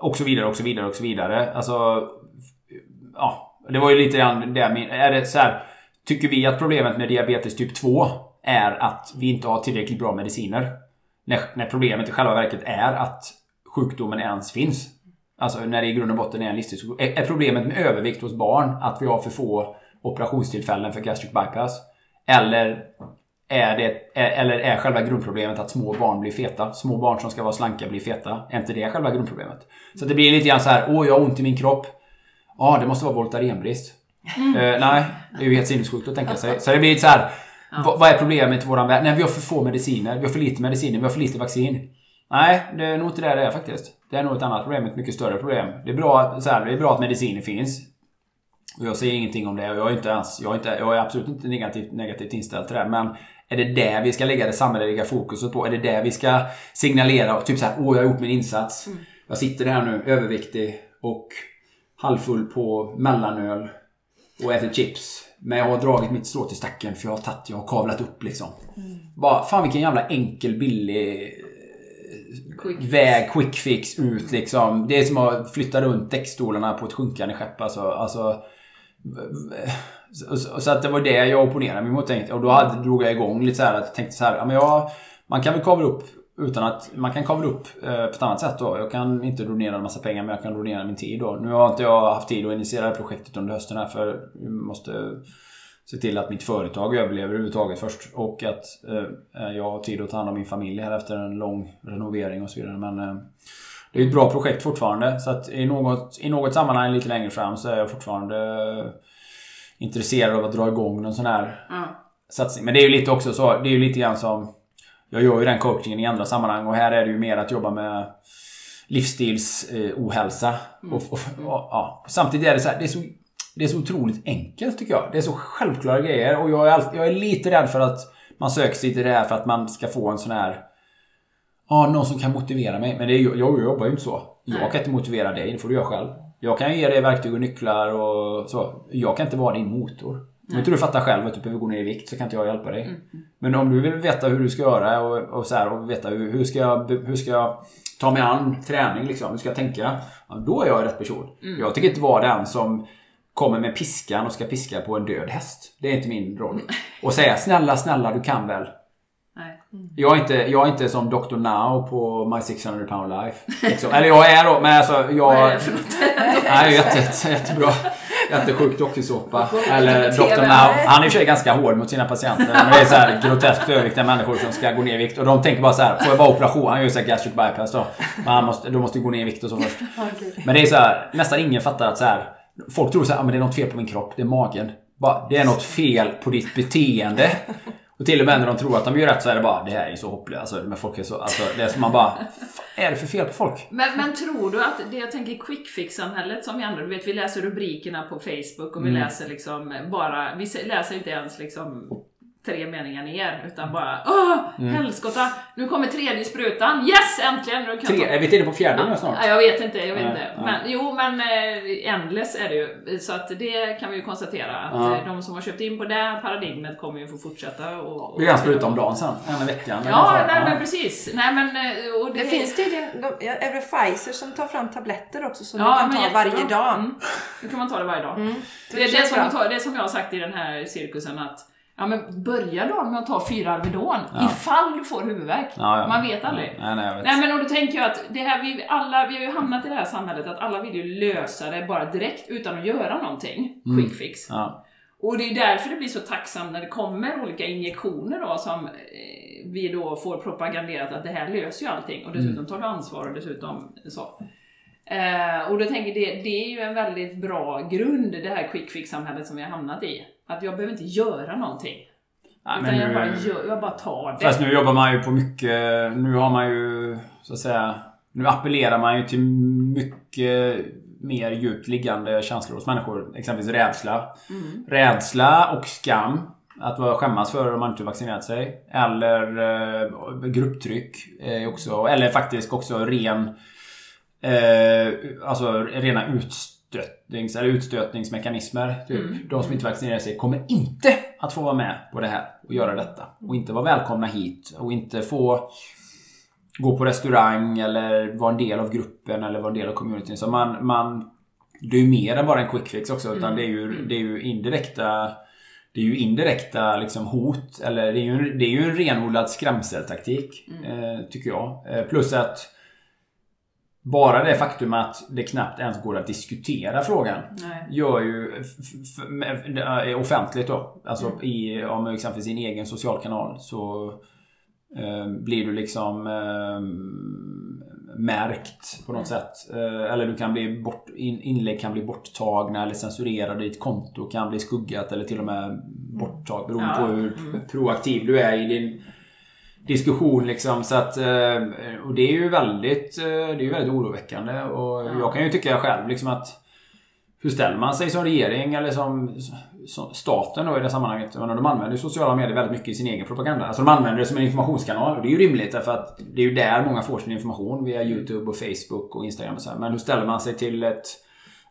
Och så vidare och så vidare och så vidare. Alltså... Ja, det var ju lite grann det min... Är det så här, Tycker vi att problemet med diabetes typ 2 är att vi inte har tillräckligt bra mediciner? När, när problemet i själva verket är att sjukdomen ens finns. Alltså när det i grund och botten är en livsstilssjukdom. Är, är problemet med övervikt hos barn att vi har för få operationstillfällen för gastric bypass? Eller är det, eller är själva grundproblemet att små barn blir feta? Små barn som ska vara slanka blir feta. Är inte det själva grundproblemet? Så det blir lite grann så här, åh jag har ont i min kropp. Ja, det måste vara Voltarenbrist. Mm. Uh, nej, det är ju helt sinnessjukt att tänka sig. Så det blir lite så här, ja. vad är problemet i våran värld? Nej, vi har för få mediciner. Vi har för lite mediciner. Vi har för lite vaccin. Nej, det är nog inte det det är faktiskt. Det är nog ett annat problem, ett mycket större problem. Det är bra, så här, det är bra att mediciner finns. Och jag säger ingenting om det och jag är inte ens, jag är, inte, jag är absolut inte negativt, negativt inställd till det. Men är det det vi ska lägga det samhälleliga fokuset på? Är det det vi ska signalera? Typ så här, åh jag har gjort min insats. Mm. Jag sitter här nu överviktig och halvfull på mellanöl och äter chips. Men jag har dragit mitt strå till stacken för jag har tagit, jag har kavlat upp liksom. Mm. Bara, fan vilken jävla enkel, billig quick väg, quick fix ut liksom. Det är som att flytta runt däckstolarna på ett sjunkande skepp alltså. alltså så, så, att det var det jag opponerade mig mot. Och då hade, drog jag igång lite så här att jag tänkte så här, ja, men jag, man kan väl kavla upp utan att, man kan kavla upp eh, på ett annat sätt då. Jag kan inte donera en massa pengar men jag kan donera min tid då. Nu har inte jag haft tid att initiera projektet under hösten här för vi måste se till att mitt företag överlever överhuvudtaget först. Och att eh, eh, jag har tid att ta hand om min familj här efter en lång renovering och så vidare. Men eh, det är ett bra projekt fortfarande. Så att i något, i något sammanhang lite längre fram så är jag fortfarande intresserad av att dra igång någon sån här mm. satsning. Men det är ju lite också så, det är ju lite grann som... Jag gör ju den coachingen i andra sammanhang och här är det ju mer att jobba med livsstils eh. Mm. Och, och, och, ja. Samtidigt är det så här, det är så, det är så otroligt enkelt tycker jag. Det är så självklara grejer och jag är, alltid, jag är lite rädd för att man söker sig till det här för att man ska få en sån här... Ja, någon som kan motivera mig. Men det är, jag, jag jobbar ju inte så. Jag kan inte motivera dig, det får du göra själv. Jag kan ge dig verktyg och nycklar och så. Jag kan inte vara din motor. Om inte du fattar själv att du behöver gå ner i vikt så kan inte jag hjälpa dig. Mm. Men om du vill veta hur du ska göra och, och, så här, och veta hur, hur, ska jag, hur ska jag ta mig an träning liksom. Hur ska jag tänka? Ja, då är jag rätt person. Mm. Jag tycker inte vara den som kommer med piskan och ska piska på en död häst. Det är inte min roll. Och säga snälla, snälla, du kan väl. Mm. Jag, är inte, jag är inte som Dr. Now på My 600 pound life. Liksom. Eller jag är då, men alltså jag... Vad är det för något? Nej, jätte, jättebra. Jättesjuk dokusåpa. Eller Dr. Now. Han är i och för sig ganska hård mot sina patienter. Men det är så här groteskt överviktiga människor som ska gå ner i vikt. Och de tänker bara så här, får jag bara operation? Han gör ju gastric bypass då. Men han måste, då måste gå ner i vikt och så först. Men det är så här, nästan ingen fattar att så här. Folk tror så här, ah, men det är något fel på min kropp. Det är magen. Bara, det är något fel på ditt beteende. Och till och med när de tror att de gör rätt så är det bara det här är så hopplöst. Alltså, men folk är så, alltså, det är som man bara... Vad är det för fel på folk? Men, men tror du att det jag tänker quick fix-samhället som vi ändå, du vet vi läser rubrikerna på Facebook och vi mm. läser liksom bara, vi läser inte ens liksom tre meningar ner utan bara Åh! Mm. Helskotta! Nu kommer tredje sprutan! Yes! Äntligen! Nu kan tre, är vi inne på fjärde nu snart? Ja, jag vet inte, jag vet inte. Men, nej. jo men eh, Endless är det ju. Så att det kan vi ju konstatera att ja. Eh, de som har köpt in på det paradigmet kommer ju få fortsätta och... och vi har en spruta om dagen sen, en i veckan. Ja, nej, men precis. Nej, men, eh, och det, det finns tydligen, är det Pfizer som tar fram tabletter också som ja, du kan ta varje dag? Mm. Då kan man ta det varje dag. Mm. Det, det, är det, som, det som jag har sagt i den här cirkusen att Ja men börja då med att ta fyra Alvedon, Ja. ifall du får huvudvärk. Ja, ja. Man vet aldrig. Nej, nej, vet. Nej men och då tänker jag att det här, vi, alla, vi har ju hamnat i det här samhället att alla vill ju lösa det bara direkt utan att göra någonting. Mm. Quick fix. Och det är därför det blir så tacksamt när det kommer olika injektioner då som eh, vi då får propaganderat att det här löser ju allting och dessutom tar du ansvar och dessutom så. Eh, och då tänker jag det, det är ju en väldigt bra grund det här quick fix-samhället som vi har hamnat i. Att jag behöver inte göra någonting. Nej, utan jag, nu- bara gör, jag bara tar det. Fast nu jobbar man ju på mycket... Nu har man ju så att säga... Nu appellerar man ju till mycket mer djupt liggande känslor hos människor. Exempelvis rädsla. Mm. Rädsla och skam. Att vara skämmas för om man inte vaccinerat sig. Eller eh, grupptryck. Eh, också, eller faktiskt också ren... Eh, alltså rena utstötnings, eller utstötningsmekanismer. Typ. Mm. De som inte vaccinerar sig kommer inte att få vara med på det här och göra detta. Och inte vara välkomna hit. Och inte få gå på restaurang eller vara en del av gruppen eller vara en del av communityn. Så man, man, det är ju mer än bara en quick fix också. Utan Mm. det är ju, Mm. det är ju indirekta det är ju indirekta liksom hot. Eller det är ju en, det är ju en renodlad skrämseltaktik. Mm. Eh, tycker jag. Eh, plus att bara det faktum att det knappt ens går att diskutera frågan Nej. gör ju f- är offentligt då. Alltså Mm. i, om exempelvis sin egen social kanal så eh, blir du liksom eh, märkt på något Mm. sätt. Eh, eller du kan bli bort, in, inlägg kan bli borttagna eller censurerade. Ditt konto kan bli skuggat eller till och med borttaget beroende Ja. på hur Mm. proaktiv du är i din diskussion liksom. Så att, eh, och det är ju väldigt, eh, det är väldigt oroväckande. Och Ja. jag kan ju tycka själv liksom att hur ställer man sig som regering eller som, som staten då i det sammanhanget? Menar, de använder ju sociala medier väldigt mycket i sin egen propaganda. Alltså de använder det som en informationskanal och det är ju rimligt därför att det är ju där många får sin information via YouTube och Facebook och Instagram och så här. Men hur ställer man sig till ett,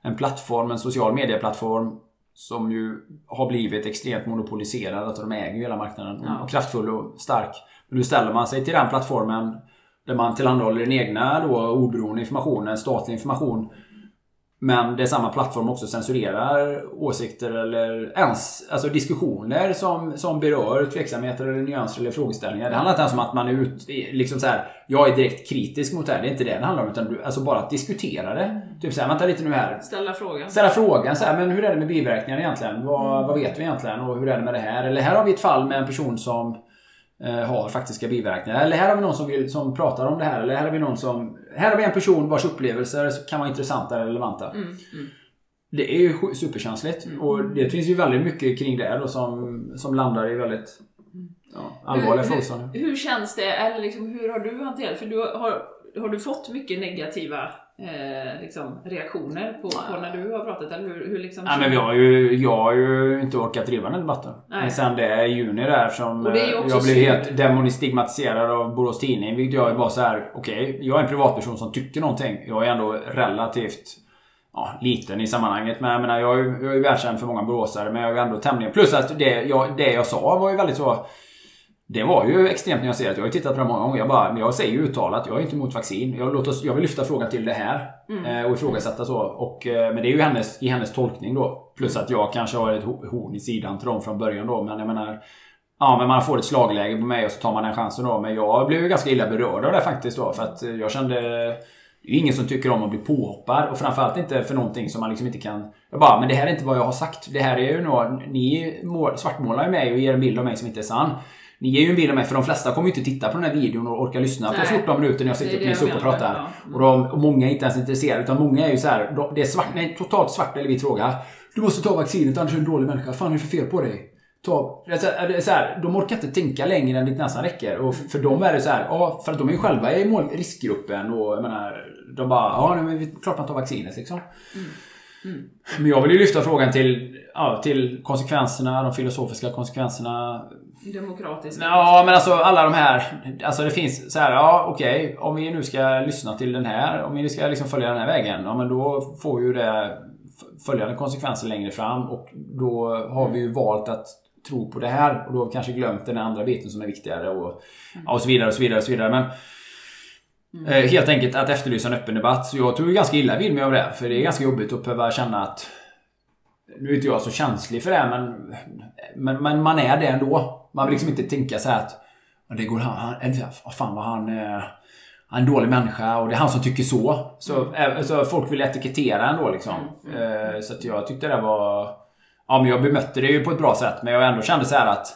en plattform, en social medieplattform som ju har blivit extremt monopoliserad. Att de äger ju hela marknaden. Ja. Och kraftfull och stark. Men hur ställer man sig till den plattformen där man tillhandahåller den egna då, oberoende informationen, statlig information. Men det samma plattform också censurerar åsikter eller ens alltså diskussioner som, som berör tveksamheter eller nyanser eller frågeställningar. Det handlar inte ens om att man är ut, liksom så här, jag är direkt kritisk mot det här. Det är inte det det handlar om. Utan du, alltså bara att diskutera det. Typ såhär, vänta lite nu här. Ställa frågan. Ställa frågan så här, men hur är det med biverkningar egentligen? Vad, vad vet vi egentligen? Och hur är det med det här? Eller här har vi ett fall med en person som har faktiska biverkningar. Eller här har vi någon som, vill, som pratar om det här. Eller här har vi någon som... Här har vi en person vars upplevelser kan vara intressanta eller relevanta. Mm, mm. Det är ju superkänsligt. Mm. Och det finns ju väldigt mycket kring det då som, som landar i väldigt ja, allvarliga hur, frågeställningar. hur, hur känns det, eller liksom, hur har du hanterat För du har, har du fått mycket negativa eh, liksom, reaktioner på, på när du har pratat? Eller hur, hur liksom, Nej, men vi har ju, jag har ju inte orkat driva den debatten. Nej. Men sen det är i juni där som eh, jag blev helt demoniskt stigmatiserad av Borås Tidning. Vilket jag var så här: okej, jag är en privatperson som tycker någonting. Jag är ändå relativt ja, liten i sammanhanget. Men jag menar, jag är, ju- jag är ju världskänd för många boråsare. Men jag är ju ändå tämligen... Plus att det jag, det jag sa var ju väldigt så... Det var ju extremt nyanserat. Jag har ju tittat på det många gånger. Jag, bara, men jag säger ju uttalat, jag är inte emot vaccin. Jag, låt oss, jag vill lyfta frågan till det här. Mm. Eh, och ifrågasätta så. Och, eh, men det är ju hennes, i hennes tolkning då. Plus att jag kanske har ett ho- horn i sidan till dem från början då. Men jag menar... Ja, men man får ett slagläge på mig och så tar man den chansen då. Men jag blev ju ganska illa berörd av det faktiskt då. För att jag kände... Det är ju ingen som tycker om att bli påhoppad. Och framförallt inte för någonting som man liksom inte kan... Jag bara, men det här är inte vad jag har sagt. Det här är ju nog... Ni mål, svartmålar ju mig och ger en bild av mig som inte är sann. Ni ger ju en bild av mig, för de flesta kommer ju inte titta på den här videon och orka lyssna på Nej. 14 minuter när jag sitter och jag upp och pratar. ja. Mm. Och, de, och många är inte ens intresserade. Utan många är ju så här, de, det är svart, nej, totalt svart eller vit fråga. Du måste ta vaccinet annars är du en dålig människa. Fan är det för fel på dig? Ta, är så här, de orkar inte tänka längre än dit näsan räcker. Och för, dem är det så här, ja, för att de är ju själva i riskgruppen och jag menar, de bara, ja men klart man tar vaccinet liksom. Mm. Men jag vill ju lyfta frågan till, ja, till konsekvenserna, de filosofiska konsekvenserna. Demokratiska. Ja, men alltså alla de här. Alltså det finns så här, ja okej. om vi nu ska lyssna till den här, om vi nu ska liksom följa den här vägen. Ja, men då får ju det följande konsekvenser längre fram. Och då har vi ju valt att tro på det här. Och då har vi kanske glömt den andra biten som är viktigare. Och, ja, och så vidare och så vidare och så vidare. Men eh, helt enkelt att efterlysa en öppen debatt. Så jag tog ganska illa vid mig av det. För det är ganska jobbigt att behöva känna att Nu är inte jag så känslig för det men, men, men man är det ändå. Man vill liksom inte tänka så här att det går han, han eller, fan vad han eh, han är en dålig människa och det är han som tycker så. Så, mm. så folk vill etikettera ändå liksom. Mm. Mm. Så att jag tyckte det var... Ja men jag bemötte det ju på ett bra sätt men jag ändå kände så att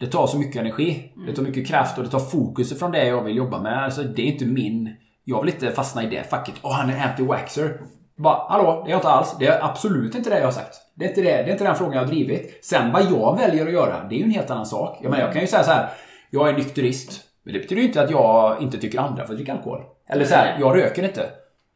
det tar så mycket energi. Det tar mycket kraft och det tar fokus från det jag vill jobba med. Alltså det är inte min... Jag vill inte fastna i det facket. Åh, han är anti-waxer. Bara, hallå, det är jag inte alls. Det är absolut inte det jag har sagt. Det är inte, det, det är inte den frågan jag har drivit. Sen vad jag väljer att göra, det är ju en helt annan sak. Jag, menar, jag kan ju säga så här. Jag är nykterist. Men det betyder ju inte att jag inte tycker andra får dricka alkohol. Eller så här, jag röker inte.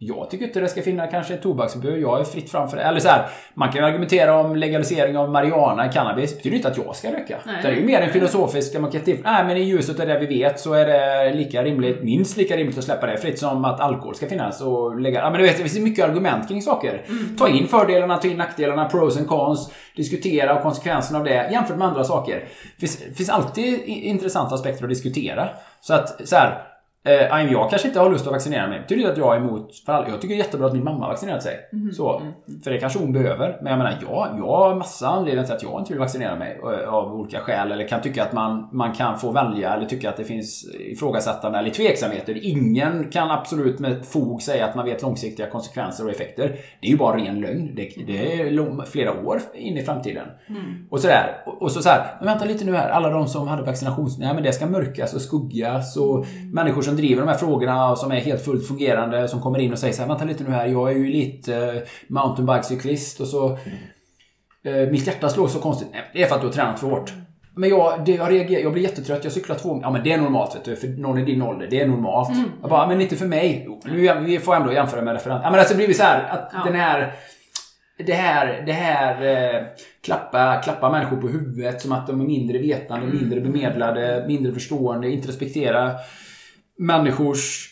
Jag tycker inte det ska finnas kanske ett tobaksförbud. Jag är fritt framför det. Eller så här, man kan ju argumentera om legalisering av marijuana, cannabis. Det betyder inte att jag ska röka. Nej. Det är ju mer en filosofisk demokrati. Nej, men i ljuset av det vi vet så är det lika rimligt, minst lika rimligt att släppa det fritt som att alkohol ska finnas. Och lägga, ja, men du vet, det finns mycket argument kring saker. Mm. Ta in fördelarna, ta in nackdelarna, pros and cons. Diskutera och konsekvenserna av det jämfört med andra saker. Det finns, finns alltid intressanta aspekter att diskutera. Så att så här, Eh, jag kanske inte har lust att vaccinera mig. Det betyder inte att jag är emot för alla. Jag tycker det är jättebra att min mamma vaccinerat sig. Mm. Så, mm. För det kanske hon behöver. Men jag menar, jag, jag har massa anledningar till att jag inte vill vaccinera mig. Eh, av olika skäl. Eller kan tycka att man, man kan få välja. Eller tycka att det finns ifrågasättande eller tveksamheter. Ingen kan absolut med fog säga att man vet långsiktiga konsekvenser och effekter. Det är ju bara ren lögn. Det, det är flera år in i framtiden. Mm. Och sådär. Och så, så här, men vänta lite nu här. Alla de som hade vaccinations... Nej men det ska mörkas och skuggas. Och mm. människor som som driver de här frågorna och som är helt fullt fungerande som kommer in och säger så här, vänta lite nu här, jag är ju lite eh, mountainbikecyklist och så mm. Mitt hjärta slår så konstigt. Nej, det är för att du har tränat för hårt. Men jag, det, jag reagerar, jag blir jättetrött, jag cyklar två Ja men det är normalt vet du, för någon i din ålder. Det är normalt. Mm. Jag bara, men inte för mig. Nu, vi får ändå jämföra med referens. Ja men alltså det blir så här att ja. den här det här, det här eh, klappa, klappa människor på huvudet som att de är mindre vetande, mm. mindre bemedlade, mindre förstående, inte respektera människors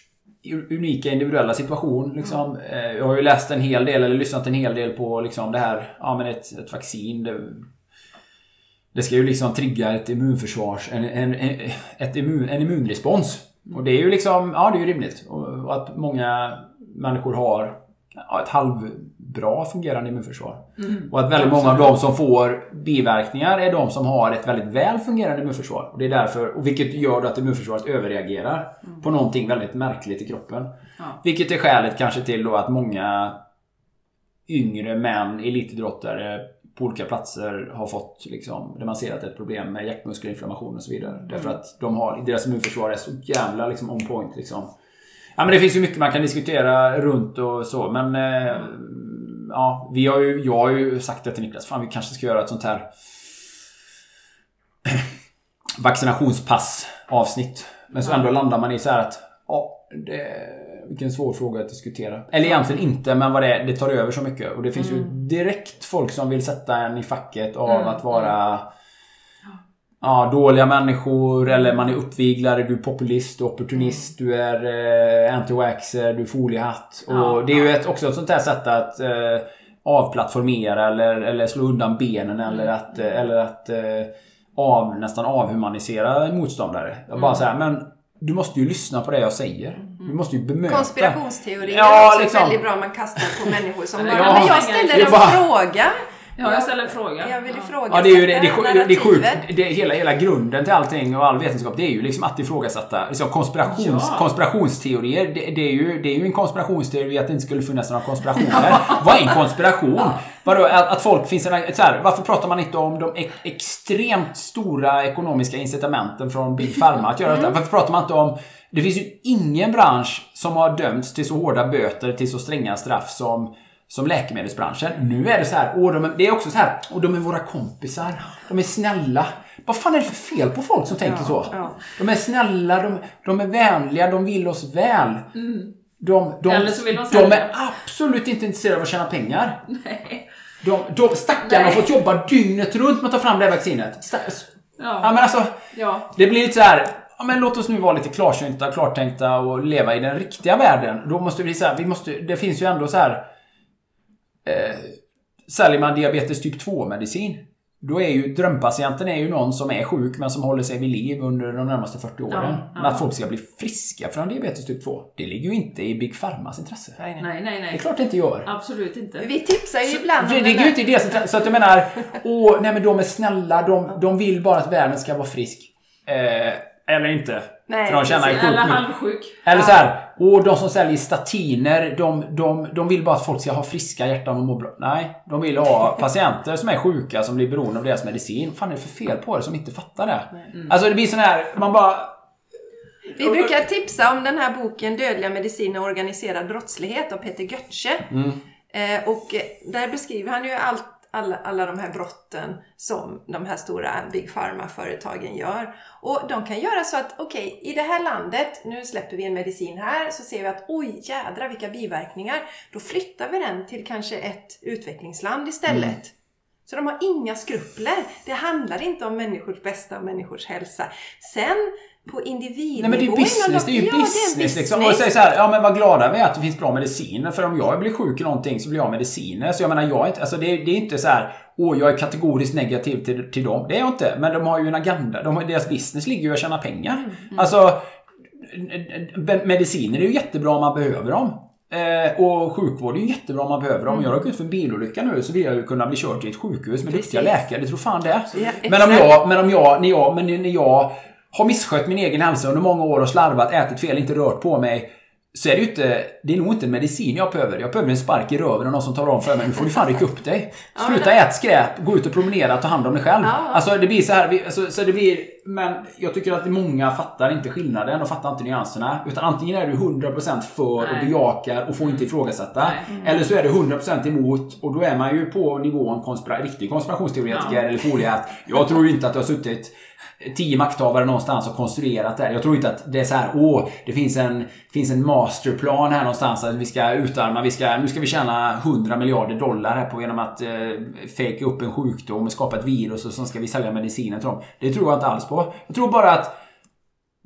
unika individuella situation. Liksom. Mm. Jag har ju läst en hel del, eller lyssnat en hel del på liksom det här, ja men ett, ett vaccin. Det, det ska ju liksom trigga ett immunförsvars, en, en, ett immun, en immunrespons. Och det är ju liksom, ja det är ju rimligt. Och att många människor har ja, ett halvbra fungerande immunförsvar. Mm. Och att väldigt många av de som får biverkningar är de som har ett väldigt väl fungerande immunförsvar. Och det är därför, och vilket gör att immunförsvaret överreagerar mm. på någonting väldigt märkligt i kroppen. Ja. Vilket är skälet kanske till då att många yngre män, elitidrottare på olika platser har fått liksom, där man ser att det är ett problem med hjärtmuskelinflammation och så vidare. Mm. Därför att de har, deras immunförsvar är så jävla liksom, on point. Liksom. Ja, men det finns ju mycket man kan diskutera runt och så men... Eh, ja, vi har ju, jag har ju sagt det till Niklas. Fan, vi kanske ska göra ett sånt här... vaccinationspass avsnitt. Men så ändå landar man i så här att... Ja, det... Vilken svår fråga att diskutera. Eller egentligen inte, men vad det är, det tar över så mycket. Och det finns mm. ju direkt folk som vill sätta en i facket av mm. att vara ja, dåliga människor eller man är uppviglare, du är populist, du är opportunist, du är eh, anti-waxer, du är foliehatt. Och ja, det är ju ett, också ett sånt här sätt att eh, avplattformera eller, eller slå undan benen eller mm. att, eh, eller att eh, av, nästan avhumanisera motståndare. Jag bara mm. säger men du måste ju lyssna på det jag säger. Du mm. måste ju bemöta. Konspirationsteorier ja, är också liksom. väldigt bra man kastar på människor som bara, ja, men jag ställer en bara, fråga. Ja, jag ställer en fråga. Jag vill ifrågasätta ja, det är ju det, det, det är sjukt. Det, hela, hela grunden till allting och all vetenskap det är ju liksom att ifrågasätta liksom konspirations, ja. konspirationsteorier. Det, det, är ju, det är ju en konspirationsteori att det inte skulle finnas några konspirationer. Vad är en konspiration? Vadå, att, att folk finns en, så här, Varför pratar man inte om de e extremt stora ekonomiska incitamenten från Big Pharma att göra detta? Mm. Varför pratar man inte om det finns ju ingen bransch som har dömts till så hårda böter, till så stränga straff som som läkemedelsbranschen. Nu är det så här, åh, de är, det är också så här, och de är våra kompisar. De är snälla. Vad fan är det för fel på folk som tänker ja, så? Ja. De är snälla, de, de, är vänliga, de vill oss väl. Mm. De, de, de, de är absolut inte intresserade av att tjäna pengar. Nej. De, de stackarna har fått jobba dygnet runt med att ta fram det här vaccinet. Stack, ja. ja. men alltså, det blir lite så här. Ja, men låt oss nu vara lite klarsynta, klartänkta och leva i den riktiga världen. Då måste vi så här, vi måste, det finns ju ändå så här eh, säljer man diabetes typ 2-medicin. Då är ju drömpatienten är ju någon som är sjuk men som håller sig vid liv under de närmaste 40 åren. Ja, ja. Men att folk ska bli friska från diabetes typ 2, det ligger ju inte i Big Pharmas intresse. Nej, nej. Nej, nej, Det är klart det inte gör. Absolut inte. Vi tipsar ju ibland Det om ligger den ju inte i deras intresse. Så att jag menar, åh, nej men de är snälla, de, de vill bara att världen ska vara frisk. Eh, eller inte. Nej, För de tjänar ju Eller sjukt mycket. halvsjuk. Eller så här, åh, de som säljer statiner, de, de, de vill bara att folk ska ha friska hjärtan och må bra. Nej, de vill ha patienter som är sjuka, som blir beroende av deras medicin. Fan är det för fel på det som inte fattar det? Alltså det blir sån här, man bara... Vi brukar tipsa om den här boken Dödliga mediciner och organiserad brottslighet av Peter Götze. Eh, och där beskriver han ju allt, alla, alla de här brotten som de här stora Big Pharma-företagen gör. Och de kan göra så att, okej, i det här landet, nu släpper vi en medicin här, så ser vi att oj jädra vilka biverkningar. Då flyttar vi den till kanske ett utvecklingsland istället. Så de har inga skrupler. Det handlar inte om människors bästa och människors hälsa. Sen på individnivå... Nej men det är business, det är ju ja, business, liksom. Och säger så här, ja men vad glada vi är att det finns bra mediciner. För om jag blir sjuk i någonting så blir jag mediciner. Så jag menar, jag är inte, alltså det, är- det är inte så här, åh jag är kategoriskt negativ till, till dem. Det är jag inte. Men de har ju en agenda. De, har- deras business ligger ju att tjäna pengar. Alltså, be- mediciner är ju jättebra om man behöver dem. Eh, och sjukvård är ju jättebra om man behöver dem. Om jag råkar ut för en bilolycka nu så vill jag ju kunna bli körd till ett sjukhus med duktiga Precis. läkare. Det tror fan det. Ja, men om jag, men om jag, när jag, men när jag har misskött min egen hälsa under många år och slarvat, ätit fel, inte rört på mig. Så är det ju inte, det är nog inte en medicin jag behöver. Jag behöver en spark i röven och någon som talar om för mig, nu får du fan rycka upp dig. Sluta ät skräp, gå ut och promenera, ta hand om dig själv. Alltså det blir så här, alltså, så det blir, men jag tycker att många fattar inte skillnaden och fattar inte nyanserna. Utan antingen är du 100% för och bejakar och får inte ifrågasätta. Nej. Eller så är du 100% emot och då är man ju på nivån konspira riktig konspirationsteoretiker Ja. eller foliehatt. Jag tror ju inte att det har suttit tio makthavare någonstans och konstruerat det här. Jag tror inte att det är så här, åh, det finns en, finns en masterplan här någonstans att vi ska utarma, vi ska, nu ska vi tjäna 100 miljarder dollar här på genom att eh, fejka upp en sjukdom och skapa ett virus och så ska vi sälja mediciner till dem. Det tror jag inte alls på. Jag tror bara att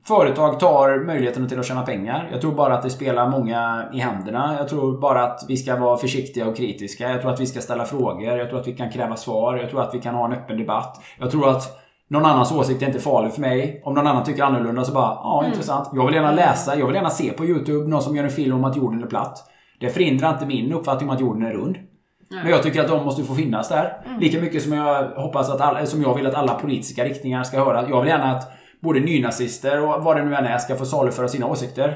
företag tar möjligheten till att tjäna pengar. Jag tror bara att det spelar många i händerna. Jag tror bara att vi ska vara försiktiga och kritiska. Jag tror att vi ska ställa frågor. Jag tror att vi kan kräva svar. Jag tror att vi kan ha en öppen debatt. Jag tror att någon annans åsikt är inte farlig för mig. Om någon annan tycker annorlunda så bara, ja intressant. Jag vill gärna läsa, jag vill gärna se på YouTube någon som gör en film om att jorden är platt. Det förhindrar inte min uppfattning om att jorden är rund. Men jag tycker att de måste få finnas där. Lika mycket som jag hoppas att alla, som jag vill att alla politiska riktningar ska höra. Jag vill gärna att både nynazister och vad det nu än är ska få saluföra sina åsikter.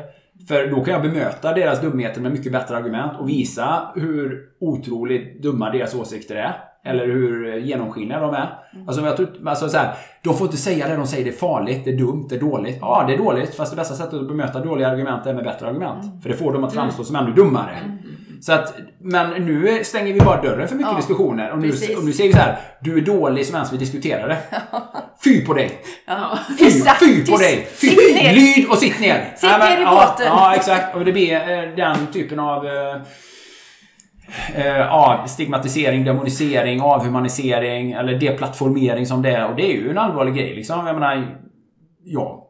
För då kan jag bemöta deras dumheter med mycket bättre argument och visa hur otroligt dumma deras åsikter är. Eller hur genomskinliga de är. Alltså, jag tror, alltså så här, de får inte säga det de säger det är farligt, det är dumt, det är dåligt. Ja, det är dåligt. Fast det bästa sättet att bemöta dåliga argument är med bättre argument. För det får dem att framstå som ännu dummare. Så att, men nu stänger vi bara dörren för mycket Ja, diskussioner. Och nu, precis. och nu säger vi så här, du är dålig som ens vi diskuterar det. Fy på dig! Ja. Fy, fy på dig! Fy, lyd och sitt ner! Sitt Ja, ner i ja, båten. Ja, exakt. Och det blir eh, den typen av eh, eh, ja, stigmatisering, demonisering, avhumanisering eller deplattformering som det är. Och det är ju en allvarlig grej liksom. Jag menar, ja,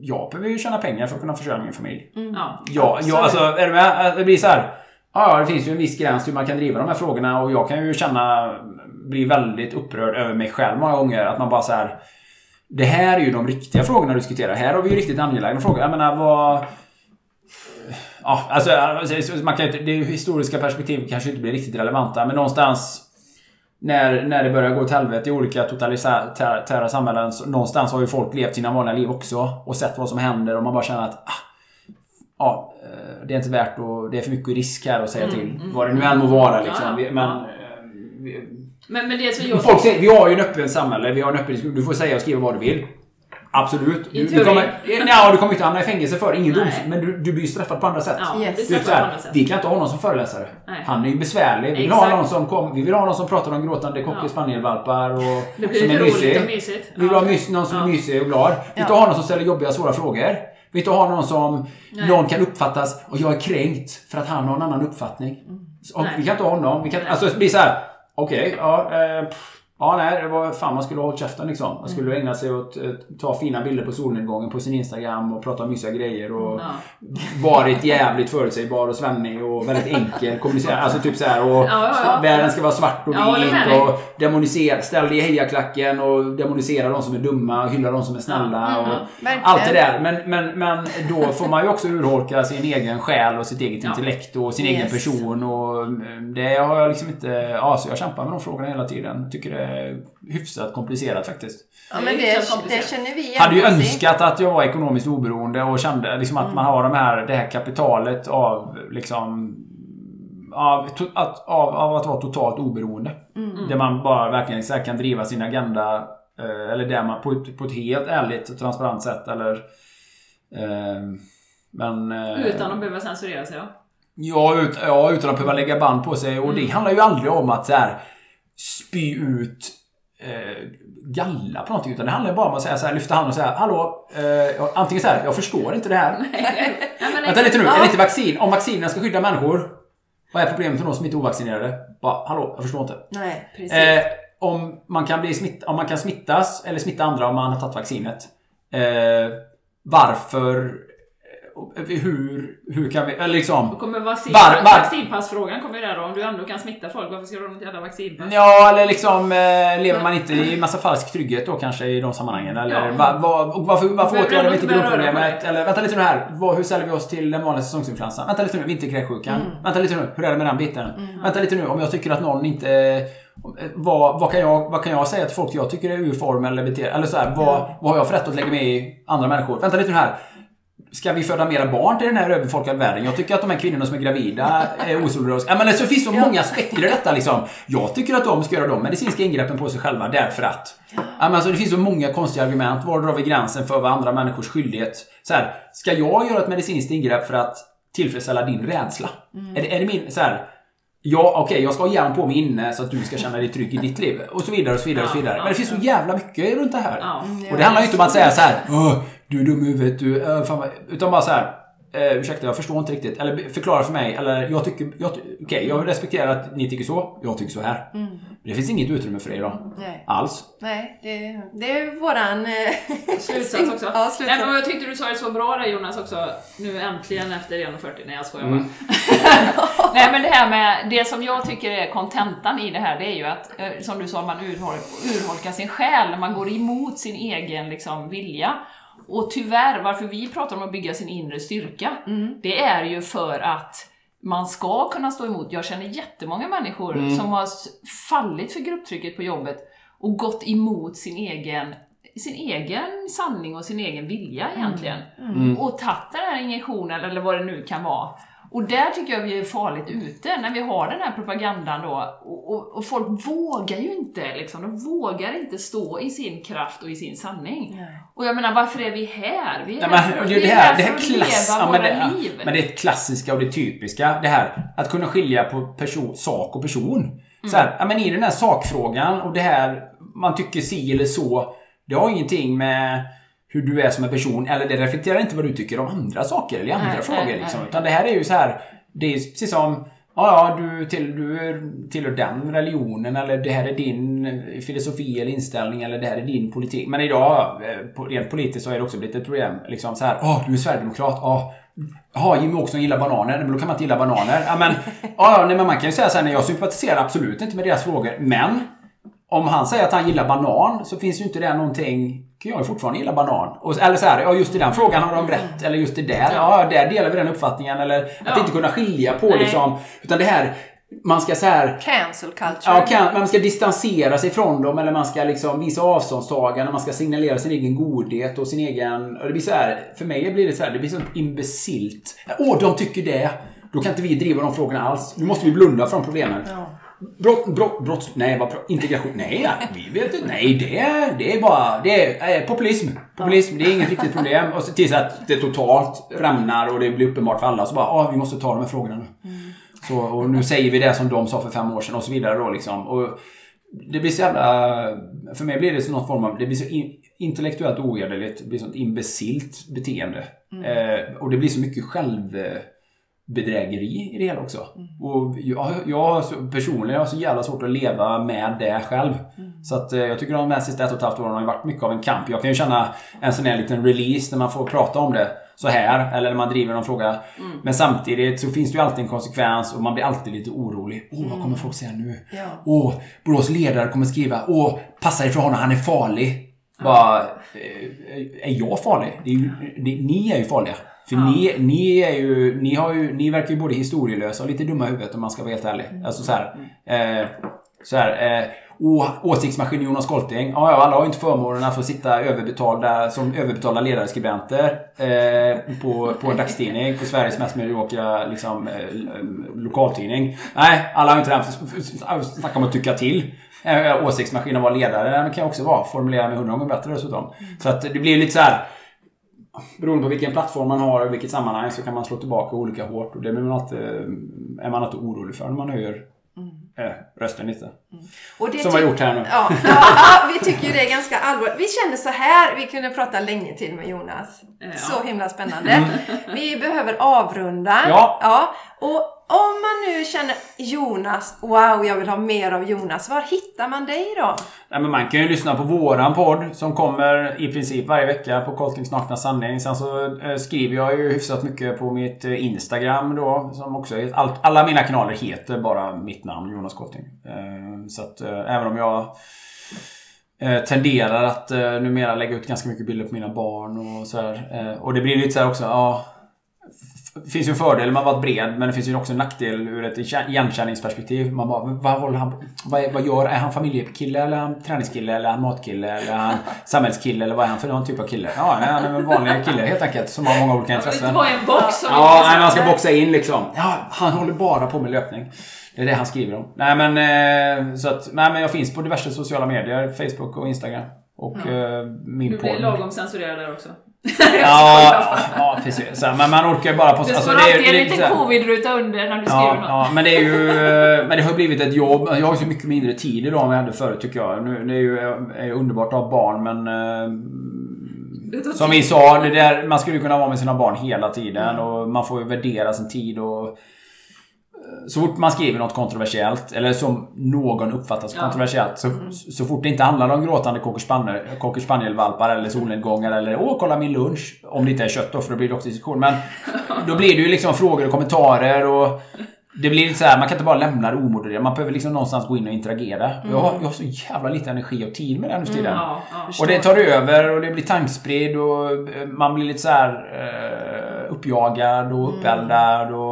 jag behöver ju tjäna pengar för att kunna försörja min familj. Ja. Ja, ja alltså är du med? Det blir så här. Ja, det finns ju en viss gräns hur man kan driva de här frågorna och jag kan ju känna, bli väldigt upprörd över mig själv många gånger. Att man bara så här. Det här är ju de riktiga frågorna att diskutera. Här har vi ju riktigt angelägna frågor. Jag menar vad... Ja, alltså, alltså, man kan det historiska perspektivet kanske inte blir riktigt relevanta, men någonstans när, när det börjar gå åt helvete i olika totalitära samhällen, så någonstans har ju folk levt sina vanliga liv också och sett vad som händer och man bara känner att ah, ja, eh, det är inte värt och det är för mycket risk här att säga till. Vad det nu än må vara liksom. Vi- Men, eh, vi, Men, men det som jag... Folk säger, vi har ju en öppen samhälle, vi har en öppen. Du får säga och skriva vad du vill. Absolut. I Du, du, kommer, ja, du kommer inte hamna i fängelse för ingen domstol. Men du, du blir ju straffad på andra sätt. Ja, Yes. Du här, sätt. vi kan inte ha någon som föreläsare. Nej. Han är ju besvärlig. Vi vill, Exakt. ha någon som kom, vi vill ha någon som pratar om gråtande cocker Ja. spanielvalpar och Det blir som lite är mysig. och mysigt. Vi vill ha mys, någon som Ja. är mysig och glad. Vi vill inte Ja. ha någon som ställer jobbiga svåra frågor. Vi vill inte ha någon som Nej. någon kan uppfattas och jag är kränkt för att han har en annan uppfattning. Och Nej. vi kan inte ha honom. Vi kan, Nej. alltså det blir så här. Okej, ja. Eh, Ja, nej, det var fan man skulle ha hållit käften liksom. Man skulle ägna sig åt att ta fina bilder på solnedgången på sin Instagram och prata om mysiga grejer och Ja. varit jävligt förutsägbar och svennig och väldigt enkel kommunicera. Alltså typ så här och Ja, ja, världen ska vara svart och vit och demonisera, ställ dig i hejaklacken och demonisera de som är dumma och hylla de som är snälla och mm, verkligen. allt det där. Men, men, men då får man ju också urholka sin egen själ och sitt eget intellekt och sin Yes. egen person och eh, det har jag liksom inte... Ja, så jag kämpar med de frågorna hela tiden. Tycker det är hyfsat komplicerat faktiskt. Ja, men det, det känner vi igen Hade ju önskat att jag var ekonomiskt oberoende och kände liksom att man har de här, det här kapitalet av liksom av, to- att, av, av att vara totalt oberoende. Där man bara verkligen så här kan driva sin agenda eh, eller där man på ett, på ett helt ärligt och transparent sätt eller eh, men... eh, Utan att behöva censurera sig, ja. Ja, ut, ja, utan att behöva lägga band på sig. Och det handlar ju aldrig om att så här, spy ut eh, galla på någonting. Utan det handlar bara om att säga så här, lyfta handen och säga Hallå, eh, antingen så här, jag förstår inte det här. Nej, men Vänta lite nu, Ja. är det inte vaccin? Om vaccinen ska skydda människor, vad är problemet med de som inte är ovaccinerade? Bara, hallå, jag förstår inte. Nej, precis. Eh, om, man kan bli smitt, om man kan smittas eller smitta andra om man har tagit vaccinet. Eh, varför? Eh, Hur, hur kan vi, eller liksom... Då kommer vaccin, Var- var- vaccinpassfrågan kommer ju där då. Om du ändå kan smitta folk, varför ska du ha något jävla vaccinpass? Ja, eller liksom eh, lever man inte i massa falsk trygghet då kanske i de sammanhangen? Eller Ja. va, va, och varför, varför åtgärdar vi inte grundproblemet? Eller vänta lite nu här. Vad, hur ställer vi oss till den vanliga säsongsinfluensan? Vänta lite nu, vinterkräksjukan. Vänta lite nu, hur är det med den biten? Vänta lite nu, om jag tycker att någon inte... eh, Vad, vad, kan jag, vad kan jag säga till folk jag tycker är ur form eller beter Eller så här, vad, vad har jag för rätt att lägga mig i andra människor? Vänta lite nu här. Ska vi föda mera barn till den här överbefolkade världen? Jag tycker att de här kvinnorna som är gravida är osolidariska. Ja, men det finns så många aspekter i detta liksom. Jag tycker att de ska göra de medicinska ingreppen på sig själva därför att. Ja, men alltså, det finns så många konstiga argument. Var drar vi gränsen för vad andra människors skyldighet? Så här, ska jag göra ett medicinskt ingrepp för att tillfredsställa din rädsla? Är, det, är det min... Så här, Ja, okej, jag ska ha hjälm på mig inne så att du ska känna dig trygg i ditt liv. Och så vidare, och så vidare, och så vidare. Men det finns så jävla mycket runt det här. Och det handlar ju inte om att säga så här. Du är dum i huvudet, du... Äh, fan, vad-" utan bara så här. Eh, ursäkta, jag förstår inte riktigt. Eller förklara för mig. Eller jag tycker... Jag, Okej, jag respekterar att ni tycker så. Jag tycker så här. Men det finns inget utrymme för det idag. Nej. Alls. Nej, det, det är våran... Eh, Slutsats också. Ja, Nej, slutsats. men jag tyckte du sa det så bra där Jonas också. Nu äntligen efter 1.40. Nej jag skojar Mm. bara. Nej men det här med, det som jag tycker är kontentan i det här, det är ju att, eh, som du sa, man urholkar, urholkar sin själ, man går emot sin egen liksom, vilja. Och tyvärr, varför vi pratar om att bygga sin inre styrka, det är ju för att man ska kunna stå emot. Jag känner jättemånga människor som har fallit för grupptrycket på jobbet och gått emot sin egen sin egen sanning och sin egen vilja egentligen. Och tagit den här injektionen eller vad det nu kan vara. Och där tycker jag vi är farligt ute, när vi har den här propagandan då. Och, och, och folk vågar ju inte, liksom. De vågar inte stå i sin kraft och i sin sanning. Nej. Och jag menar, varför är vi här? Vi är Nej, här för, men, det, vi det är här, det för att klass, leva ja, våra det, liv. men det är klassiska och det typiska. Det här att kunna skilja på person, sak och person. Så här, ja, men I den här sakfrågan och det här man tycker si eller så. Det har ingenting med hur du är som en person eller det reflekterar inte vad du tycker om andra saker eller andra Nej, frågor. nej, liksom. nej. Utan det här är ju så här. Det är precis som Ja, ja, du, till, du tillhör den religionen eller det här är din filosofi eller inställning eller det här är din politik. Men idag, eh, rent politiskt, så är det också blivit ett problem. Liksom så här, åh, du är sverigedemokrat, ja. Jaha, Jimmy Åkesson gillar bananer, men då kan man inte gilla bananer. Ja, men, ja, nej, men man kan ju säga så här, nej, jag sympatiserar absolut inte med deras frågor, men om han säger att han gillar banan så finns ju inte det någonting kan jag ju fortfarande gilla banan. Och, eller så här, ja just i den frågan har de rätt. Eller just det där, ja där delar vi den uppfattningen. Eller att Ja. inte kunna skilja på Nej. liksom. Utan det här, man ska så här Cancel culture. Ja, kan, man ska distansera sig från dem eller man ska liksom visa avståndstagande, man ska signalera sin egen godhet och sin egen... Och det blir så här, för mig blir det så här, det blir så imbecilt. Åh, de tycker det! Då kan inte vi driva de frågorna alls. Nu måste vi blunda för de problemen. Ja. Brott, brott, brott, nej, vad, integration, nej, vi vet inte, nej, det är, det är bara, det är eh, populism. Populism, det är inget riktigt problem. Och så tills att det totalt rämnar och det blir uppenbart för alla, så bara, ah, vi måste ta de här frågorna nu. Så, och nu säger vi det som de sa för fem år sedan och så vidare då liksom. Och det blir så jävla... För mig blir det så någon form av... Det blir så in, intellektuellt ohederligt. Det blir sånt imbecilt beteende. Eh, och det blir så mycket själv... Bedrägeri i det hela också. Och jag, jag personligen har så jävla svårt att leva med det själv. Så att eh, jag tycker de här sista ett och ett halvt åren har varit mycket av en kamp. Jag kan ju känna en sån här liten release när man får prata om det så här eller när man driver någon fråga. Men samtidigt så finns det ju alltid en konsekvens och man blir alltid lite orolig. Åh, vad kommer folk säga nu? Ja. Åh, Borås ledare kommer skriva. Åh, passa ifrån honom, han är farlig. Bara, eh, är jag farlig? Det är ju, det, ni är ju farliga. För ni, ni är ju, ni har ju, ni verkar ju både historielösa och lite dumma i huvudet om man ska vara helt ärlig. Alltså så här. Eh, så här, eh, åsiktsmaskin Jonas Kolting. Ja, ja, alla har ju inte förmånen att få sitta överbetalda, som överbetalda ledarskribenter eh, på, på en dagstidning. På Sveriges mest mediokra liksom, eh, lokaltidning. Nej, alla har inte den. Snacka om att tycka till. Eh, åsiktsmaskinen var ledare. Den kan ju också vara. Formulera med hundra gånger bättre dessutom. Så att det blir lite så här. Beroende på vilken plattform man har och vilket sammanhang så kan man slå tillbaka olika hårt. Och det blir man alltid, är man alltid orolig för när man höjer eh, rösten lite. Och det Som vi har gjort här nu. Ja, ja, vi tycker ju det är ganska allvarligt. Vi kände så här, vi kunde prata länge till med Jonas. Ja. Så himla spännande. Vi behöver avrunda. Ja. ja. Och om man nu känner Jonas, wow, jag vill ha mer av Jonas. Var hittar man dig då? Nej, men man kan ju lyssna på våran podd som kommer i princip varje vecka på Koltings nakna sanning. Sen så eh, skriver jag ju hyfsat mycket på mitt eh, Instagram då. Som också är, alla mina kanaler heter bara mitt namn, Jonas Kolting. Eh, så att även om jag tenderar att numera lägga ut ganska mycket bilder på mina barn och sådär. och det blir lite så här också, ja. Det finns ju en fördel med att vara bred men det finns ju också en nackdel ur ett igenkänningsperspektiv. Man bara, vad, håller han, vad, är- vad gör Är han familjekille eller är han träningskille eller är han matkille eller är han samhällskille eller vad är han för någon typ av kille? Ja, nej, han är en vanlig kille helt enkelt som har många olika intressen. vara i en box som Ja, nej, man ska boxa in liksom. Ja, han håller bara på med löpning. Det är det han skriver om. Nej men, eh, så att, nej, men jag finns på diverse sociala medier. Facebook och Instagram. Och eh, min Du blir podd. lagom censurerad där också. Ja, ja, precis. Men man orkar ju bara på... Det alltså, det är- en det är så liten covid-ruta under när du skriver Ja, något. ja, men det är ju... Men det har blivit ett jobb. Jag har ju så mycket mindre tid idag än jag hade förut tycker jag. Nu, det är ju är ju underbart att ha barn men... Eh, Som vi sa, det där, man skulle kunna vara med sina barn hela tiden och man får ju värdera sin tid och... Så fort man skriver något kontroversiellt, eller som någon uppfattar som Ja. kontroversiellt, så, så fort det inte handlar om gråtande cocker spaniel- cocker spanielvalpar eller solnedgångar eller åh kolla min lunch. Om det inte är kött då, för då blir det också diskussion. Men då blir det ju liksom frågor och kommentarer och det blir så här, man kan inte bara lämna det omodererat. Man behöver liksom någonstans gå in och interagera. Och Jag, har, jag har så jävla lite energi och tid med det nu för tiden. Ja, ja. Och det tar över och det blir tankspridd och eh, man blir lite så här eh, uppjagad och uppeldad och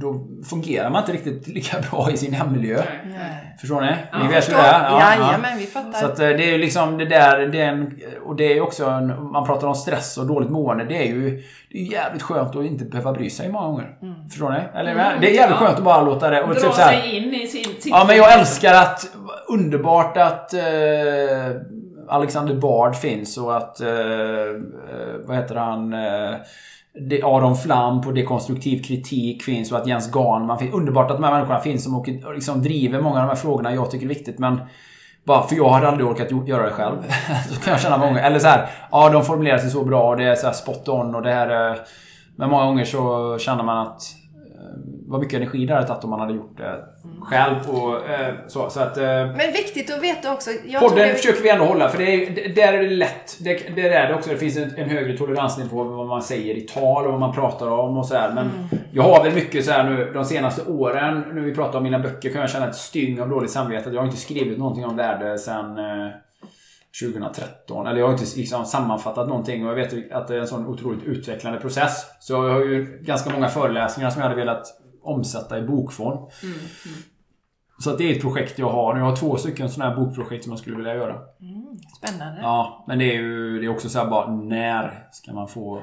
då fungerar man inte riktigt lika bra i sin hemmiljö. Nej. Förstår ni? Ja, Ni vet hur Förstår? det är? Ja, ja. Jajamän, vi fattar. Så att eh, det är ju liksom det där, det är en, och det är ju också en, man pratar om stress och dåligt mående. Det är ju det är jävligt skönt att inte behöva bry sig många gånger. Förstår ni? Eller Mm, Det är jävligt ja. skönt att bara låta det... Och Dra typ så här, sig in i sin... sitt Ja, men jag älskar att... Underbart att eh, Alexander Bard finns och att... Eh, eh, vad heter han? Eh, det- Aron Flam på dekonstruktiv kritik finns och att Jens Garnman finns. Underbart att de här människorna finns som åker, liksom driver många av de här frågorna jag tycker är viktigt. Men bara för jag hade aldrig orkat göra det själv. så kan jag känna många gånger. Eller så här, ja de formulerar sig så bra och det är så här spot on och det här är... Men många gånger så känner man att eh, vad mycket energi det hade tagit om man hade gjort det själv och eh, så. Så att... Eh, Men viktigt att veta också. Jag Podden det- försöker vi ändå hålla för det är, det- där är det lätt. Det, det är det också. Det finns en, en högre toleransnivå på vad man säger i tal och vad man pratar om och så här. Men jag har väl mycket så här nu de senaste åren, när vi pratar om mina böcker, kan jag känna ett styng av dåligt samvete. Jag har inte skrivit någonting om värde sedan eh, 2013. Eller jag har inte liksom sammanfattat någonting och jag vet att det är en sån otroligt utvecklande process. Så jag har ju ganska många föreläsningar som jag hade velat omsätta i bokform. Så att det är ett projekt jag har. Jag har två stycken sådana här bokprojekt som jag skulle vilja göra. Spännande. Ja, men det är ju det är också så här bara när ska man få...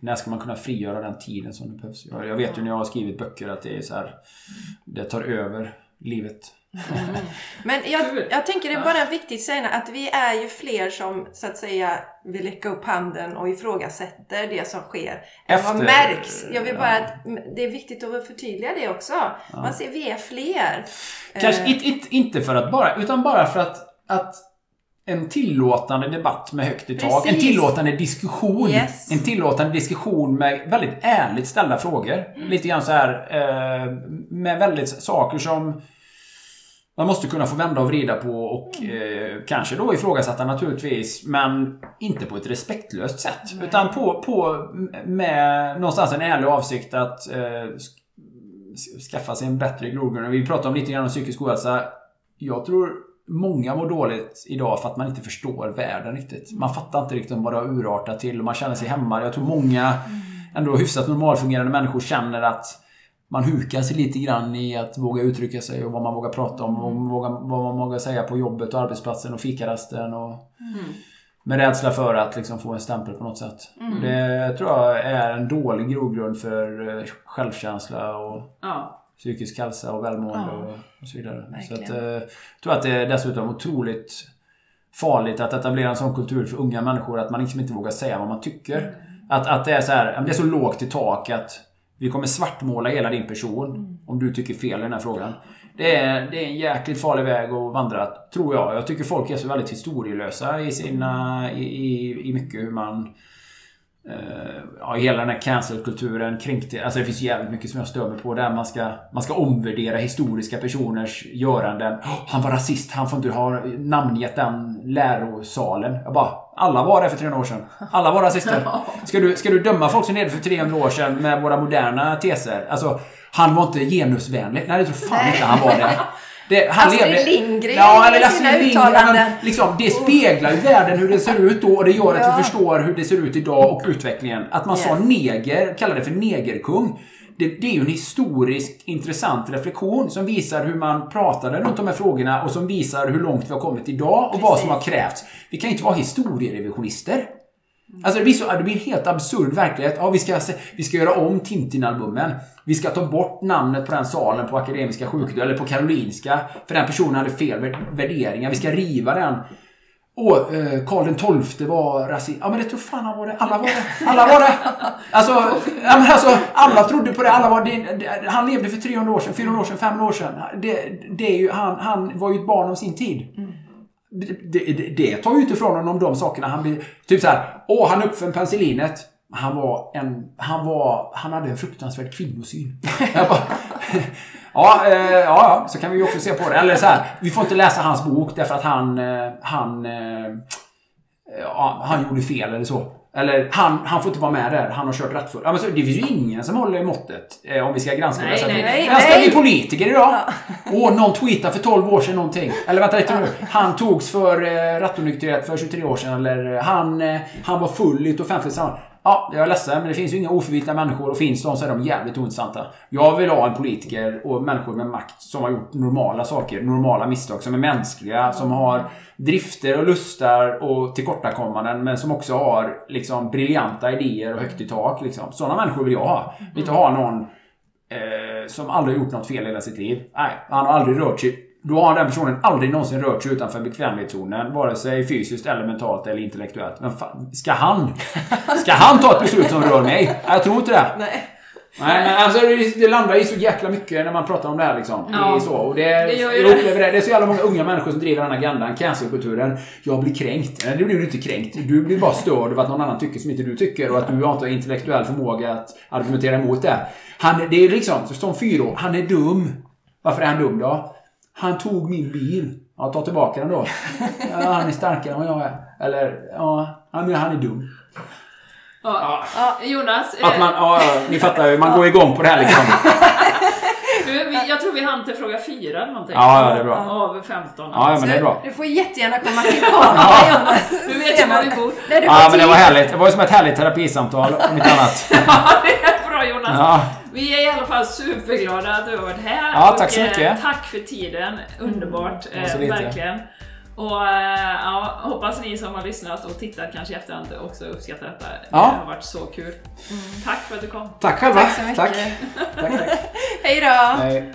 När ska man kunna frigöra den tiden som det behövs? Jag, jag vet ju när jag har skrivit böcker att det är så här... Det tar över livet. Men jag, jag tänker det är bara viktigt att säga att vi är ju fler som så att säga vill räcka upp handen och ifrågasätter det som sker. Än vad Efter- märks. Jag vill bara ja. att det är viktigt att förtydliga det också. Man ser, vi är fler. Kanske Eh, inte, inte, inte för att bara... Utan bara för att... att en tillåtande debatt med högt i tak. En tillåtande diskussion. Yes. En tillåtande diskussion med väldigt ärligt ställda frågor. Lite grann så här eh, med väldigt saker som man måste kunna få vända och vrida på och eh, kanske då ifrågasätta naturligtvis. Men inte på ett respektlöst sätt. Utan på, på med någonstans en ärlig avsikt att eh, sk- skaffa sig en bättre grogrund. Vi pratade om lite grann om psykisk ohälsa. Jag tror många mår dåligt idag för att man inte förstår världen riktigt. Man fattar inte riktigt vad det har urartat till och man känner sig hemma. Jag tror många ändå hyfsat normalfungerande människor känner att man hukar sig lite grann i att våga uttrycka sig och vad man vågar prata om och våga, vad man vågar säga på jobbet och arbetsplatsen och fikarasten och med rädsla för att liksom få en stämpel på något sätt. Det tror jag är en dålig grogrund för eh, självkänsla och Ja. Psykisk hälsa och välmående Ja. och, och så vidare. Så att, eh, jag tror att det är dessutom otroligt farligt att etablera en sån kultur för unga människor att man liksom inte vågar säga vad man tycker. Att, att det är så här, det är så lågt i tak att vi kommer svartmåla hela din person om du tycker fel i den här frågan. Det är, det är en jäkligt farlig väg att vandra, tror jag. Jag tycker folk är så väldigt historielösa i sina... I, i, i mycket hur man... Eh, ja, hela den här cancel-kulturen kränkte... Alltså det finns jävligt mycket som jag stör mig på där man ska, man ska omvärdera historiska personers göranden. "Åh, Han var rasist, han får inte ha namngett den lärosalen. Jag bara, alla var det för 300 år sedan. Alla var rasister. Ska du, ska du döma folk som levde för 300 år sedan med våra moderna teser? Alltså, han var inte genusvänlig. Nej, det tror fan inte han var det. det han Astrid Lindgren Ja, eller Astrid sina Lindgren. uttalanden. Liksom, det speglar ju världen hur det ser ut då och det gör att Ja. vi förstår hur det ser ut idag och utvecklingen. Att man sa Yes. neger, kallade det för negerkung. Det, det är ju en historisk intressant reflektion som visar hur man pratade runt de här frågorna och som visar hur långt vi har kommit idag och vad Precis. som har krävts. Vi kan inte vara historierevisionister. Mm. Alltså det blir, så, det blir en helt absurd verklighet. Ja, vi, ska, vi ska göra om Tintin-albumen. Vi ska ta bort namnet på den salen på Akademiska sjukhuset, eller på Karolinska. För den personen hade fel värderingar. Vi ska riva den. Åh, eh, Karl XII var rasist. Ja men det tror fan han var det. Alla var det. Alla var det. Alltså, ja, men alltså alla trodde på det. Alla var det. Han levde för 300 år sedan, 400 år sedan, 500 år sedan. Det, det är ju, han, han var ju ett barn av sin tid. Mm det, det- det tar ju inte ifrån honom de sakerna. Han blir, typ så här, åh han uppfann penicillinet. Han var en, han var, han hade en fruktansvärd kvinnosyn. Bara, ja, eh, ja, så kan vi ju också se på det. Eller så här, vi får inte läsa hans bok därför att han, eh, han, eh, ja, han gjorde fel eller så. Eller han, han får inte vara med där, han har kört rattfull. Ja, men så, det finns ju ingen som håller måttet eh, om vi ska granska Nej, det. Nej, nej, Granskar nej. vi politiker idag? Åh, någon tweetade för 12 år sedan någonting. Eller vänta lite nu. Han togs för eh, rattonykterhet för 23 år sedan. Eller eh, han, eh, han var full i ett offentligt sammanhang. Ja, jag är ledsen, men det finns ju inga oförvitna människor och finns de så är de jävligt ointressanta. Jag vill ha en politiker och människor med makt som har gjort normala saker, normala misstag, som är mänskliga, som har drifter och lustar och tillkortakommanden, men som också har liksom briljanta idéer och högt i tak. Liksom. Sådana människor vill jag ha. Vill inte ha någon eh, som aldrig gjort något fel i hela sitt liv. Nej, han har aldrig rört sig. Då har den personen aldrig någonsin rört sig utanför bekvämlighetszonen. Vare sig fysiskt eller mentalt eller intellektuellt. Men fan, ska han? Ska han ta ett beslut som rör mig? Jag tror inte det. Nej. Nej, men alltså det, det landar i så jäkla mycket när man pratar om det här liksom. Ja, I så, och det, det gör ju jag det. upplever det. Det är så jävla många unga människor som driver den agendan, cancelkulturen. Jag blir kränkt. Nej, det blir du inte kränkt. Du blir bara störd av att någon annan tycker som inte du tycker och att du inte har intellektuell förmåga att argumentera emot det. Han, det är liksom, som fyra han är dum. Varför är han dum då? Han tog min bil. Ja, ta tillbaka den då. Ja, han är starkare än vad jag är. Eller, ja, han är, han är dum. Ja. Jonas, Att man, ja, ja, ni fattar ju, man går igång på det här liksom. du, jag tror vi hann till fråga fyra eller någonting. Ja, ja, det är bra. Av 15. Ja, ja men det är bra. Du får jättegärna komma tillbaka Jonas. Du vet ju var vi bor. Ja, men det var tid. härligt. Det var ju som ett härligt terapisamtal, om inte annat. Ja, det är bra Jonas. Ja. Vi är i alla fall superglada att du har varit här. Ja, tack så Och, eh, mycket. Tack för tiden. Underbart. så eh, verkligen. Och eh, ja, hoppas ni som har lyssnat och tittat kanske i efterhand också uppskattar detta. Ja. Det har varit så kul. Tack för att du kom. Tack själva. Tack så mycket. Tack. tack, tack. Hej då! Hej.